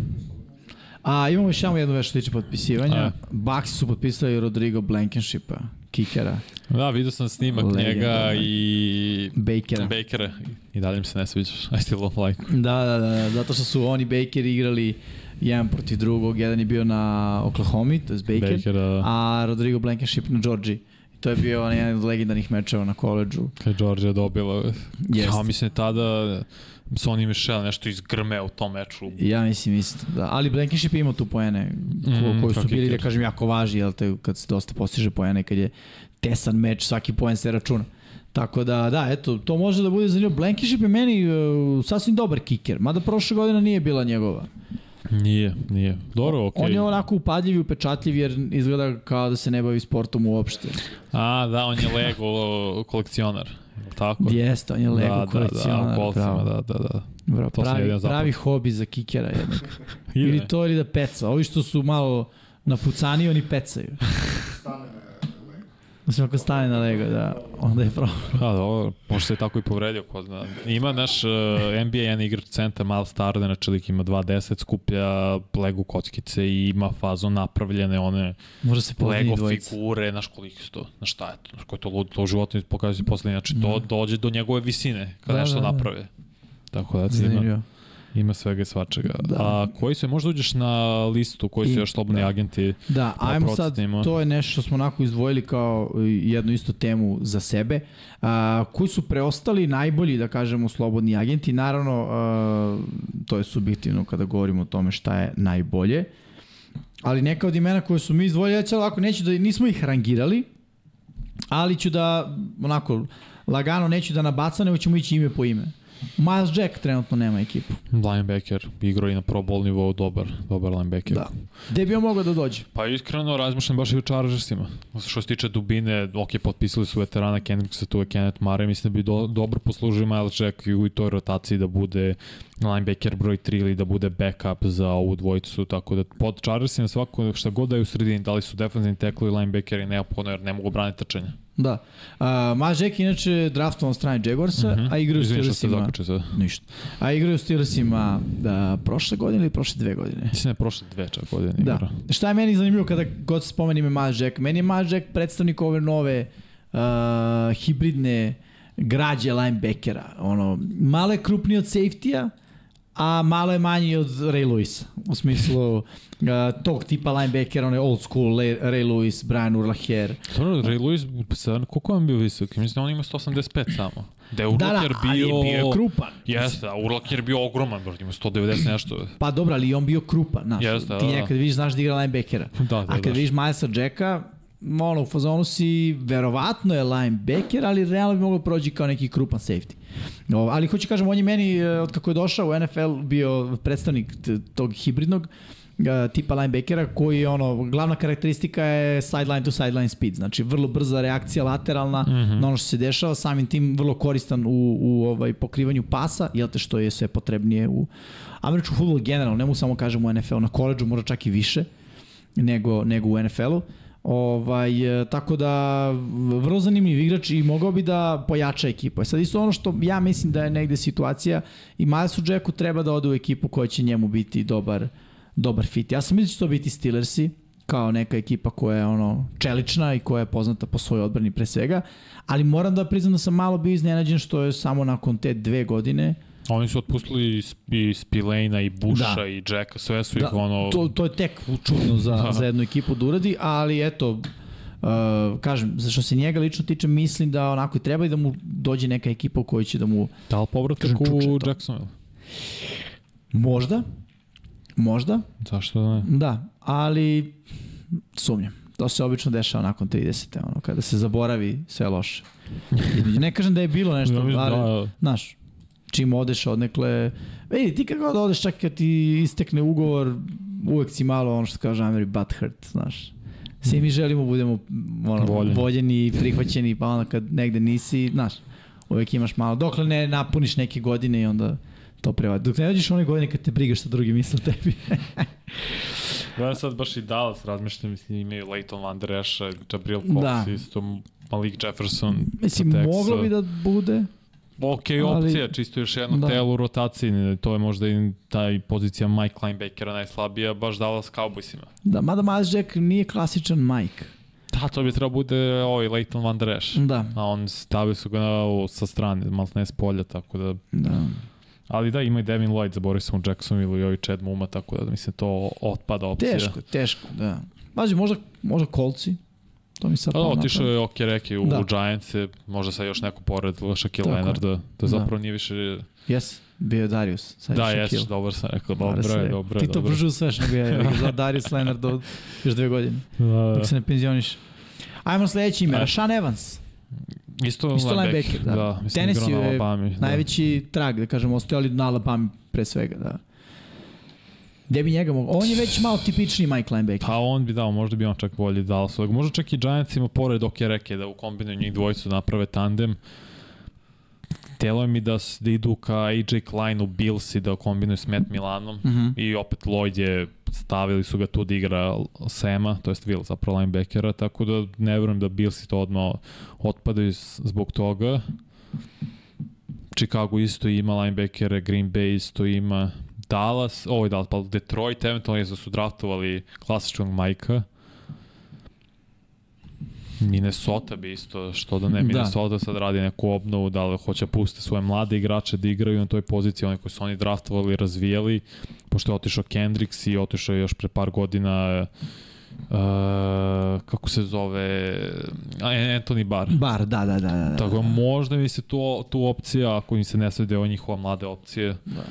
A imamo još jednu već što tiče potpisivanja. A. Bucks su potpisali Rodrigo Blankenshipa, kikera, Da, vidio sam snimak Legenda, njega da. i Bakera. Bakera. I dalje mi se ne sviđaš. I still don't like. Da, da, da, zato što su oni Baker igrali jedan protiv drugog, jedan je bio na Oklahoma, to je Baker, Baker, da. a Rodrigo Blankenship na Georgiji. I to je bio onaj jedan od legendarnih mečeva na koleđu. Kad je Georgia dobila. Jest. Ja mislim tada Sonny Michel nešto izgrme u tom meču. Ja mislim isto, da. Ali Blankenship je imao tu poene ko, Mm, koji su bili, da kažem, jako važni, jel te, kad se dosta postiže poene, kad je tesan meč, svaki poen se računa. Tako da, da, eto, to može da bude zanimljivo. Blankenship je meni uh, sasvim dobar kiker, mada prošle godine nije bila njegova. Nije, nije. Dobro, okej. On je onako upadljiv i upečatljiv jer izgleda kao da se ne bavi sportom uopšte. A, da, on je Lego kolekcionar. Tako? Jeste, on je Lego da, kolekcionar. Da, da, kolcima, da, da, da. Bravo, to pravi, pravi hobi za kikera jednog. Ili to ili da peca. Ovi što su malo napucani, oni pecaju. Stane. Mislim, ako stane na Lego, da, onda je problem. Da, dobro, možda se je tako i povredio. Ko zna. Ima naš uh, NBA jedan igrač centar, Miles Starden, znači lik ima 2.10, skuplja Lego kockice i ima fazon napravljene one Može se Lego dvojica. figure, znaš koliko su to, znaš šta je to, znaš ko je to lud, to u životu pokazuje poslednje, znači to dođe do njegove visine kada Da, nešto da, da. naprave. Tako da, ima, Zanimljivo. ima svega i svačega. Da. A koji su, možda uđeš na listu, koji su I- još slobodni da. agenti? Da, Pa ajmo sad, to je nešto što smo onako izdvojili kao jednu istu temu za sebe. A, koji su preostali najbolji, da kažemo, slobodni agenti? Naravno, a, to je subjektivno kada govorimo o tome šta je najbolje. ali neka od imena koje su mi izdvojili, ja ću ovako, neću da, nismo ih rangirali, ali ću da, onako, lagano neću da nabacam, nego ćemo ići ime po ime. Miles Jack trenutno nema ekipu. Linebacker, igrao i na pro bowl nivou, dobar, dobar linebacker. Da. Gde bi on mogao da dođe? Pa iskreno razmišljam baš i o Chargersima. Što se tiče dubine, ok, potpisali su veterana Kendricksa, tu je Kenneth Mare, mislim da bi do, dobro poslužio Miles Jack i u toj rotaciji da bude linebacker broj 3 ili da bude backup za ovu dvojicu, tako da pod Chargersima svako šta god da je u sredini, da li su defensivni tekli ili linebackeri neophodno jer ne mogu braniti trčanje. Da. Uh, Jack inače draftovan strane Jaguarsa, uh -huh. a igraju u Steelersima. Ništa. A igraju u Steelersima da, prošle godine ili prošle dve godine? Mislim da prošle dve čak godine da. igra. Šta je meni zanimljivo kada god se spomeni ime Jack? Meni je Jack predstavnik ove nove uh, hibridne građe linebackera. Ono, malo je krupniji od safety-a, a malo je manji od Ray Lewisa. U smislu uh, tog tipa linebackera, onaj old school Ray, Ray Lewis, Brian Urlacher. Dobro, Ray Lewis, sad, koliko on bio visok? Mislim da on ima 185 samo. Da je Urlacher da, da, bio... je bio krupan. Jeste, a Urlacher je bio ogroman, bro, ima 190 nešto. Pa dobro, ali on bio krupan, znaš. Jeste, Ti da, nekad vidiš, znaš da igra linebackera. Da, da, a kad da. vidiš Milesa Jacka, ono, u fazonu si, verovatno je linebacker, ali realno bi mogao prođi kao neki krupan safety. O, ali hoću kažem, on je meni, e, od kako je došao u NFL, bio predstavnik tog hibridnog uh, tipa linebackera koji je ono, glavna karakteristika je sideline to sideline speed, znači vrlo brza reakcija lateralna mm -hmm. na ono što se dešava, samim tim vrlo koristan u, u ovaj pokrivanju pasa, jel te što je sve potrebnije u američkom futbolu generalno, ne mu samo kažem u NFL, na koleđu mora čak i više nego, nego u NFL-u. Ovaj, e, tako da, vrlo zanimljiv igrač i mogao bi da pojača ekipu. E sad isto ono što ja mislim da je negde situacija i Milesu Jacku treba da ode u ekipu koja će njemu biti dobar, dobar fit. Ja sam mislim da će to biti Steelersi, kao neka ekipa koja je ono čelična i koja je poznata po svojoj odbrani pre svega, ali moram da priznam da sam malo bio iznenađen što je samo nakon te dve godine Oni su otpustili i Spilejna i Busha da. i Jacka, sve su da, ih ono... To, to je tek čudno za, da. za jednu ekipu da uradi, ali eto, Uh, kažem, za što se njega lično tiče, mislim da onako i treba i da mu dođe neka ekipa u kojoj će da mu... Da li povratak u Jacksonville? Možda. Možda. Zašto da ne? Da, ali sumnjam. To se obično dešava nakon 30. Ono, kada se zaboravi sve loše. ne kažem da je bilo nešto, ali, da, znaš, čim odeš odnekle, vidi, ti kako da odeš čak kad ti istekne ugovor, uvek si malo ono što kaže Ameri butt hurt, znaš. Svi mi želimo da budemo ono, voljeni. voljeni i prihvaćeni, pa onda kad negde nisi, znaš, uvek imaš malo, dokle ne napuniš neke godine i onda to prevadi. Dok ne dođeš one godine kad te brigaš sa drugim misle tebi. ja sad baš i Dallas razmišljam, mislim, imaju Leighton Van Der Esch, Jabril Cox, da. isto Malik Jefferson. Mislim, moglo bi da bude, ok opcija, ali, čisto još jedno da. telo u rotaciji, to je možda i taj pozicija Mike Linebackera najslabija, baš Dallas Cowboysima. Da, mada Miles Jack nije klasičan Mike. Da, to bi trebao bude ovaj Leighton Van Der Esch. Da. A on stavio su ga na, sa strane, malo ne s polja, tako da... Da. Ali da, ima i Devin Lloyd, zaboravio sam u Jacksonville i ovaj Chad Muma, tako da mislim to otpada opcija. Teško, teško, da. Mađe, možda, možda kolci, To mi sad pa, otišao je ok reki u, da. u Giants, možda sad još neko pored Shaquille Leonard, da, da zapravo da. nije više... Jes, bio je Darius. Sad da, jes, dobro sam rekao, dobro je, dobro je. Ti to bržu sve što bio je, za Darius Leonard od još dve godine, da, da. dok se ne penzioniš. Ajmo sledeće ime, Sean Evans. Isto, Isto linebacker, da. da Tennessee je Alabama, da. najveći trag, da kažemo, ostojali na Alabama pre svega, da. Gde bi njega mogo? On je već malo tipični Mike linebacker. Pa on bi dao, možda bi on čak bolje dao svojeg. Možda čak i Giants ima pored dok je reke da u kombinu njih dvojicu naprave tandem. Telo mi da, da idu ka AJ Klein u Bills i da kombinuju s Matt Milanom mm -hmm. i opet Lloyd je stavili su ga tu da igra Sema, to jest Will zapravo linebackera, tako da ne verujem da Bills to odmah otpadaju zbog toga. Chicago isto ima linebackere, Green Bay isto ima, Dallas, ovo je Dallas, pa Detroit, eventualno je da su draftovali klasičnog majka. Minnesota bi isto, što da ne, da. Minnesota da. sad radi neku obnovu, da li hoće pustiti svoje mlade igrače da igraju na toj poziciji, one koji su oni draftovali razvijali, pošto je otišao Kendricks i otišao je još pre par godina uh, kako se zove, Anthony Barr. Bar, da, da, da. da, da. Tako možda mi se tu, tu opcija, ako im se ne svede o njihova mlade opcije. Da.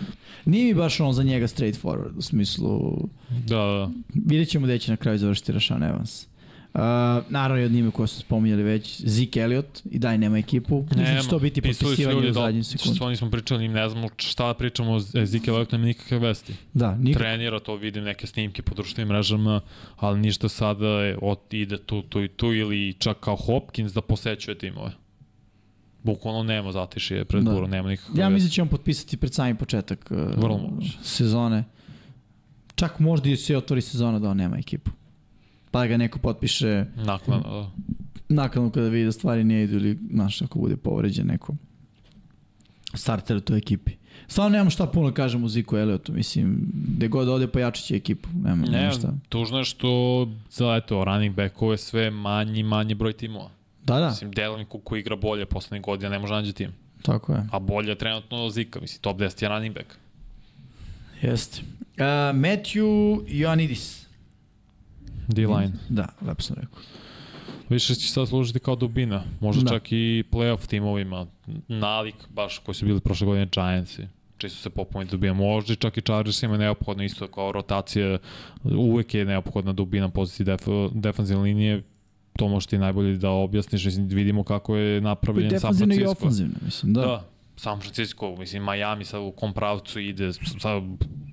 Nije mi baš ono za njega straight forward, u smislu, Da, da. vidjet ćemo gde će na kraju završiti Rashan Evans. Uh, naravno od njime koje su spominjali već, Zeke Elliott i daj nema ekipu. Mislim da će to biti potpisivanje u zadnjem Što sekundu. oni smo pričali, im ne znamo šta da pričamo o Zeke Elliott, nema nikakve vesti. Da, nikako. Trenira, to vidim neke snimke po društvenim mrežama, ali ništa sada je, od, ide tu, tu i tu, ili čak kao Hopkins da posećuje timove. Bukvalno nema zatišije pred Da. burom, nema nikakve Ja mislim da će on potpisati pred sami početak uh, Vrlo moguće. sezone. Čak možda i se otvori sezona da on nema ekipu. Pa ga neko potpiše Naknadno, da. nakon kada vidi da stvari ne idu ili, znaš, ako bude povređen neko starter u toj ekipi. Stvarno nemam šta puno da kažem u Ziku Elliotu, mislim, gde god ode pojačat će ekipu, nema, nema Ne, šta. tužno je što za eto, running backove sve manji manji broj timova. Da, da, Mislim, Cook koji igra bolje poslednjih godina ne može nađe tim. tako je. A bolje je trenutno Zika, mislim, top 10 je running back. Jeste. Uh, Matthew Ioannidis. D-line. Da, lepo sam rekao. Više će sad služiti kao dubina. Možda Da. čak i playoff timovima. Nalik, baš koji su bili prošle godine Giantsi. Čisto se popuniti dubina. Možda čak i Chargersima neophodno isto kao rotacija. Uvek je neophodna dubina pozicije def, defensivne linije. To možeš ti najbolje da objasniš. Mislim, vidimo kako je i napravljen San defanzivno i Francisco. ofanzivno, mislim, da. Da. San Francisco, mislim, Miami sad u kom pravcu ide, sad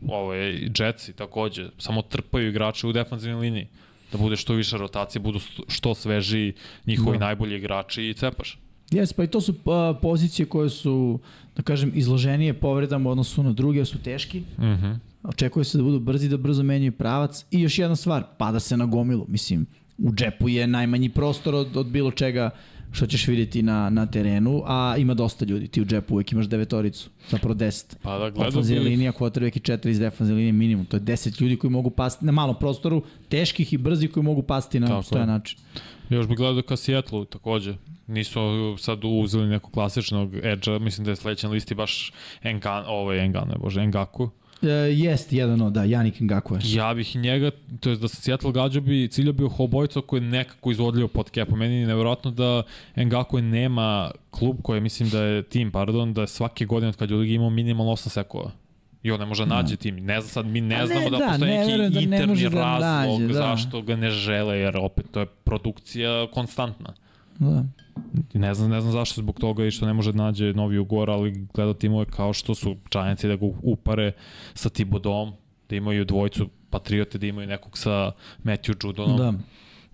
ove, Jetsi takođe, samo trpaju igrače u defanzivnoj liniji. Da bude što više rotacije, budu što sveži njihovi Da. da. najbolji igrači i cepaš. Jes, pa i to su uh, pozicije koje su, da kažem, izloženije povredama u odnosu na druge, su teški. Mm -hmm. Očekuje se da budu brzi, da brzo menjaju pravac. I još jedna stvar, pada se na gomilu. Mislim, u džepu je najmanji prostor od, od bilo čega što ćeš vidjeti na, na terenu, a ima dosta ljudi. Ti u džepu uvek imaš devetoricu, zapravo deset. Pa da gledao Ofanzivna bi, linija, quarterback i četiri iz defanzivne linije minimum. To je 10 ljudi koji mogu pasti na malom prostoru, teških i brzih koji mogu pasti na Tako stojan način. još bi gledao ka Seattle takođe. Nisu sad uzeli nekog klasičnog edge mislim da je sledeća na listi baš Engan, ovaj Engan, ne bože, Engaku. E, jest jedan od, da, Janik Ngakwe. Ja bih njega, to je da se Seattle gađao bi, ciljao bi obojca koji je nekako izvodljivo pod capom. Meni je nevjerojatno da Ngakwe nema klub koji mislim da je tim, pardon, da je svake godine od kad je u ligi imao minimalno 8 sekova. I on ne može nađe tim. Ne znam sad, mi ne A ne, znamo da, da, postoji ne neki da ne interni može da razlog nađe, da. zašto ga ne žele, jer opet to je produkcija konstantna. Da. Ne znam, ne znam zašto zbog toga i što ne može da nađe novi ugor, ali gleda timove kao što su Giantsi da ga upare sa Tibodom, da imaju dvojicu Patriote, da imaju nekog sa Matthew Judonom. Da.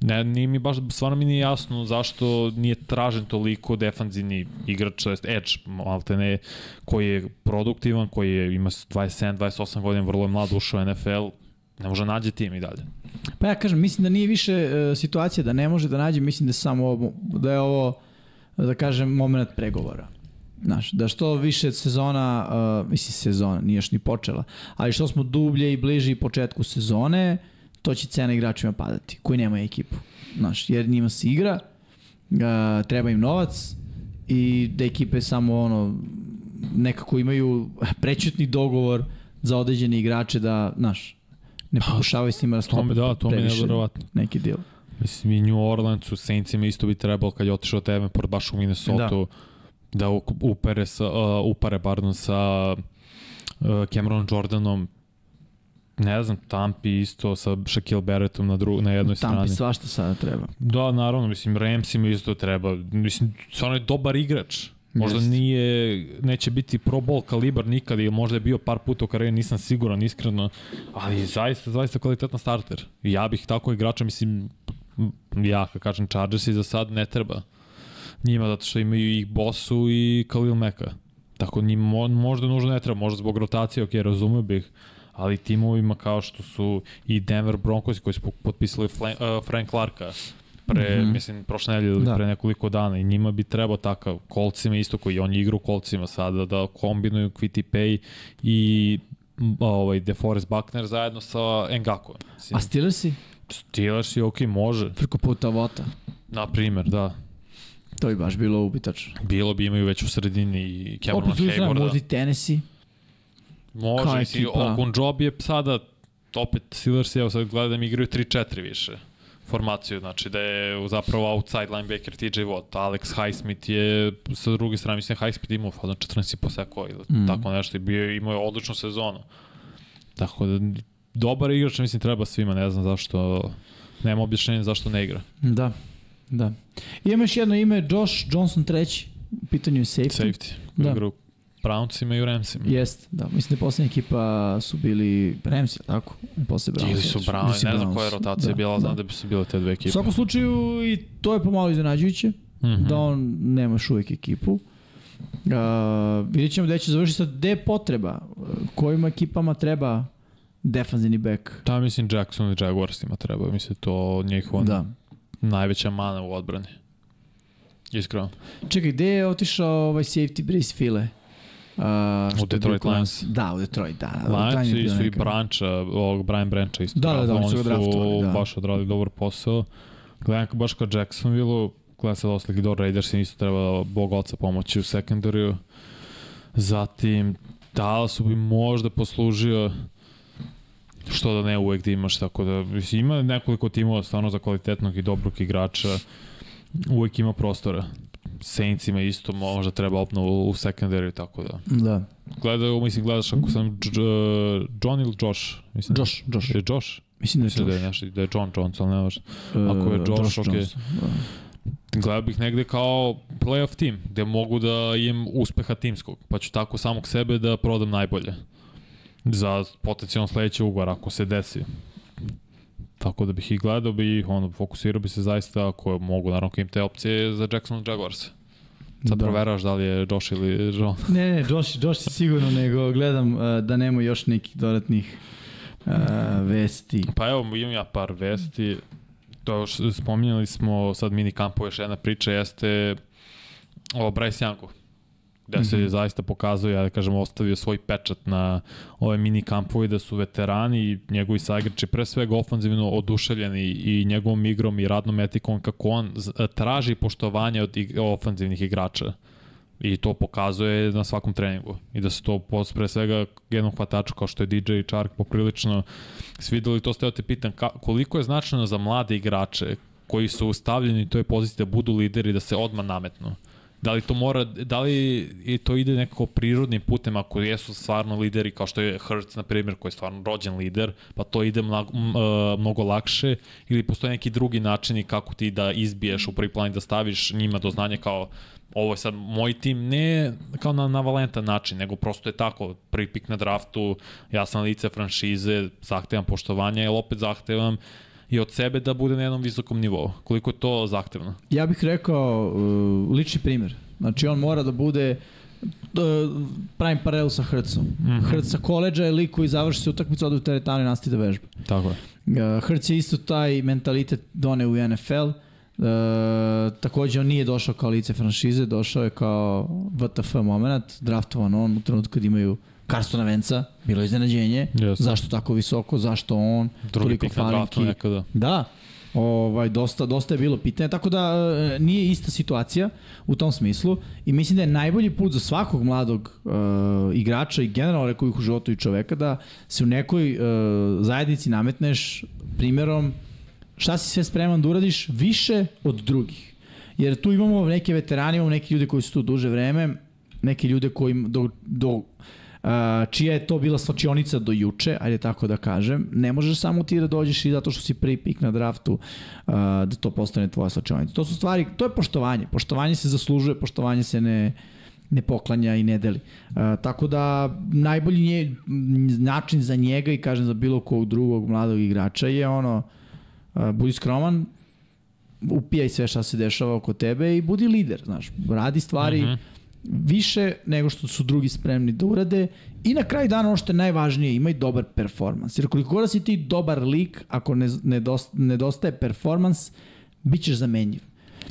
Ne, nije mi baš, stvarno mi nije jasno zašto nije tražen toliko defanzivni igrač, to jest edge, malte ne, koji je produktivan, koji je, ima 27-28 godina, vrlo je mlad, ušao u NFL, ne može nađe tim i dalje. Pa ja kažem, mislim da nije više e, situacija da ne može da nađe, mislim da samo ovo, da je ovo, da kažem, moment pregovora. Znaš, da što više sezona, uh, mislim sezona, nije još ni počela, ali što smo dublje i bliži početku sezone, to će cena igračima padati, koji nemaju ekipu. Znaš, jer njima se igra, uh, treba im novac i da ekipe samo ono, nekako imaju prećutni dogovor za određene igrače da, znaš, ne pokušavaju s njima da sklope da, to mi je nevjerovatno. neki deal. Mislim, i New Orleansu, Saintsima isto bi trebalo kad je otišao Davenport baš u Minnesota da, da u- upere sa, uh, upare pardon, sa uh, Cameron Jordanom ne znam, Tampi isto sa Shaquille Barrettom na, dru, na jednoj Tampi strani. svašta sada treba. Da, naravno, mislim, Ramsima isto treba. Mislim, stvarno je dobar igrač. Možda Jeste. nije, neće biti pro bowl kalibar nikad, ili možda je bio par puta u karijeri, nisam siguran, iskreno, ali zaista, zaista kvalitetan starter. I Ja bih tako igrača, mislim, ja, kad kažem Chargersi, za sad ne treba njima, zato što imaju i Bosu i Khalil Meka. Tako njima mo- možda nužno ne treba, možda zbog rotacije, ok, razumio bih, ali timovima kao što su i Denver Broncos koji su potpisali uh, Frank Clarka pre, mm. -hmm. mislim, prošle nedelje ili Da. pre nekoliko dana i njima bi trebao takav kolcima isto koji on igra u kolcima sada da kombinuju Quitty Pay i ovaj DeForest Buckner zajedno sa Ngako. Mislim, A Steelersi? Steelers je ok, može, Preko puta Vota. na primer, da. To bi baš bilo ubitačno. Bilo bi imaju već u sredini i Camerona Opet Haywarda. možda i Tennessee. Može, mislim. Ogunjobi je sada opet Steelers, evo sad gledam da igraju 3-4 više formaciju, znači da je zapravo outside linebacker TJ Watt, Alex Highsmith je sa druge strane, mislim Highsmith imao fazon 14 i poseko ili mm. tako nešto i bio, imao je odličnu sezonu. Tako da dobar igrač, mislim treba svima, ne znam zašto nema objašnjenja zašto ne igra. Da, da. I ima još jedno ime, Josh Johnson treći, u pitanju je safety. Safety, da. u Browncima i u Ramsima. Jest, da. Mislim da poslednja ekipa su bili Ramsi, tako? Posle Brownsi. Ili su Browns, ne znam koja je rotacija da, bila, da. znam da bi su bile te dve ekipe. U svakom slučaju i to je pomalo iznenađujuće, mm -hmm. da on nema još uvek ekipu. Uh, vidjet ćemo gde će završiti sad, gde je potreba, kojim ekipama treba defanzivni back. Da, mislim Jackson i Jaguarsima treba, mislim to njihova da. najveća mana u odbrani. Iskreno. Čekaj, gde je otišao ovaj safety Brace File? Uh, u Detroit Lions. Da, u Detroit, da. Lions su i Brancha, ovog Brian Brancha isto. Da, da, da, oni su ga draftovali. Da. baš odradili dobar posao. Gledam baš kao Jacksonville-u, gledam sad oslike do Raiders i isto treba bog oca pomoći u sekundariju. Zatim, Dallas bi možda poslužio što da ne uvek da imaš, tako da ima nekoliko timova stvarno za kvalitetnog i dobrog igrača, uvek ima prostora. Saintsima isto možda treba opnovu u secondary, tako da. Da. Gledao, mislim, gledaš ako sam John ili Josh? Mislim, Josh, Josh. Je Josh? Mislim da je mislim Josh. Da je, nešto, da je John Johnson, ne možda. Ako je Josh, Josh ok. Johnson, da. Gledao bih negde kao playoff tim, gde mogu da imam uspeha timskog, pa ću tako samog sebe da prodam najbolje za potencijalno sledeći ugovor ako se desi. Tako da bih ih gledao bi, ono, fokusirao bi se zaista ako mogu, naravno, im te opcije za Jackson Jaguars. Sad da. proveravaš da li je Josh ili John. Ne, ne, Josh, Josh sigurno, nego gledam uh, da nema još nekih dodatnih uh, vesti. Pa evo, imam ja par vesti. To spominjali smo sad mini kampu, još jedna priča jeste o Bryce Youngu gde se mm -hmm. zaista pokazuje, ja da kažem, ostavio svoj pečat na ove mini kampove da su veterani i njegovi saigrači pre svega ofanzivno oduševljeni i njegovom igrom i radnom etikom kako on traži poštovanje od ofanzivnih igrača. I to pokazuje na svakom treningu. I da se to pre svega jednom hvataču kao što je DJ Chark poprilično svideli. To ste te pitan ka, koliko je značajno za mlade igrače koji su ustavljeni u toj poziciji da budu lideri, da se odmah nametnu. Da li to mora, da li i to ide nekako prirodnim putem ako jesu stvarno lideri kao što je Hertz na primjer koji je stvarno rođen lider, pa to ide mnogo, mnogo lakše ili postoje neki drugi načini kako ti da izbiješ u prvi plan da staviš njima do znanja kao ovo je sad moj tim, ne kao na, na valentan način, nego prosto je tako, prvi pik na draftu, ja sam lice franšize, zahtevam poštovanje, jer opet zahtevam i od sebe da bude na jednom visokom nivou. Koliko je to zahtevno? Ja bih rekao uh, lični primjer. Znači on mora da bude uh, pravim paralelu sa Hrcom. Mm -hmm. Hrc sa koleđa je lik koji završi se utakmicu, ode u teretanu i nastavi da vežba. Tako je. Uh, Hrc je isto taj mentalitet done u NFL. Uh, takođe on nije došao kao lice franšize, došao je kao VTF moment, draftovan on u trenutku kad imaju Karstona Venca, bilo je iznenađenje. Yes. Zašto tako visoko, zašto on, Drugi toliko falinki. Nekada. Da, ovaj, dosta, dosta je bilo pitanje, tako da e, nije ista situacija u tom smislu i mislim da je najbolji put za svakog mladog uh, igrača i generalno rekao bih u životu i čoveka da se u nekoj uh, zajednici nametneš primjerom šta si sve spreman da uradiš više od drugih. Jer tu imamo neke veterane, imamo neke ljude koji su tu duže vreme, neke ljude koji do, do čija je to bila svačionica do juče, ajde tako da kažem. Ne možeš samo ti da dođeš i zato što si prvi pik na draftu da to postane tvoja svačionica. To su stvari, to je poštovanje. Poštovanje se zaslužuje, poštovanje se ne, ne poklanja i ne deli. Uh, tako da najbolji nje, način za njega i kažem za bilo kog drugog mladog igrača je ono uh, budi skroman, upijaj sve šta se dešava oko tebe i budi lider, znaš. Radi stvari uh mhm. -huh više nego što su drugi spremni da urade i na kraju dana ono što je najvažnije, imaj dobar performans. Jer koliko god da si ti dobar lik, ako ne, nedostaje performans, bit ćeš zamenjiv.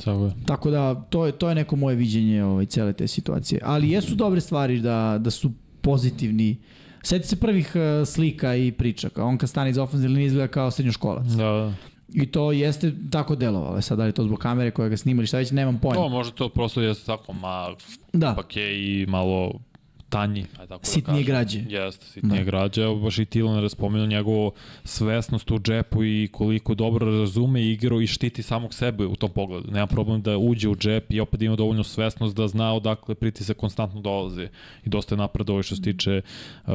Tako, je. Tako da to je, to je neko moje viđenje ovaj, cele te situacije. Ali jesu dobre stvari da, da su pozitivni Sjeti se prvih uh, slika i priča, kao on kad stane iz ofenzivne linije izgleda kao srednjoškolac. Da, da. I to jeste tako delovalo. E sad, da li to zbog kamere koja ga snimali, šta već, nemam pojma. To možda to prosto jeste tako, ma, da. pak je i malo tanji, aj tako Sitnije da građe. Jeste, sitnije da. građe, baš i Tilan razpomenuo njegovu svesnost u džepu i koliko dobro razume igru i štiti samog sebe u tom pogledu. Nema problem da uđe u džep i opet ima dovoljnu svesnost da zna odakle pritisak konstantno dolazi. I dosta je napredovao što se tiče uh,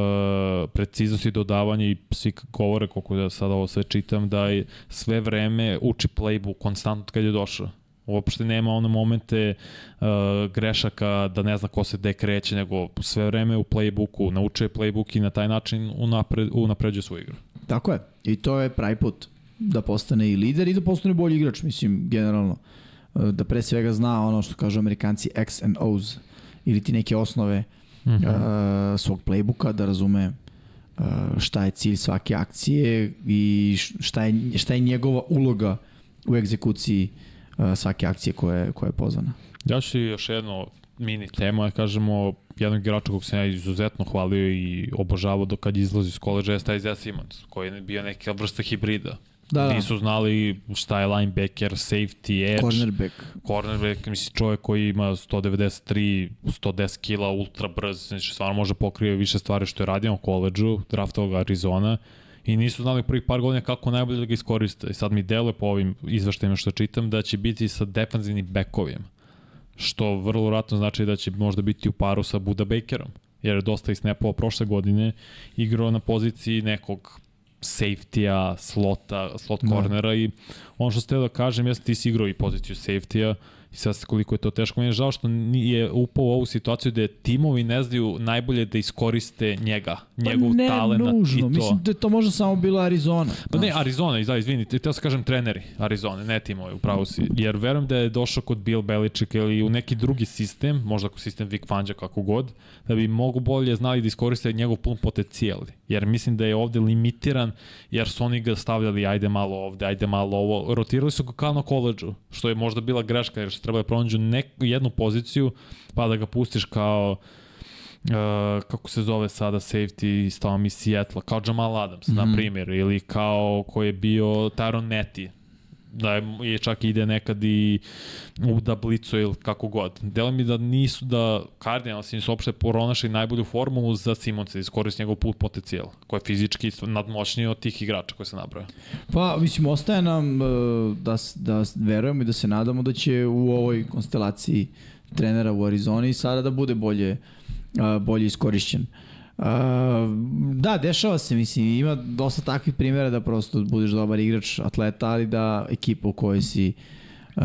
preciznosti dodavanja i svi govore, koliko da sad ovo sve čitam, da je sve vreme uči playbook konstantno kad je došao Uopšte nema one momente uh, grešaka da ne zna ko se gde kreće, nego sve vreme u playbooku, naučuje playbook i na taj način unapred, unapređuje svoju igru. Tako je. I to je pravi put da postane i lider i da postane bolji igrač, mislim, generalno. Uh, da pre svega zna ono što kažu amerikanci X and O's ili ti neke osnove uh -huh. uh, svog playbooka, da razume uh, šta je cilj svake akcije i šta je, šta je njegova uloga u egzekuciji uh, svake akcije koje, koje je pozvana. Ja ću još jedno mini tema, kažemo, jednog igrača kog sam ja izuzetno hvalio i obožavao do kad izlazi iz koleđa je Isaiah Simmons, koji je bio neka vrsta hibrida. Da, da. Nisu znali šta je linebacker, safety, edge. Cornerback. Cornerback, misli čovjek koji ima 193, 110 kila, ultra brz, znači stvarno može pokrije više stvari što je radio u koleđu, draftovog Arizona i nisu znali prvih par godina kako najbolje da ga iskoriste. I sad mi deluje po ovim izveštajima što čitam da će biti sa defanzivnim bekovima. Što vrlo vratno znači da će možda biti u paru sa Buda Bakerom. Jer je dosta i snapova prošle godine igrao na poziciji nekog safety-a, slota, slot da. cornera i ono što ste da kažem jeste ti si igrao i poziciju safety-a I sad koliko je to teško. Meni je žao što nije upao u ovu situaciju da timovi ne znaju najbolje da iskoriste njega, njegov pa ne, talent nužno. i to. Mislim da je to možda samo bila Arizona. Pa ne, Arizona, da, izvini, teo se kažem treneri Arizone, ne timovi, upravo si. Jer verujem da je došao kod Bill Belichick ili u neki drugi sistem, možda ako sistem Vic Fangio kako god, da bi mogu bolje znali da iskoriste njegov pun potencijal. Jer mislim da je ovde limitiran, jer su oni ga stavljali ajde malo ovde, ajde malo ovo. Rotirali su ga kao na koleđu, što je možda bila greška, jer su trebali da pronađu neku, jednu poziciju, pa da ga pustiš kao Uh, kako se zove sada safety stava mi Seattle, kao Jamal Adams, mm -hmm. na mhm. primjer, ili kao ko je bio Tyron Nettie, da je čak ide nekad i u da blicu ili kako god. Delo mi da nisu da Cardinals nisu uopšte poronašli najbolju formulu za Simonsa, da iskoristi njegov put potencijal, koji je fizički nadmoćniji od tih igrača koje se nabraju. Pa, mislim, ostaje nam e, da, da verujemo i da se nadamo da će u ovoj konstelaciji trenera u Arizoni sada da bude bolje, e, bolje iskorišćen. Uh, Uh, da, dešava se, mislim, ima dosta takvih primjera da prosto budeš dobar igrač, atleta, ali da ekipa u kojoj si uh,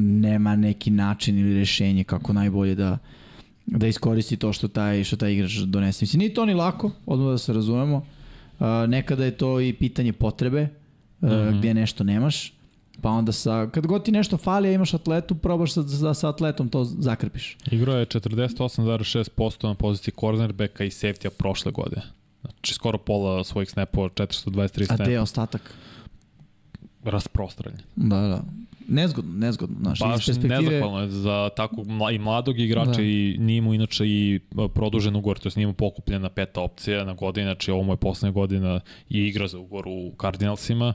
nema neki način ili rešenje kako najbolje da da iskoristi to što taj što taj igrač donese. Mislim, nije to ni lako, odmah da se razumemo. Uh, nekada je to i pitanje potrebe, uh, mm -hmm. gdje nešto nemaš. Pa onda sa, kad god ti nešto fali, a imaš atletu, probaš sa, sa, sa atletom to zakrpiš. Igro je 48,6% na poziciji cornerbacka i safety-a prošle godine. Znači skoro pola svojih snapova, 423 snapa. A gde je ostatak? Rasprostranjen. Da, da. Nezgodno, nezgodno. Znaš, Baš perspektive... nezahvalno je za tako i mladog igrača da. i nije mu inače i produžen ugor, to je nije mu pokupljena peta opcija na godinu, znači ovo mu je poslednja godina i igra za ugor u Cardinalsima.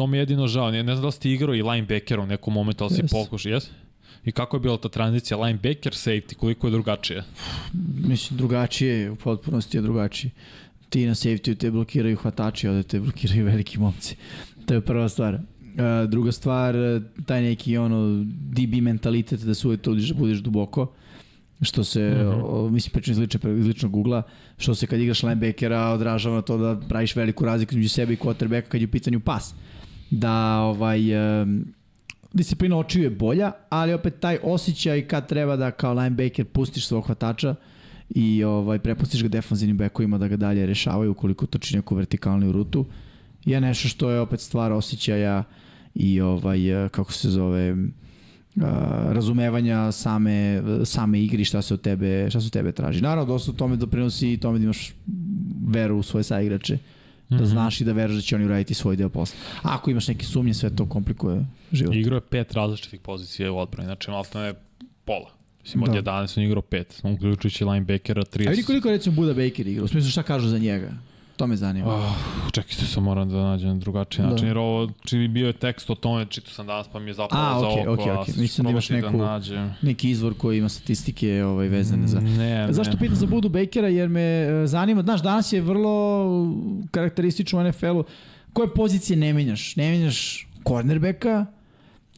To mi je jedino žao. Ne, ne znam da li si igrao i linebacker u nekom momentu, ali yes. si pokušao, jes? I kako je bila ta tranzicija linebacker, safety, koliko je drugačije? Mislim, drugačije, u potpunosti je drugačije. Ti na safety te blokiraju hvatači, ovde te blokiraju veliki momci. To je prva stvar. Uh, druga stvar, taj neki ono DB mentalitet da se uvijek trudiš da budeš duboko što se, mm -hmm. o, mislim, pričam iz, lične, iz ličnog ugla, što se kad igraš linebackera odražava na to da praviš veliku razliku između sebe i quarterbacka kad je u pitanju pas. Uh, da ovaj, disciplina očiju je bolja, ali opet taj osjećaj kad treba da kao linebacker pustiš svog hvatača i ovaj, prepustiš ga defanzivnim bekovima da ga dalje rešavaju ukoliko toči neku vertikalnu rutu, je nešto što je opet stvar osjećaja i ovaj, kako se zove, Uh, razumevanja same, same igri šta se od tebe, šta se od tebe traži. Naravno, dosta tome doprinosi i tome da imaš veru u svoje saigrače. Uh, da mhm. znaš i da veruješ da će oni uraditi svoj deo posla. Ako imaš neke sumnje, sve to komplikuje život. Igro je pet različitih pozicija u odbrani, znači malo je pola. Mislim, od da. 11 on igrao pet, uključujući linebackera 30. A vidi koliko recimo Buda Baker igra, u smislu šta kažu za njega? To me zanima. Oh, čekajte se, moram da nađem drugačiji način, Da. jer ovo, čini bio je tekst o tome, čitao sam danas, pa mi je zapalo A, za okej, oko, okej, a okej. sad ću Mislim da imaš probati neku- nađem. Neki izvor koji ima statistike ovaj, vezane za... Ne, Zašto ne. pitam za Budu Bakera? Jer me e, zanima, znaš, danas je vrlo karakteristično u NFL-u. Koje pozicije ne menjaš? Ne menjaš cornerbacka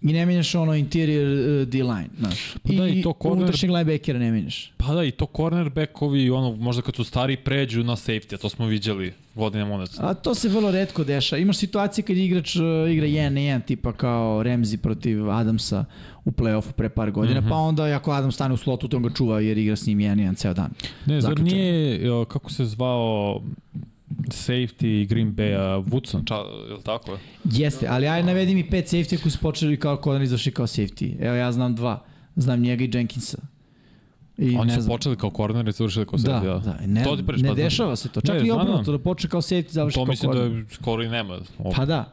i ne menjaš ono interior uh, D-line, znaš. Pa da, i to corner- unutrašnjeg linebackera ne menjaš. Pa da, i to cornerbackovi, ono, možda kad su stari pređu na safety, a to smo viđali godinama unad. A to se vrlo redko deša. Imaš situacije kad igrač uh, igra 1 na 1, tipa kao Ramsey protiv Adamsa u play-offu pre par godina, mm -hmm. pa onda ako Adam stane u slotu, to on ga čuva jer igra s njim 1 na 1 ceo dan. Ne, zar nije, jo, kako se zvao safety Green Bay-a, Woodson, ča, je li tako? Jeste, ali aj navedi mi pet safety koji su počeli kao corner i završili kao safety. Evo ja znam dva. Znam njega i Jenkinsa. I Oni su počeli kao corner i završili kao Da, safety, da. da, ne, To ti ne pa dešava se to. Čak Ne, i obrnuto, da počne kao safety, završi To kao mislim corner. da je skoro i nema. Ovo. Pa da.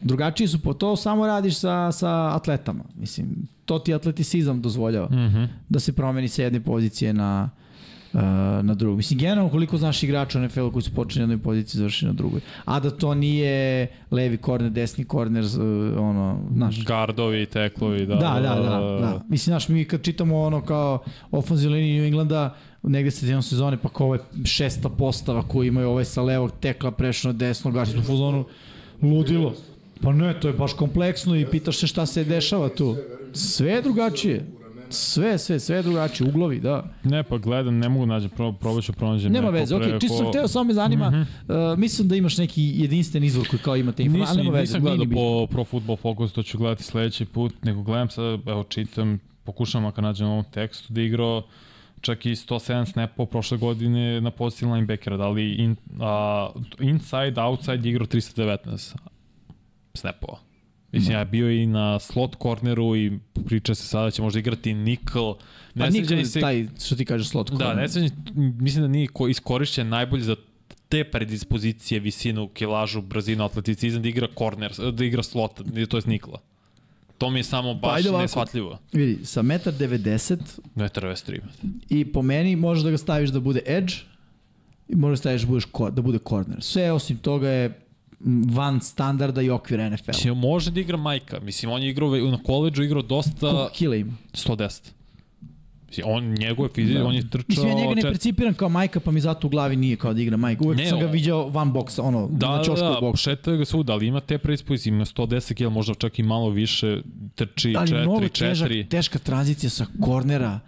Drugačiji su po to, samo radiš sa, sa atletama. Mislim, to ti atleticizam dozvoljava. Mhm. da se promeni sa jedne pozicije na uh, na drugu. Mislim, generalno koliko znaš igrača u NFL-u koji su počeli na jednoj poziciji završili na drugoj. A da to nije levi korner, desni korner, uh, ono, znaš. Gardovi, teklovi, da. Da, da, da, da. Mislim, znaš, mi kad čitamo ono kao ofenzivnu liniju New Englanda, negde se jednom sezone, pa kao ove šesta postava koji imaju ovaj sa levog tekla prešao na desno, gaši u fuzonu, ludilo. Pa ne, to je baš kompleksno i pitaš se šta se dešava tu. Sve je drugačije. Sve, sve, sve je drugačije. Uglovi, da. Ne, pa gledam, ne mogu nađem, pro, probat ću pronađem Nema veze, okej, preko- čisto sam hteo, samo me zanima, mm -hmm. uh, mislim da imaš neki jedinstven izvor koji kao ima te informacije, ali nema veze. nisam gledao po Pro Football Focus, to ću gledati sledeći put, nego gledam sad, evo čitam, pokušam ako nađem ovom tekstu da igrao čak i 107 snapova prošle godine na poziciji linebackera, da li in, a, inside, outside je igrao 319 snapova. Mislim, ja bio i na slot corneru i priča se sada da će možda igrati nickel. Pa mi se taj, što ti kaže, slot Da, corner. ne sviđa, mislim da nije ko- iskorišćen najbolje za te predispozicije, visinu, kilažu, brzinu, atleticizam, da igra corner, da igra slot, to je nikla. To mi je samo Pa baš ajde ovako. nesvatljivo. Vidi, sa 1,90 m 1,93 m. i po meni možeš da ga staviš da bude edge i možeš da staviš da, budeš, da bude corner. Sve osim toga je van standarda i okvira NFL. Mislim, može da igra majka. Mislim, on je igrao na koleđu, igrao dosta Koliko kila ima? 110. Mislim, on, njegove fizičke, Da. on je trčao... Mislim, ja njega ne čet- percipiram kao majka, pa mi zato u glavi nije kao da igra majka. Uvek Ne, sam ga o- viđao van boksa, ono, Da, na da, ćošku da, boksa. šeta ga svuda, ali ima te predispozicije, ima 110 kg, možda čak i malo više, trči Ali 4, mnogo 4. težak, teška tranzicija sa kornera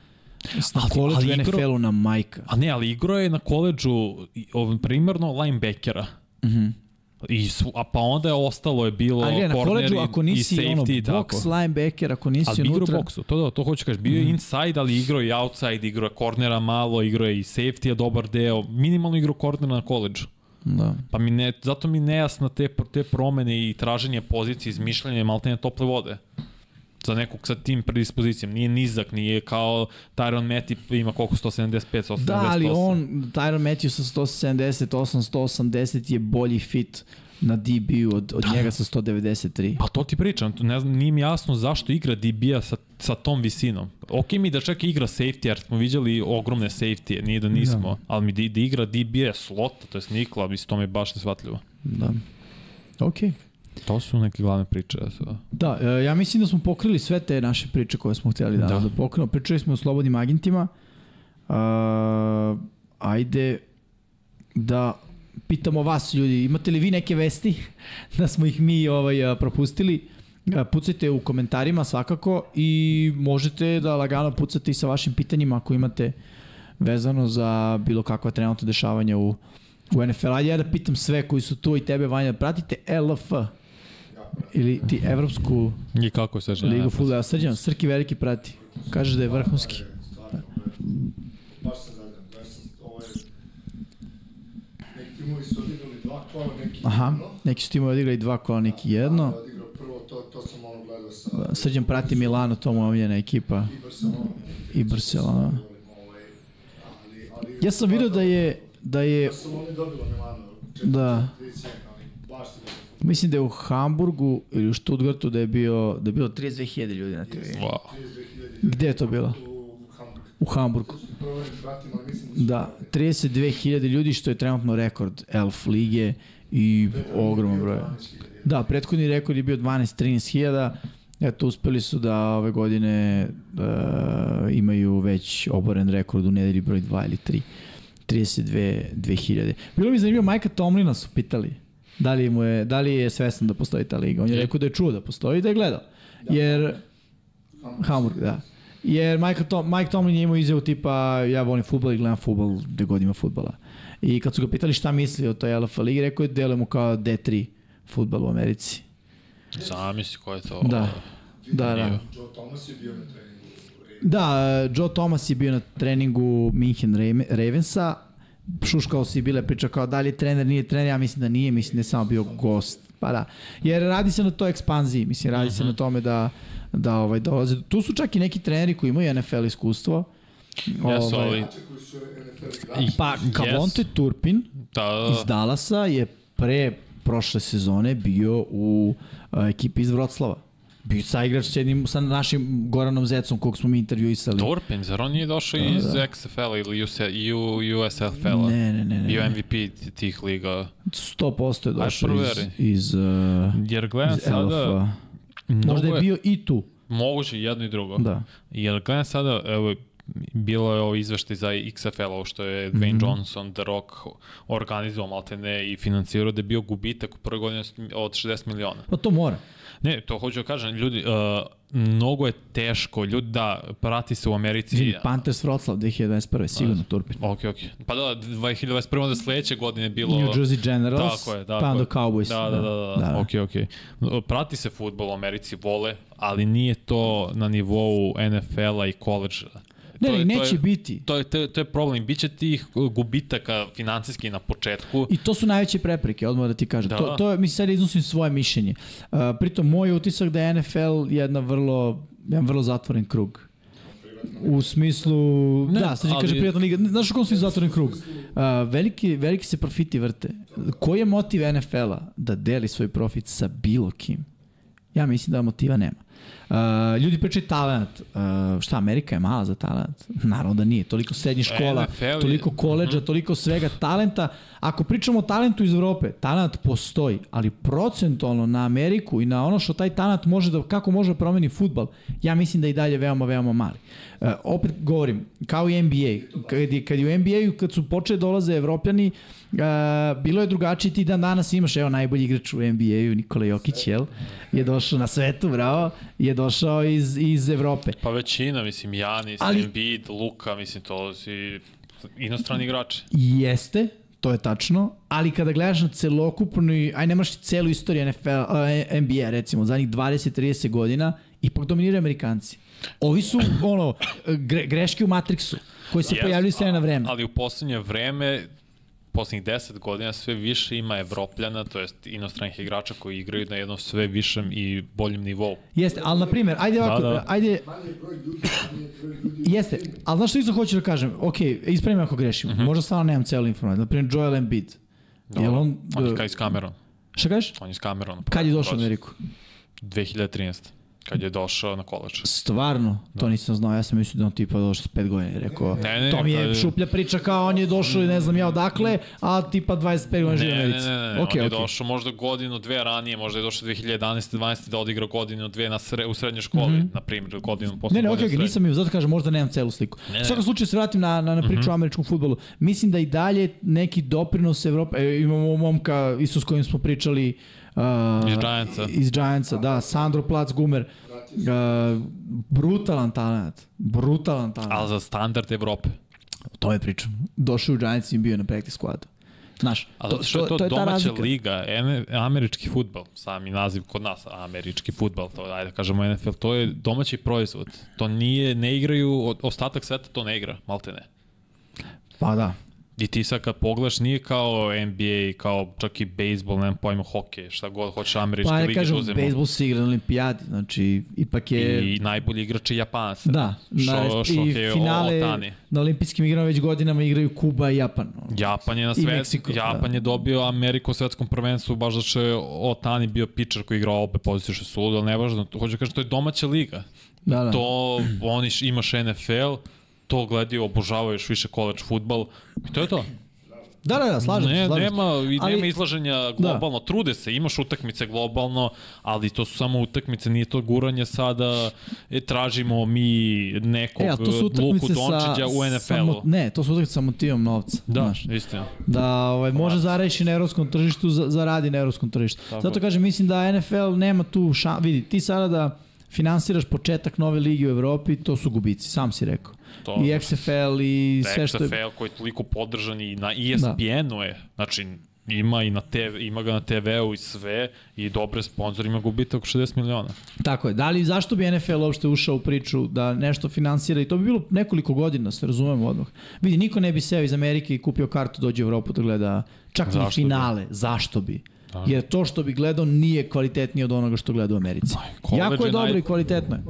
na Ali- koleđu ali igro- NFL-u na majka. A ne, ali igrao je na koleđu primarno linebackera. Mhm. I su, a pa onda je ostalo je bilo Ali na koleđu i, ako i nisi ono safety i tako. box linebacker, ako nisi Ali bi igrao unutra... boksu, to da, to hoću kažeš. Bio je inside, ali igrao i outside, igrao je cornera malo, igrao je i safety, a dobar deo. Minimalno igrao cornera na koleđu. Da. Pa mi ne, zato mi nejasna te, te promene i traženje pozicije, izmišljanje maltene tople vode za nekog sa tim predispozicijom. Nije nizak, nije kao Tyron Matty ima koliko 175, 178. Da, ali on, Tyron Matthew sa 178, 180 je bolji fit na DB-u od, od njega sa 193. Pa to ti pričam, ne znam, nije mi jasno zašto igra DB-a sa, sa tom visinom. Ok mi da čak igra safety, jer smo viđali ogromne safety, nije da nismo, da. ali mi da, da igra DB-a slot, to je nikla, mislim, to mi je baš nesvatljivo. Da. Okej. Okay. To su neke glavne priče. Da. Da, e, ja mislim da smo pokrili sve te naše priče koje smo htjeli danas da, da pokrenemo. Pričali smo o slobodnim agentima. Uh, ajde da pitamo vas ljudi, imate li vi neke vesti da smo ih mi ovaj a, propustili? Pucajte u komentarima svakako i možete da lagano pucate i sa vašim pitanjima ako imate vezano za bilo kakva trenutna dešavanja u, u NFL. Ajde ja da pitam sve koji su tu i tebe, Vanja, pratite LF ili ti evropsku I kako se žena? ligu futbola. Srđan, Srki veliki prati. Kaže da je vrhunski. Stvarno, baš zadran. Baš sam, ovo je... Neki timovi su odigrali dva kola, neki Aha, neki su timovi odigrali dva kola, neki jedno. Ja odigrao prvo, to, to sam ono gledao sa Srđan prati Milano, to mu je omiljena ekipa. i Barcelona. I Barcelona. Ovaj, Ja sam vidio da je da je Barcelona je dobila Milano. Da. 31, ali baš dobro. Mislim da je u Hamburgu ili u Stuttgartu da je bio da je bilo 32.000 ljudi na TV. Wow. 32.000 Gde je to bilo? u Hamburgu. u Hamburgu. Prvo ne pratim, ali mislim da su... Da, 32.000 ljudi što je trenutno rekord Elf lige i ogroman broj. 12.000. Da, prethodni rekord je bio 12-13.000. Eto, uspeli su da ove godine uh, imaju već oboren rekord u nedelji broj 2 ili 3. 32.000. Bilo mi zanimljivo, Majka Tomlina su pitali da li, mu je, da li je svestan da postoji ta liga. On je rekao da je čuo da postoji i da je gledao. Jer, Hamburg, da. Jer Mike, Tom, Mike Tomlin je imao izjavu tipa ja volim futbol i gledam futbol gde god ima futbola. I kad su ga pitali šta misli o toj LFA ligi, rekao je delujemo kao D3 futbol u Americi. Zamisli ko je to. Da. Da, da. Joe Thomas je bio na treningu. Da, Joe Thomas je bio na treningu Minhen Ravensa, šuškao si bile priča kao da li je trener, nije trener, ja mislim da nije, mislim da je samo bio gost. Pa da. Jer radi se na toj ekspanziji, mislim, radi se na tome da da ovaj dolaze. Tu su čak i neki treneri koji imaju NFL iskustvo. Su NFL igrači. Pa, Yes. Kavonte Turpin Da, iz Dallasa je pre prošle sezone bio u a, ekipi iz Vroclava. Bio je saigrač sa, jednim, sa našim Goranom Zecom, kog smo mi intervjuisali. Turpin, zar on nije došao iz XFL-a ili US, U, USFL-a? Ne, ne, ne, ne. Bio MVP tih liga. 100% je došao iz, iz, uh, Jer gledam iz sada... Možda je bio i tu. Moguće jedno i drugo. Da. Jer gledam sada, evo, bilo je ovo izveštaj za XFL, ovo što je Dwayne Mhm. Johnson, The Rock organizovao maltene i financirao da je bio gubitak u prvoj godini od 60 miliona. Pa to mora. Ne, to hoću da kažem, ljudi, uh, mnogo je teško, ljudi da prati se u Americi. Izvini, Panthers Vroclav 2021. Sigurno Turpin. Ok, ok. Pa da, 2021. onda sledeće godine je bilo... New Jersey Generals, Tako je, tako pa onda. Cowboys. Da, da, da, da, da. ok, ok. Prati se futbol u Americi, vole, ali nije to na nivou NFL-a i college-a. Ne, To je- to neće je- biti. To je, to, je, to je problem. Biće tih gubitaka financijski na početku. I to su najveće prepreke, odmah da ti kažem. Da. To, to je, mislim, sad iznosim svoje mišljenje. Uh, pritom, moj utisak da je NFL jedna vrlo, jedan vrlo zatvoren krug. U smislu, Ne, da, sad ali- kaže prijatna liga. Znaš u kom smislu zatvoren krug? Uh, veliki, veliki se profiti vrte. Koji je motiv NFL-a da deli svoj profit sa bilo kim? Ja mislim da motiva nema. Uh, ljudi pričaju talent. Uh, šta, Amerika je mala za talent? Naravno da nije. Toliko srednjih škola, NFL je- toliko koleđa, toliko svega talenta. Ako pričamo o talentu iz Evrope, talent postoji, ali procentualno na Ameriku i na ono što taj talent može da, kako može da promeni futbal, ja mislim da je i dalje veoma, veoma mali. Uh, opet govorim, kao i NBA, kad je, kad je u NBA-u, kad su počeli dolaze Evropljani, uh, bilo je drugačije, ti dan danas imaš, evo najbolji igrač u NBA-u, Nikola Jokić, jel? Je došao na svetu, bravo, je došao iz, iz Evrope. Pa većina, mislim, Janis, Ali-. Embiid, Luka, mislim, to si inostrani igrači. Jeste, to je tačno, ali kada gledaš na celokupnu, aj ne moraš celu istoriju NFL, uh, NBA recimo, zadnjih 20-30 godina, ipak dominiraju Amerikanci. Ovi su, ono, gre, greške u Matrixu, koji se Jest, pojavljaju sve na vreme. Ali u poslednje vreme, poslednjih 10 godina sve više ima evropljana, to jest inostranih igrača koji igraju na jednom sve višem i boljem nivou. Jeste, ali na primjer, ajde ovako, Da, da. ajde, jeste, ali znaš što isto hoću da kažem? Ok, ispravim ako grešim, Mhm. možda stvarno nemam celu informaciju. Na primjer, Joel Embiid. Jel on, On je kao iz Cameron. šta kažeš? On je iz Cameron. Kad je došao u Ameriku? 2013. Kad je došao na koleđ. Stvarno, to nisam znao, ja sam mislio da on tipa došao s 5 godina i rekao, Ne, ne, to mi je pa- šuplja priča kao on je došao i ne znam ja odakle, a tipa 25 godina živi u Ne, ne, Americi. ne, ne, ne. Ok, on je ok. došao možda godinu, dve ranije, možda je došao 2011. 12. da odigra godinu, dve na sre, u srednjoj školi, mm -hmm. na primjer, godinu posle Mhm. Ne, ne, ok, godine ok, srednje. nisam mi, zato kažem, možda nemam celu sliku. Ne, U svakom ne. slučaju se vratim na, na, na priču Mhm. o američkom futbolu. Mislim da i dalje neki doprinos Evrope, e, imamo momka, isto s kojim smo pričali, uh, Iz Giantsa. Iz Giantsa, da, Sandro Plac Gumer. Uh, brutalan talent. Brutalan talent. Ali za standard Evrope. O tome pričam. Došao u Giants i bio na practice squadu. Znaš, to, što je to, ta domaća razlika. liga, američki futbal, sami naziv kod nas, američki futbal, to ajde da kažemo NFL, to je domaći proizvod. To nije, ne igraju, ostatak sveta to ne igra, malte ne. Pa da. I ti sad kad pogledaš, nije kao NBA, kao čak i bejsbol, nemam pojma, hokej, šta god hoćeš američke Pa ja lige da kažem, uzemo. bejsbol se igra na olimpijadi, znači ipak je... I najbolji igrač je Japanac. Da, na, šo, i finale Otani. na olimpijskim igrama već godinama igraju Kuba i Japan. Japan je na svet, Meksiko, Japan da. je dobio Ameriku u svetskom prvenstvu baš da će Otani bio pičar koji igrao obe pozicije što su ludo, ali nevažno, hoću da kažem, to je domaća liga. Da, da. To, oni imaš NFL, to gledaju, obožavaju još više college futbal i to je to. Da, da, da, slažem se. Ne, slažem se. nema, i Ali- nema izlaženja globalno, da. trude se, imaš utakmice globalno, ali to su samo utakmice, nije to guranje sada, e, tražimo mi nekog E, a to su Luku Dončića u NFL-u. ne, to su utakmice sa motivom novca. Da, znaš. istina. Da ovaj, može zareši na evropskom tržištu, za- zaradi na evropskom tržištu. Tako Zato kažem, mislim da NFL nema tu šan... Vidi, ti sada da finansiraš početak nove lige u Evropi, to su gubici, sam si rekao. To, I XFL i sve što je... XFL koji je toliko podržan i na ESPN-u je, znači ima i na TV, ima ga na TV-u i sve i dobre sponzore, ima gubitak oko 60 miliona. Tako je. Da li, zašto bi NFL uopšte ušao u priču da nešto finansira i to bi bilo nekoliko godina, se razumemo odmah. Vidi, niko ne bi seo iz Amerike i kupio kartu, dođe u Evropu da gleda čak ni Zašto bi? finale. Zašto bi? Da. Jer to što bi gledao nije kvalitetnije od onoga što gleda u Americi. Jako je dobro i kvalitetno je.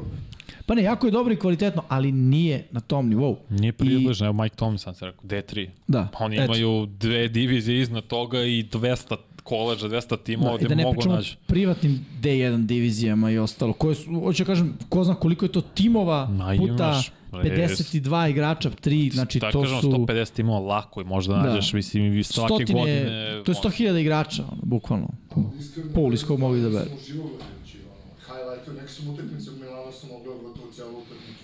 Pa ne, jako je dobro i kvalitetno, ali nije na tom nivou. Nije približno, evo Mike Tomlinson se rekao, D3. Da, Pa oni eto. imaju dve divizije iznad toga i 200 koleđa, 200 timova Da, I gde da ne mogu naći. privatnim D1 divizijama i ostalo. Koje su, hoću da kažem, ko zna koliko je to timova Ma, puta imaš, 52 igrača, 3, znači Tako to kažemo, su... 150 timova lako i možda Da. nađeš, mislim, i svake stotine, godine... to je 100.000 igrača, ono, bukvalno. Pol iz kog mogu da neke sam utakmice u Milanu sam mogao gotovo cijelu utakmicu,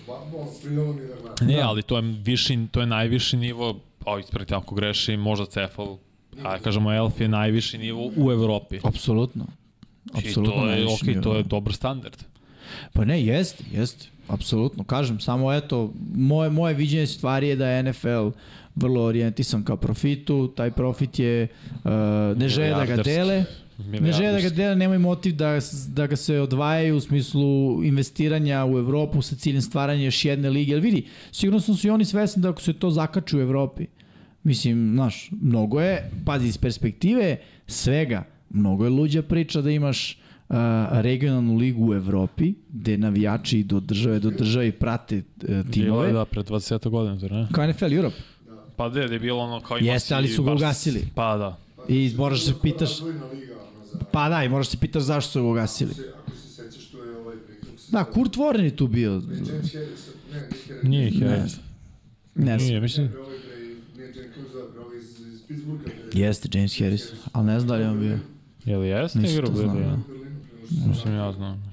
ba, ono, prijelo mi da gledam. Ne, Da. ali to je viši, to je najviši nivo, a isprati ako grešim, možda Cefal, a kažemo Elf je najviši nivo u Evropi. Apsolutno. I Apsolutno. to je, najviši ok, nivo. to je dobar standard. Pa ne, jest, jest. Apsolutno. Kažem, samo eto, moje, moje viđenje stvari je da je NFL vrlo orijentisan ka profitu, taj profit je, uh, ne žele da ga dele, ne žele da ga dele, nemaju motiv da, da ga se odvajaju u smislu investiranja u Evropu sa ciljem stvaranja još jedne lige. Jer vidi, sigurno su i oni svesni da ako se to zakači u Evropi, mislim, znaš, mnogo je, pazi, iz perspektive svega, mnogo je luđa priča da imaš uh, regionalnu ligu u Evropi, gde navijači idu od države do države i prate uh, Bilo timove. je, da, pred 20 godina, zar ne? Kao NFL Europe. Pa da, da je bilo ono kao ima Jeste, ali su ga ugasili. Pa da. I moraš se pitaš, Razvojna liga. Pa da, i moraš se pitaš zašto su ga ugasili. Se, ako se sećaš, to je ovaj priključ. Da, Kurt Warren je tu bio. James Harris, ne, nije Harris. Nije ih Ne. Ne. Nije, mislim. Jeste James Harris, ali ne znam da li on bio. Je li jeste Nisam igrao. U Berlinu, Mislim, ja znam.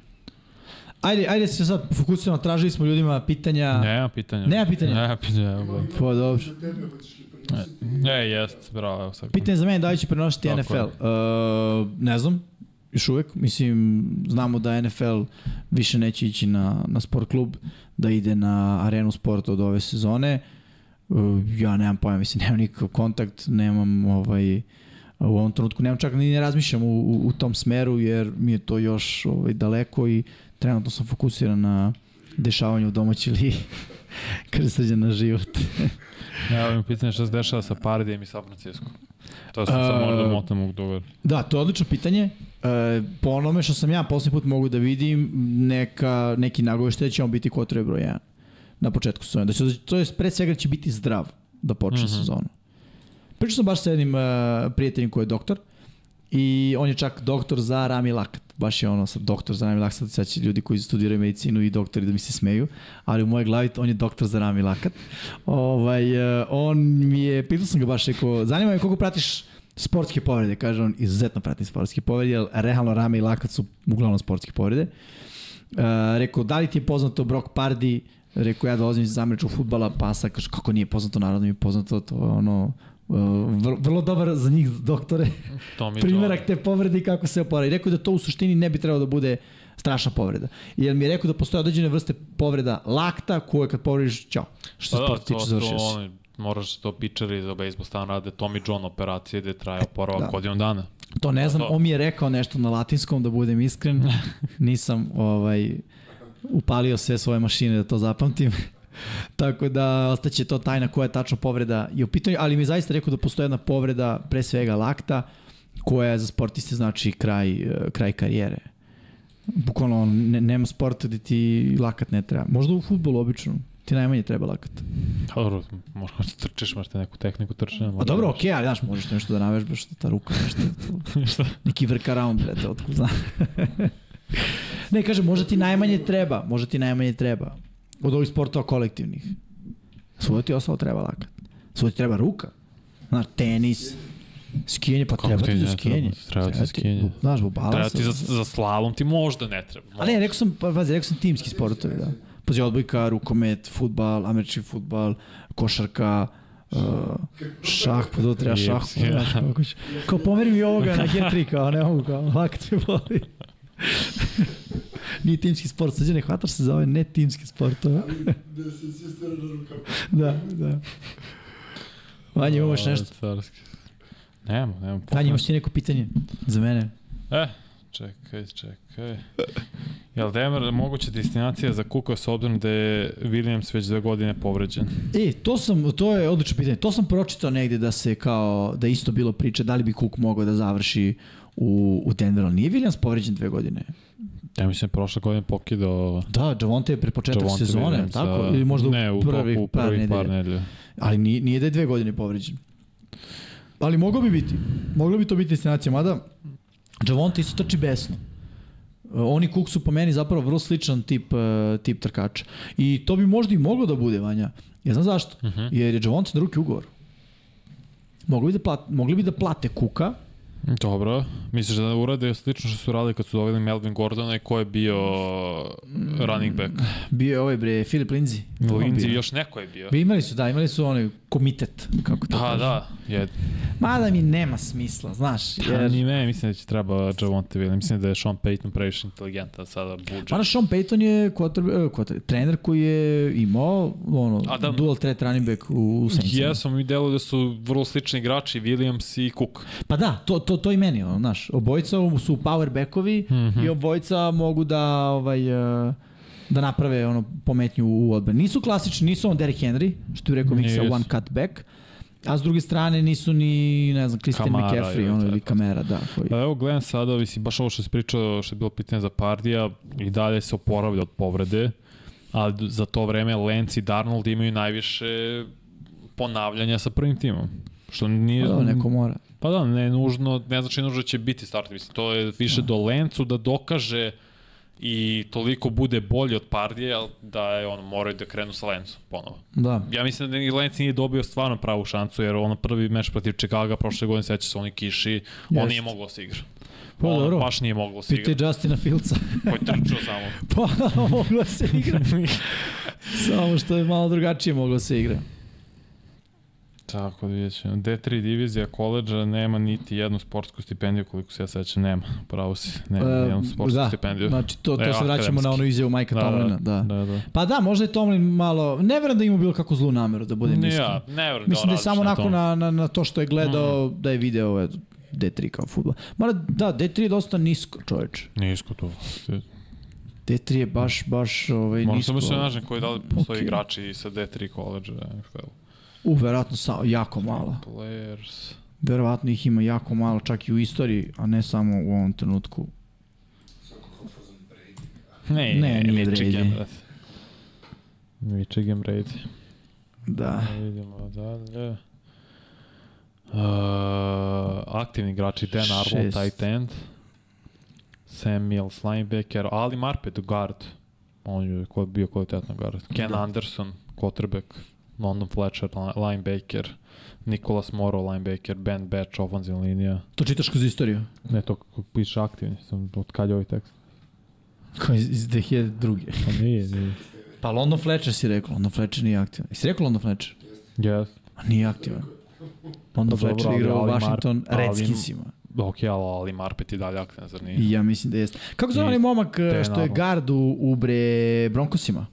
Ajde, ajde se sad fokusiramo, tražili smo ljudima pitanja. Nema pitanja. Nema pitanja? Nema pitanja. Pa dobro. Za tebe hoćeš Ne, jest, bravo, evo sad. Pitanje za mene da li će prenositi Tako NFL. je. Uh, ne znam, još uvek. Mislim, znamo da NFL više neće ići na, na sport klub, da ide na arenu sporta od ove sezone. Uh, ja nemam pojma, mislim, nemam nikakav kontakt, nemam ovaj, u ovom trenutku, nemam čak ni ne razmišljam u, u, u tom smeru, jer mi je to još ovaj, daleko i trenutno sam fokusiran na dešavanje u domaćoj ligi. Kaže srđan na život. Ja, imam pitanje šta se dešava sa Pardijem i San Francisco. To sam sam možda Uh, motnem u dogovor. Da, to je odlično pitanje. E, po onome što sam ja poslednji put mogu da vidim, neka, neki nagoveštaj da će on biti kotrove broj 1 na početku sezone. Da će, to je pre svega da će biti zdrav da počne mm Mhm. -hmm. sezonu. Pričao sam baš sa jednim uh, prijateljem koji je doktor i on je čak doktor za rami lakat. Baš je ono sad doktor za rami lakat, sad će ljudi koji studiraju medicinu i doktori da mi se smeju, ali u mojoj glavi on je doktor za rami lakat. Ovaj, uh, on mi je, pitao sam ga baš, rekao, zanima me koliko pratiš sportske povrede, kaže on, izuzetno pratim sportske povrede, jer realno rame i lakat su uglavnom sportske povrede. Uh, rekao, da li ti je poznato Brock Pardy, rekao, ja dolazim iz američkog futbala, pa sad kaže, kako nije poznato, naravno mi je poznato, to je ono, vrlo, vrlo dobar za njih doktore, Tommy primjerak te povrede i kako se oporavi. Rekao je da to u suštini ne bi trebalo da bude strašna povreda. Jer mi je rekao da postoje određene vrste povreda lakta koje kad povrediš, ćao. Što se Pa da, sport to, tiče, to, završio si. oni, moraš to pičari za bejsbol stan rade Tommy John operacije gde traje oporavak da. da. godinu dana. To ne znam, to. on mi je rekao nešto na latinskom, da budem iskren. Nisam ovaj, upalio sve svoje mašine da to zapamtim. Tako da ostaće to tajna koja je tačno povreda je u pitanju, ali mi je zaista rekao da postoji jedna povreda, pre svega lakta, koja za sportiste znači kraj, eh, kraj karijere. Bukvalno ne, nema sporta gde ti lakat ne treba. Možda u futbolu obično. Ti najmanje treba lakat. Dobro, možda da trčiš, možda neku tehniku trčanja. A dobro, okej, okay, ali znaš, možeš nešto da navežbaš, ta ruka, nešto. To, Šta? neki workaround, brete, otkud znam. ne, kažem, možda ti najmanje treba, možda ti najmanje treba. Od ovih sportova kolektivnih. Svuda ti ostalo treba lakat. Svuda ti treba ruka. Znaš, tenis, skijanje, pa treba ti ti za ne skijanje. treba? Treba ti skijanje. Znaš, bubala Treba ti za, za slalom, ti možda ne treba. Ali ne, rekao sam, pa, pazi, rekao sam timski sportovi, da. Pazi, odbojka, rukomet, futbal, američki futbal, košarka, uh, šah, pa to treba šah, pa, Jeps, znaš, kako će. Kao pomeri mi ovoga na G3, kao ne mogu, kao, lakat me boli. Nije timski sport, sad ne hvataš se za ove ne timski sportove. Da se svi stara na rukama. da, da. Vanja, imamo još nešto. Carski. Nemo, nemo. Vanja, imaš ti neko pitanje za mene? E, čekaj, čekaj. Jel Denver moguća destinacija za Kuka s obzirom da je Williams već dve godine povređen? E, to sam, to je odlično pitanje. To sam pročitao negde da se kao, da isto bilo priče da li bi Cook mogao da završi u, u Denveru. ali Nije Williams povređen dve godine. Ja mislim prošle godine pokidao Da, Javonte je pre početak Javonte sezone, Williams, tako? a- Ili možda ne, u prvih, u par prvih par nedelja. Ali nije, nije da je dve godine povređen. Ali moglo bi biti. Moglo bi to biti destinacija, mada Javonte isto trči besno. Uh, Oni Cook su po meni zapravo vrlo sličan tip, uh, tip trkača. I to bi možda i moglo da bude, Vanja. Ja znam zašto. Uh Mhm. -huh. Jer je Javonte na ruki ugovor. Mogli bi da, plat, mogli bi da plate Kuka, Dobro. Misliš da urade slično što su radili kad su doveli Melvin Gordona i ko je bio running back? bio je ovaj bre, Filip Lindsay. Lindsay još neko je bio. Bi imali su, da, imali su onaj komitet, kako to Da, kaže. da. Je, Mada mi nema smisla, znaš. ja, Jer... ni ne, mislim da će treba Javonte Williams. Mislim da je Sean Payton previše inteligentan sada budžet. Mada Sean Payton je quarter, uh, quarter, trener koji je imao ono, A da- dual threat running back u, u Saintsima. Jesam mi delo da su vrlo slični igrači, Williams i Cook. Pa da, to, to, to i meni, ono, znaš, obojica su power backovi mm. -hmm. i obojica mogu da, ovaj, uh, da naprave ono pometnju u odbrani. Nisu klasični, nisu on Derrick Henry, što bi rekao Miksa, Nisu. one cut back, a s druge strane nisu ni, ne znam, Christian Kamara McCaffrey, ono, ili. Kamera, da. Koji... Pa evo gledam sada, mislim, baš ovo što si pričao, što je bilo pitanje za Pardija, i dalje se oporavlja od povrede, a za to vreme Lenz i Darnold imaju najviše ponavljanja sa prvim timom. Što nije... Pa da, neko mora. Pa da, ne nužno, ne znači nužno da će biti start, mislim, to je više do Lencu da dokaže i toliko bude bolji od Pardija da je on moraju da krenu sa Lencom ponovo. Da. Ja mislim da ni Lenc nije dobio stvarno pravu šansu, jer ono prvi meč protiv Chicago prošle godine, seća se oni kiši, on Jest. nije moglo da se igra. Pa on dobro. baš nije moglo da se igra. Pitaj Justina Fieldsa. Koji trčao samo. pa, moglo se igra. Samo što je malo drugačije moglo se igra. Tako da vidjet ćemo. D3 divizija koleđa nema niti jednu sportsku stipendiju, koliko se ja sećam, nema. Pravo si, nema E, uh, jednu sportsku da, stipendiju. Znači, to, to E, se vraćamo akademski. na onu izjavu Majka Da, Tomlina. Da. Da, da. Pa da, možda je Tomlin malo... Ne verujem da ima bilo kako zlu nameru, da budem iskren. ja, ne verujem Mislim da je samo onako na... na, na, to što je gledao, da je video eto, D3 kao futbol. Mada, da, D3 je dosta nisko, čoveč. Nisko to. D3 je baš, baš ovaj, Moram nisko. samo se nađem koji da li postoje Ok. igrači sa D3 koleđa NFL. U, verovatno sa, jako malo. Players... Verovatno ih ima jako malo, čak i u istoriji, a ne samo u ovom trenutku. Ne, Ne, nije Brady. Michigan Brady. Da. Da vidimo dalje. Uh, aktivni igrači Dan Arnold, Šest. tight end. Sam Mills, linebacker. Ali Marpet, guard. On je bio kvalitetno guard. Ken Da. Anderson, quarterback. London Fletcher, li- linebacker. Nicholas Morrow, linebacker. Ben Batch, ofenzivna linija. To čitaš kroz istoriju? Ne, to kako piše aktivni. Sam, od kad je ovaj tekst? Kao iz, iz 2002. Pa nije, nije. Pa London Fletcher si rekao, London Fletcher nije aktivan. Jesi rekao London Fletcher? Yes. A nije aktivan. London Dobro, Fletcher ali- igra u Washington Redskinsima. Ok, ali, ali Marpet i dalje aktivan, zar nije? Ja mislim da jeste. Kako zove onaj momak što je gard u, u bre Broncosima?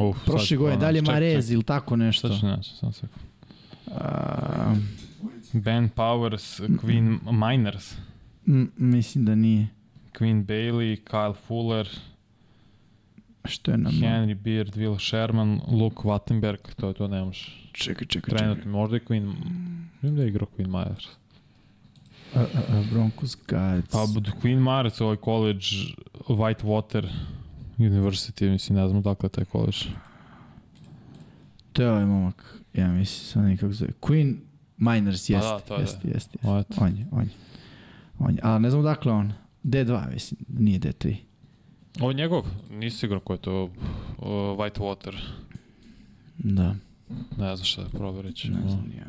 Uf, Prošle godine, dalje Marez ili tako nešto. Sad ću naći, sam se... A, Ben Powers, Queen Miners, m, mislim da nije. Queen Bailey, Kyle Fuller, Što je nam... Henry Beard, Will Sherman, Luke Wattenberg, to je to ne možeš. Čekaj, čekaj, čekaj. Trenutno, možda je Queen... Vidim da je igrao Queen Myers. A, a, a, Broncos guards. Pa Queen Myers, ovaj college, Whitewater University, mislim, ne znam dakle taj college. To je ovaj momak. Ja mislim, sad nekako zove. Queen Miners, Pa jeste, da, to je, jeste, jeste, jeste. Eto. On je, on je. On je. A ne znam dakle on. D2, mislim, nije D3. Ovo je njegov, nisi siguran ko je to, uh, Whitewater. Da, Ne znam šta da proverit ću. ne znam ja.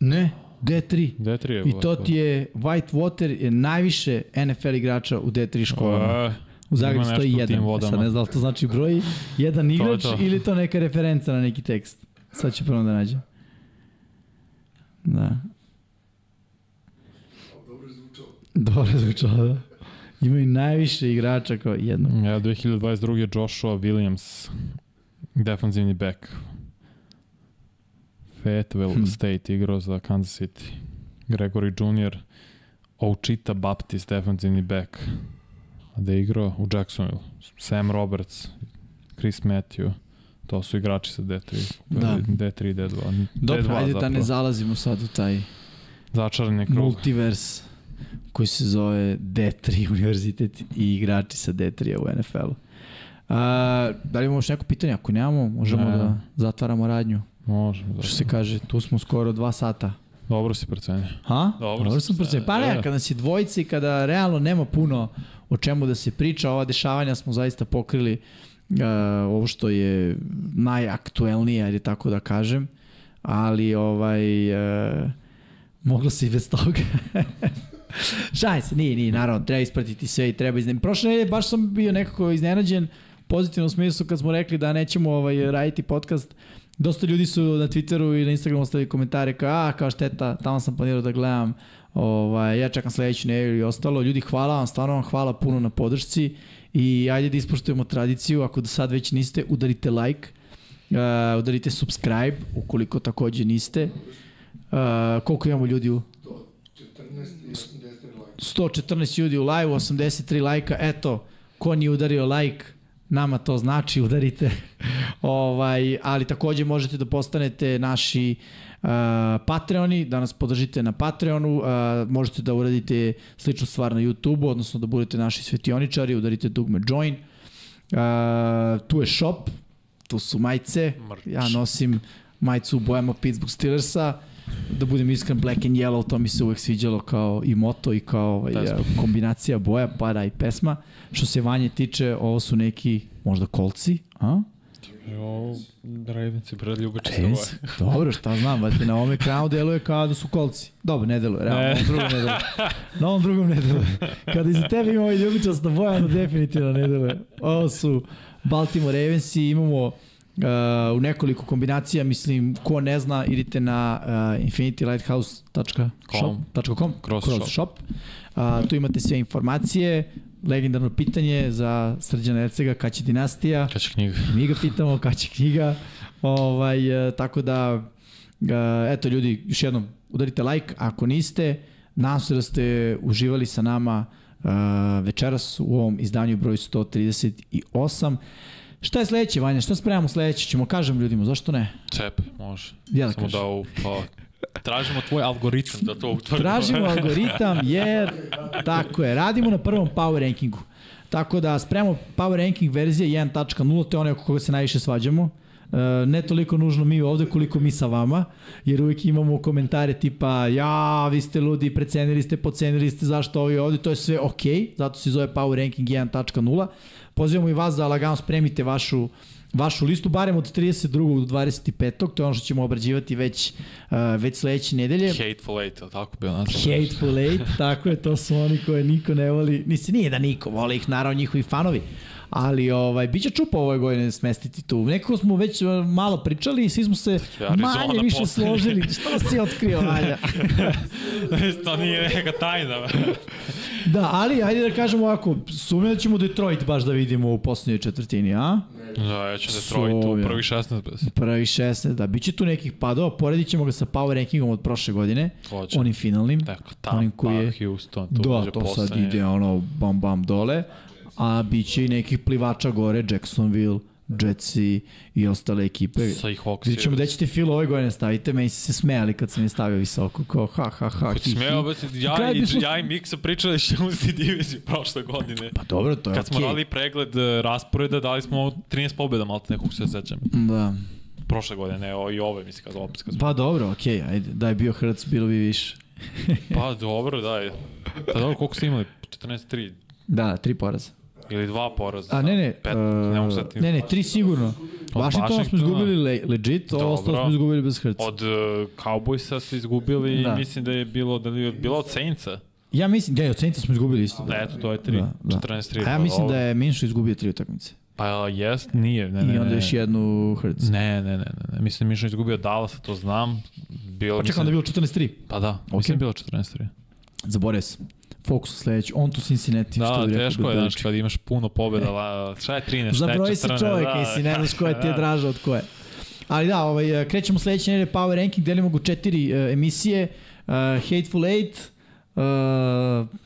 Ne, D3. D3 je I to ti je, Whitewater je najviše NFL igrača u D3 školama. E, U Zagrebu stoji jedan. E. Sad ne znam da li to znači broj, jedan igrač to. ili to neka referenca na neki tekst. Sad ću prvo da nađem. Da. Dobro je zvučalo. Dobro zvučalo, da. Imaju najviše igrača kao jednog. Ja, 2022. je Joshua Williams, defensivni back. Fayetteville Hm. State igrao za Kansas City. Gregory Jr. Ouchita Baptist, defensivni back. Da je igrao u Jacksonville. Sam Roberts, Chris Matthew. To su igrači sa D3. Da. D3, D2. Dobro, D2 ajde da ne zapravo. zalazimo sad u taj Začarani krug. multivers koji se zove D3 univerzitet i igrači sa D3 u NFL-u. A, da li imamo još neko pitanje? Ako nemamo, možemo Ne. da zatvaramo radnju. Može. Što Da. se kaže, tu smo skoro dva sata. Dobro si procenio. Ha? Dobro Dobro sam procenio. Pa ne, da. kada si dvojica i kada realno nema puno o čemu da se priča, ova dešavanja smo zaista pokrili uh, ovo što je najaktuelnije, ajde tako da kažem, ali ovaj uh, moglo se i bez toga. Šaj se, nije, nije, naravno, treba ispratiti sve i treba iznenađen. Prošle nedelje baš sam bio nekako iznenađen u pozitivnom smislu kad smo rekli da nećemo ovaj, raditi podcast. Dosta ljudi su na Twitteru i na Instagramu ostavili komentare kao, a, kao šteta, tamo sam planirao da gledam, ovaj, ja čekam sledeću nedelju i ostalo. Ljudi, hvala vam, stvarno vam hvala puno na podršci i ajde da ispoštujemo tradiciju, ako do sad već niste, udarite like, uh, udarite subscribe, ukoliko takođe niste. Uh, koliko imamo ljudi u 14 i 83 like. 114 ljudi u live, 83 lajka, eto, ko nije udario like, nama to znači, udarite. ovaj, ali takođe možete da postanete naši uh, Patreoni, da nas podržite na Patreonu, uh, možete da uradite sličnu stvar na YouTubeu, odnosno da budete naši svetioničari, udarite dugme join. Uh, tu je shop, tu su majice, ja nosim majicu u bojama Pittsburgh Steelersa, da budem iskren, black and yellow, to mi se uvek sviđalo kao i moto i kao ovaj, kombinacija boja, para i pesma. Što se Vanje tiče, ovo su neki možda kolci, a? Ovo, Ravens i Brad ljubeći se Ravens? Dobro, šta znam, vati, na ovom ekranu deluje kao da su kolci. Dobro, ne deluje, realno, Ne. na drugom ne deluje. Na ovom drugom ne deluje. Kada iza tebe ima ovaj ljubičasta boja, onda definitivno ne deluje. Ovo su Baltimore Ravensi, imamo uh, u nekoliko kombinacija, mislim, ko ne zna, idite na uh, infinitylighthouse.com Cross cross shop. shop. Uh, tu imate sve informacije, legendarno pitanje za Srđana Ercega, kad će dinastija, Kad će knjiga? mi ga pitamo kad će knjiga, ovaj, e, tako da, e, eto ljudi, još jednom, udarite like, ako niste, nadam se da ste uživali sa nama uh, večeras u ovom izdanju broj 138. Šta je sledeće, Vanja? Šta spremamo sledeće? Ćemo kažem ljudima, zašto ne? Cep, može. Ja da Samo kažem. da u, pa, tražimo tvoj algoritam da to utvrdi. Tražimo algoritam jer, tako je, radimo na prvom power rankingu. Tako da spremamo power ranking verzije 1.0, to je onaj oko koga se najviše svađamo. E, ne toliko nužno mi ovde koliko mi sa vama, jer uvijek imamo komentare tipa ja, vi ste ludi, precenili ste, pocenili ste, zašto ovi ovde, to je sve ok, zato se zove Power Ranking 1.0. Pozivamo i vas da lagano spremite vašu vašu listu, barem od 32. do 25. To je ono što ćemo obrađivati već, uh, već sledeće nedelje. Hateful Eight, ali tako bio nazvan? Hateful Eight, tako je, to su oni koje niko ne voli. Nisi, nije da niko, vole ih naravno njihovi fanovi. Ali ovaj, bit će čupa ove godine smestiti tu. Nekako smo već uh, malo pričali i svi smo se Arizona manje više složili. Što si otkrio, Valja? to nije neka tajna. da, ali ajde da kažemo ovako, sumnjam da ćemo Detroit baš da vidimo u poslednjoj četvrtini, a? da, ja ću Detroit u prvi 16 bez. Prvi 16, da, bit će tu nekih padova, poredit ćemo ga sa power rankingom od prošle godine, Hoće. onim finalnim. Tako, onim Tampa, koji je- Houston, tu Da, to sad ide ono bam bam dole, a bit će i nekih plivača gore, Jacksonville, Jetsi i ostale ekipe. Sa i Hawks. Vidjet ćemo gde ćete Phil ove godine stavite, meni se smejali kad sam je stavio visoko, kao ha ha ha. Kad smeo, bez, ja, i, bismo- ja i Miksa pričali da ćemo uzeti diviziju prošle godine. Pa dobro, to je Kad smo okej. dali pregled eh, rasporeda, dali smo 13 pobjeda, malo nekog se sećam. Da. Prošle godine, ne, o, i ove, mislim, kad opet kad smo... Pa dobro, okej, ajde, da je bio Hrc, bilo bi više. Pa dobro, daj. Pa dobro, koliko ste imali? 14-3 Da, tri poraza. Ili dva poraza? A ne, ne, Pet, ne mogu sad uh, ne, ne, tri sigurno. Washington smo izgubili le, legit, ovo ostalo smo izgubili bez hrca. Od uh, Cowboysa su izgubili Da. mislim da je bilo, da li je bilo od Saintsa. Ja mislim, da je od Saintsa smo izgubili isto. Da, eto, to je 3, Da, da. 14-3. A ja mislim da je Minšu izgubio tri utakmice. Pa jest, nije. Ne, ne, I onda ne, još jednu hrc. Ne, ne, ne, ne, ne. Mislim, Mišo je izgubio Dallasa, to znam. Bilo, Pa čekam da je bilo 14-3. Pa da, Ok. mislim da je bilo 14-3. Zaboravio sam. Fokus sledeći. On to Cincinnati. što Da, bi rekao teško je, Bill znaš, Belichick. kad imaš puno pobjeda, la, šta je 13, šta je 14, Zabroji se čovjek da, i si ne znaš koja ti je da. draža od koje. Ali da, ovaj, krećemo sledeće nedelje Power Ranking, delimo ga u četiri uh, emisije. Uh, Hateful Eight, uh,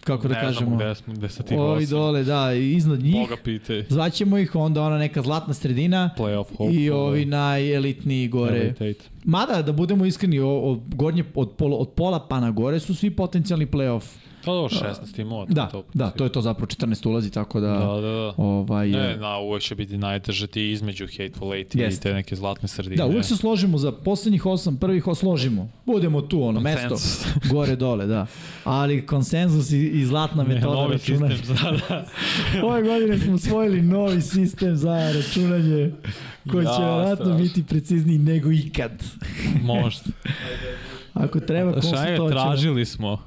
kako da ne kažemo, znam gde, smo, gde ti ovi dole, da, iznad njih. Boga pitaj. Zvaćemo ih, onda ona neka zlatna sredina Playoff hope. i ovi najelitniji gore. Elite. Mada, da budemo iskreni, o, o, gornje, od, pola, od pola pa na gore su svi potencijalni playoff. Pa dobro, 16 timova. Da, to, da, to je to zapravo 14 ulazi, tako da... Da, da, da. Ovaj, Ne, na, uvek će biti najteže ti između Hateful Eight i te neke zlatne sredine. Da, uvek se složimo za poslednjih osam, prvih os složimo. Budemo tu, ono, mesto, Konsenzus. gore, dole, da. Ali konsenzus i, i zlatna Ne, metoda novi računanja. sistem sada. Ove godine smo osvojili novi sistem za računanje koji će Ja, vjerojatno strašno. biti precizniji nego ikad. Možda. Ako treba Šta je, konsultovat ćemo. tražili smo.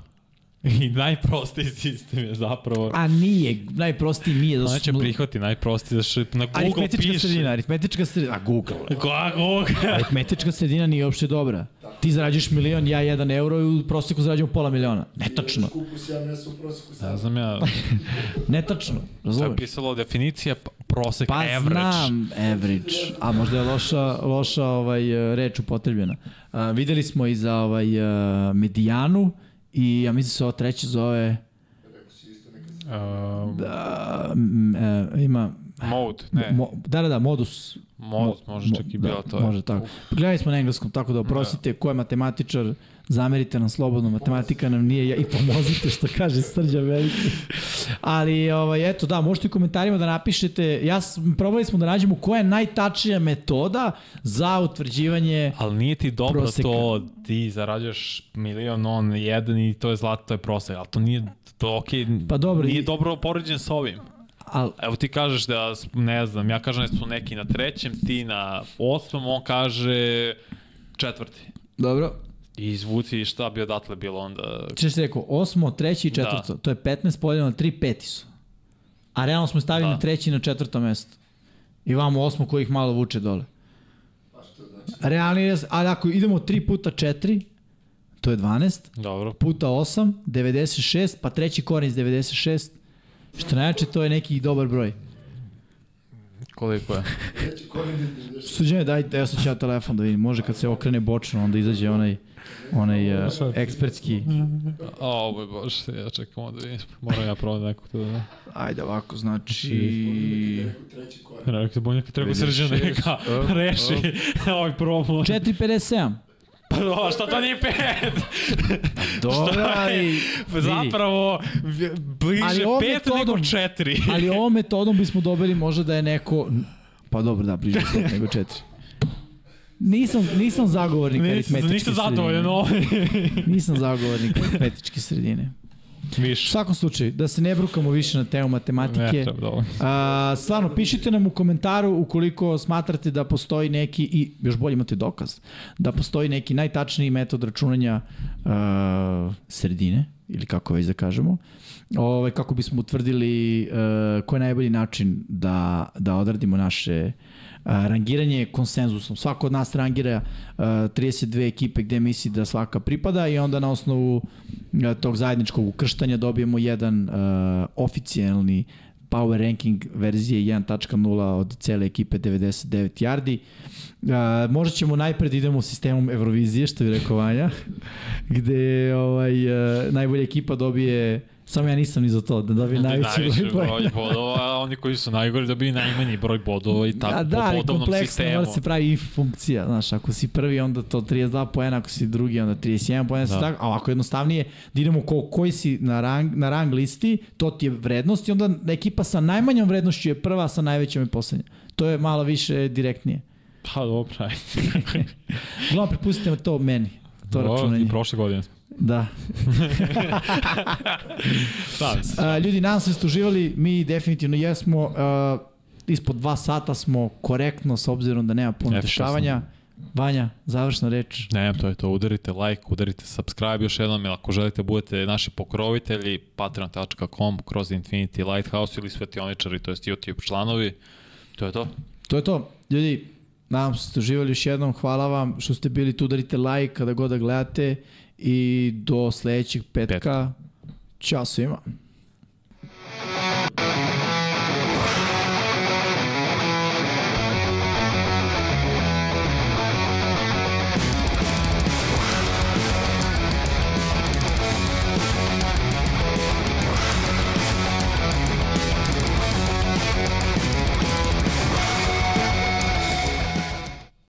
I najprostiji sistem je zapravo... A nije, najprostiji nije. Da Ona će prihvati najprostiji, zašto na Google Aritmetička piše. sredina, aritmetička sredina, a Google. Koja Google? Aritmetička sredina nije uopšte dobra. Ti zarađuješ milion, ja jedan euro i u prosjeku zarađujemo pola miliona. Netačno. Kupus ja meso u prosjeku Ne sam. znam ja, Netačno. to je Razumeš? pisalo definicija prosek, Pa average. znam, average. A možda je loša, loša ovaj, reč upotrebljena. Uh, videli smo i za ovaj, uh, medijanu i ja mislim se ovo treće zove Um, da, e, ima mode, ne, mo, da, da, da, modus. mode, može čak i bilo da, to. Može tako. Gledali smo na engleskom, tako da oprostite, ko je matematičar, zamerite nam slobodno, matematika nam nije, ja, i pomozite što kaže Srđan Veliki. Ali, ovaj, eto, da, možete u komentarima da napišete, ja, probali smo da nađemo koja je najtačnija metoda za utvrđivanje Ali nije ti dobro Proseka. to, ti zarađuješ milion, on jedan i to je zlato, to je prosek, ali to nije, to okej, Pa dobro, nije i- dobro poređen sa ovim. Al, Evo ti kažeš da, s- ne znam, ja kažem da su neki na trećem, ti na osmom, on kaže četvrti. dobro. I izvuci šta bi odatle bilo onda. Češ ti rekao, osmo, treći i četvrto. Da. To je 15 podeljeno na 3, peti su. A realno smo stavili Da. da. na treći i na četvrto mesto. I vamo osmo koji ih malo vuče dole. Pa što znači? Realni je, ali ako idemo 3 puta 4, to je 12, Dobro. puta 8, 96, pa treći koren iz 96, što najjače to je neki dobar broj. Koliko je? Treći koren je 90. Suđenje, dajte, evo sad ću ja telefon da vidim, može kad se okrene bočno, onda izađe onaj, onaj uh, ekspertski, O, moj bože, ja čekam onda vidim. Moram ja probati nekog to da... ajde ovako, znači... Treći. Rekao se bunjaka, treba srđan neka reši ovaj problem. 4,57. Pa do, šta to nije pet? Dobro, ali... Zapravo, bliže pet nego metodom- četiri. Ali ovom metodom bismo dobili možda da je neko... Pa dobro, da, bliže pet nego četiri. Nisam, nisam zagovornik Nisam, aritmetičke ništa sredine. zadovoljan ovaj. Nisam zagovornik aritmetičke sredine. U Viš. svakom slučaju, da se ne brukamo više na temu matematike. dovoljno. A, stvarno, pišite nam u komentaru ukoliko smatrate da postoji neki, i još bolje imate dokaz, da postoji neki najtačniji metod računanja a, sredine, ili kako već da kažemo, ovaj, kako bismo utvrdili a, koji je najbolji način da, da odradimo naše a, rangiranje konsenzusom. Svako od nas rangira a, 32 ekipe gde misli da svaka pripada i onda na osnovu a, tog zajedničkog ukrštanja dobijemo jedan a, oficijalni power ranking verzije 1.0 od cele ekipe 99 yardi. Uh, možda ćemo najpred idemo sistemom Eurovizije, što bi rekao Vanja, gde ovaj, najbolja ekipa dobije Samo ja nisam ni za to, da dobije najveći Najviše broj broj bodova, a oni koji su najgori dobiju najmanji broj bodova i tako A da, po bodovnom sistemu. mora se pravi if funkcija. Znaš, ako si prvi, onda to 32 poena, ako si drugi, onda 31 poena. Da. Da. Tako, a ovako jednostavnije, da idemo ko, koji si na rang, na rang listi, to ti je vrednost i onda ekipa sa najmanjom vrednošću je prva, sa najvećom je poslednja. To je malo više direktnije. Pa dobro, ajde. Uglavnom, prepustite to meni. To Dobro, računanje. I prošle godine. Da. A, ljudi, nadam se da ste uživali, mi definitivno jesmo. A, ispod dva sata smo korektno s obzirom da nema puno dešavanja. Vanja, završna reč. Ne, to je to, udarite like, udarite subscribe još jednom, ili ako želite budete naši pokrovitelji, patreon.com, kroz Infinity Lighthouse ili svetioničari, to jest YouTube članovi, to je to. To je to. Ljudi, nadam se da ste uživali još jednom. Hvala vam što ste bili tu. Udarite like kada god da gledate i do sledećeg petka. Pet. Ćao svima. Thank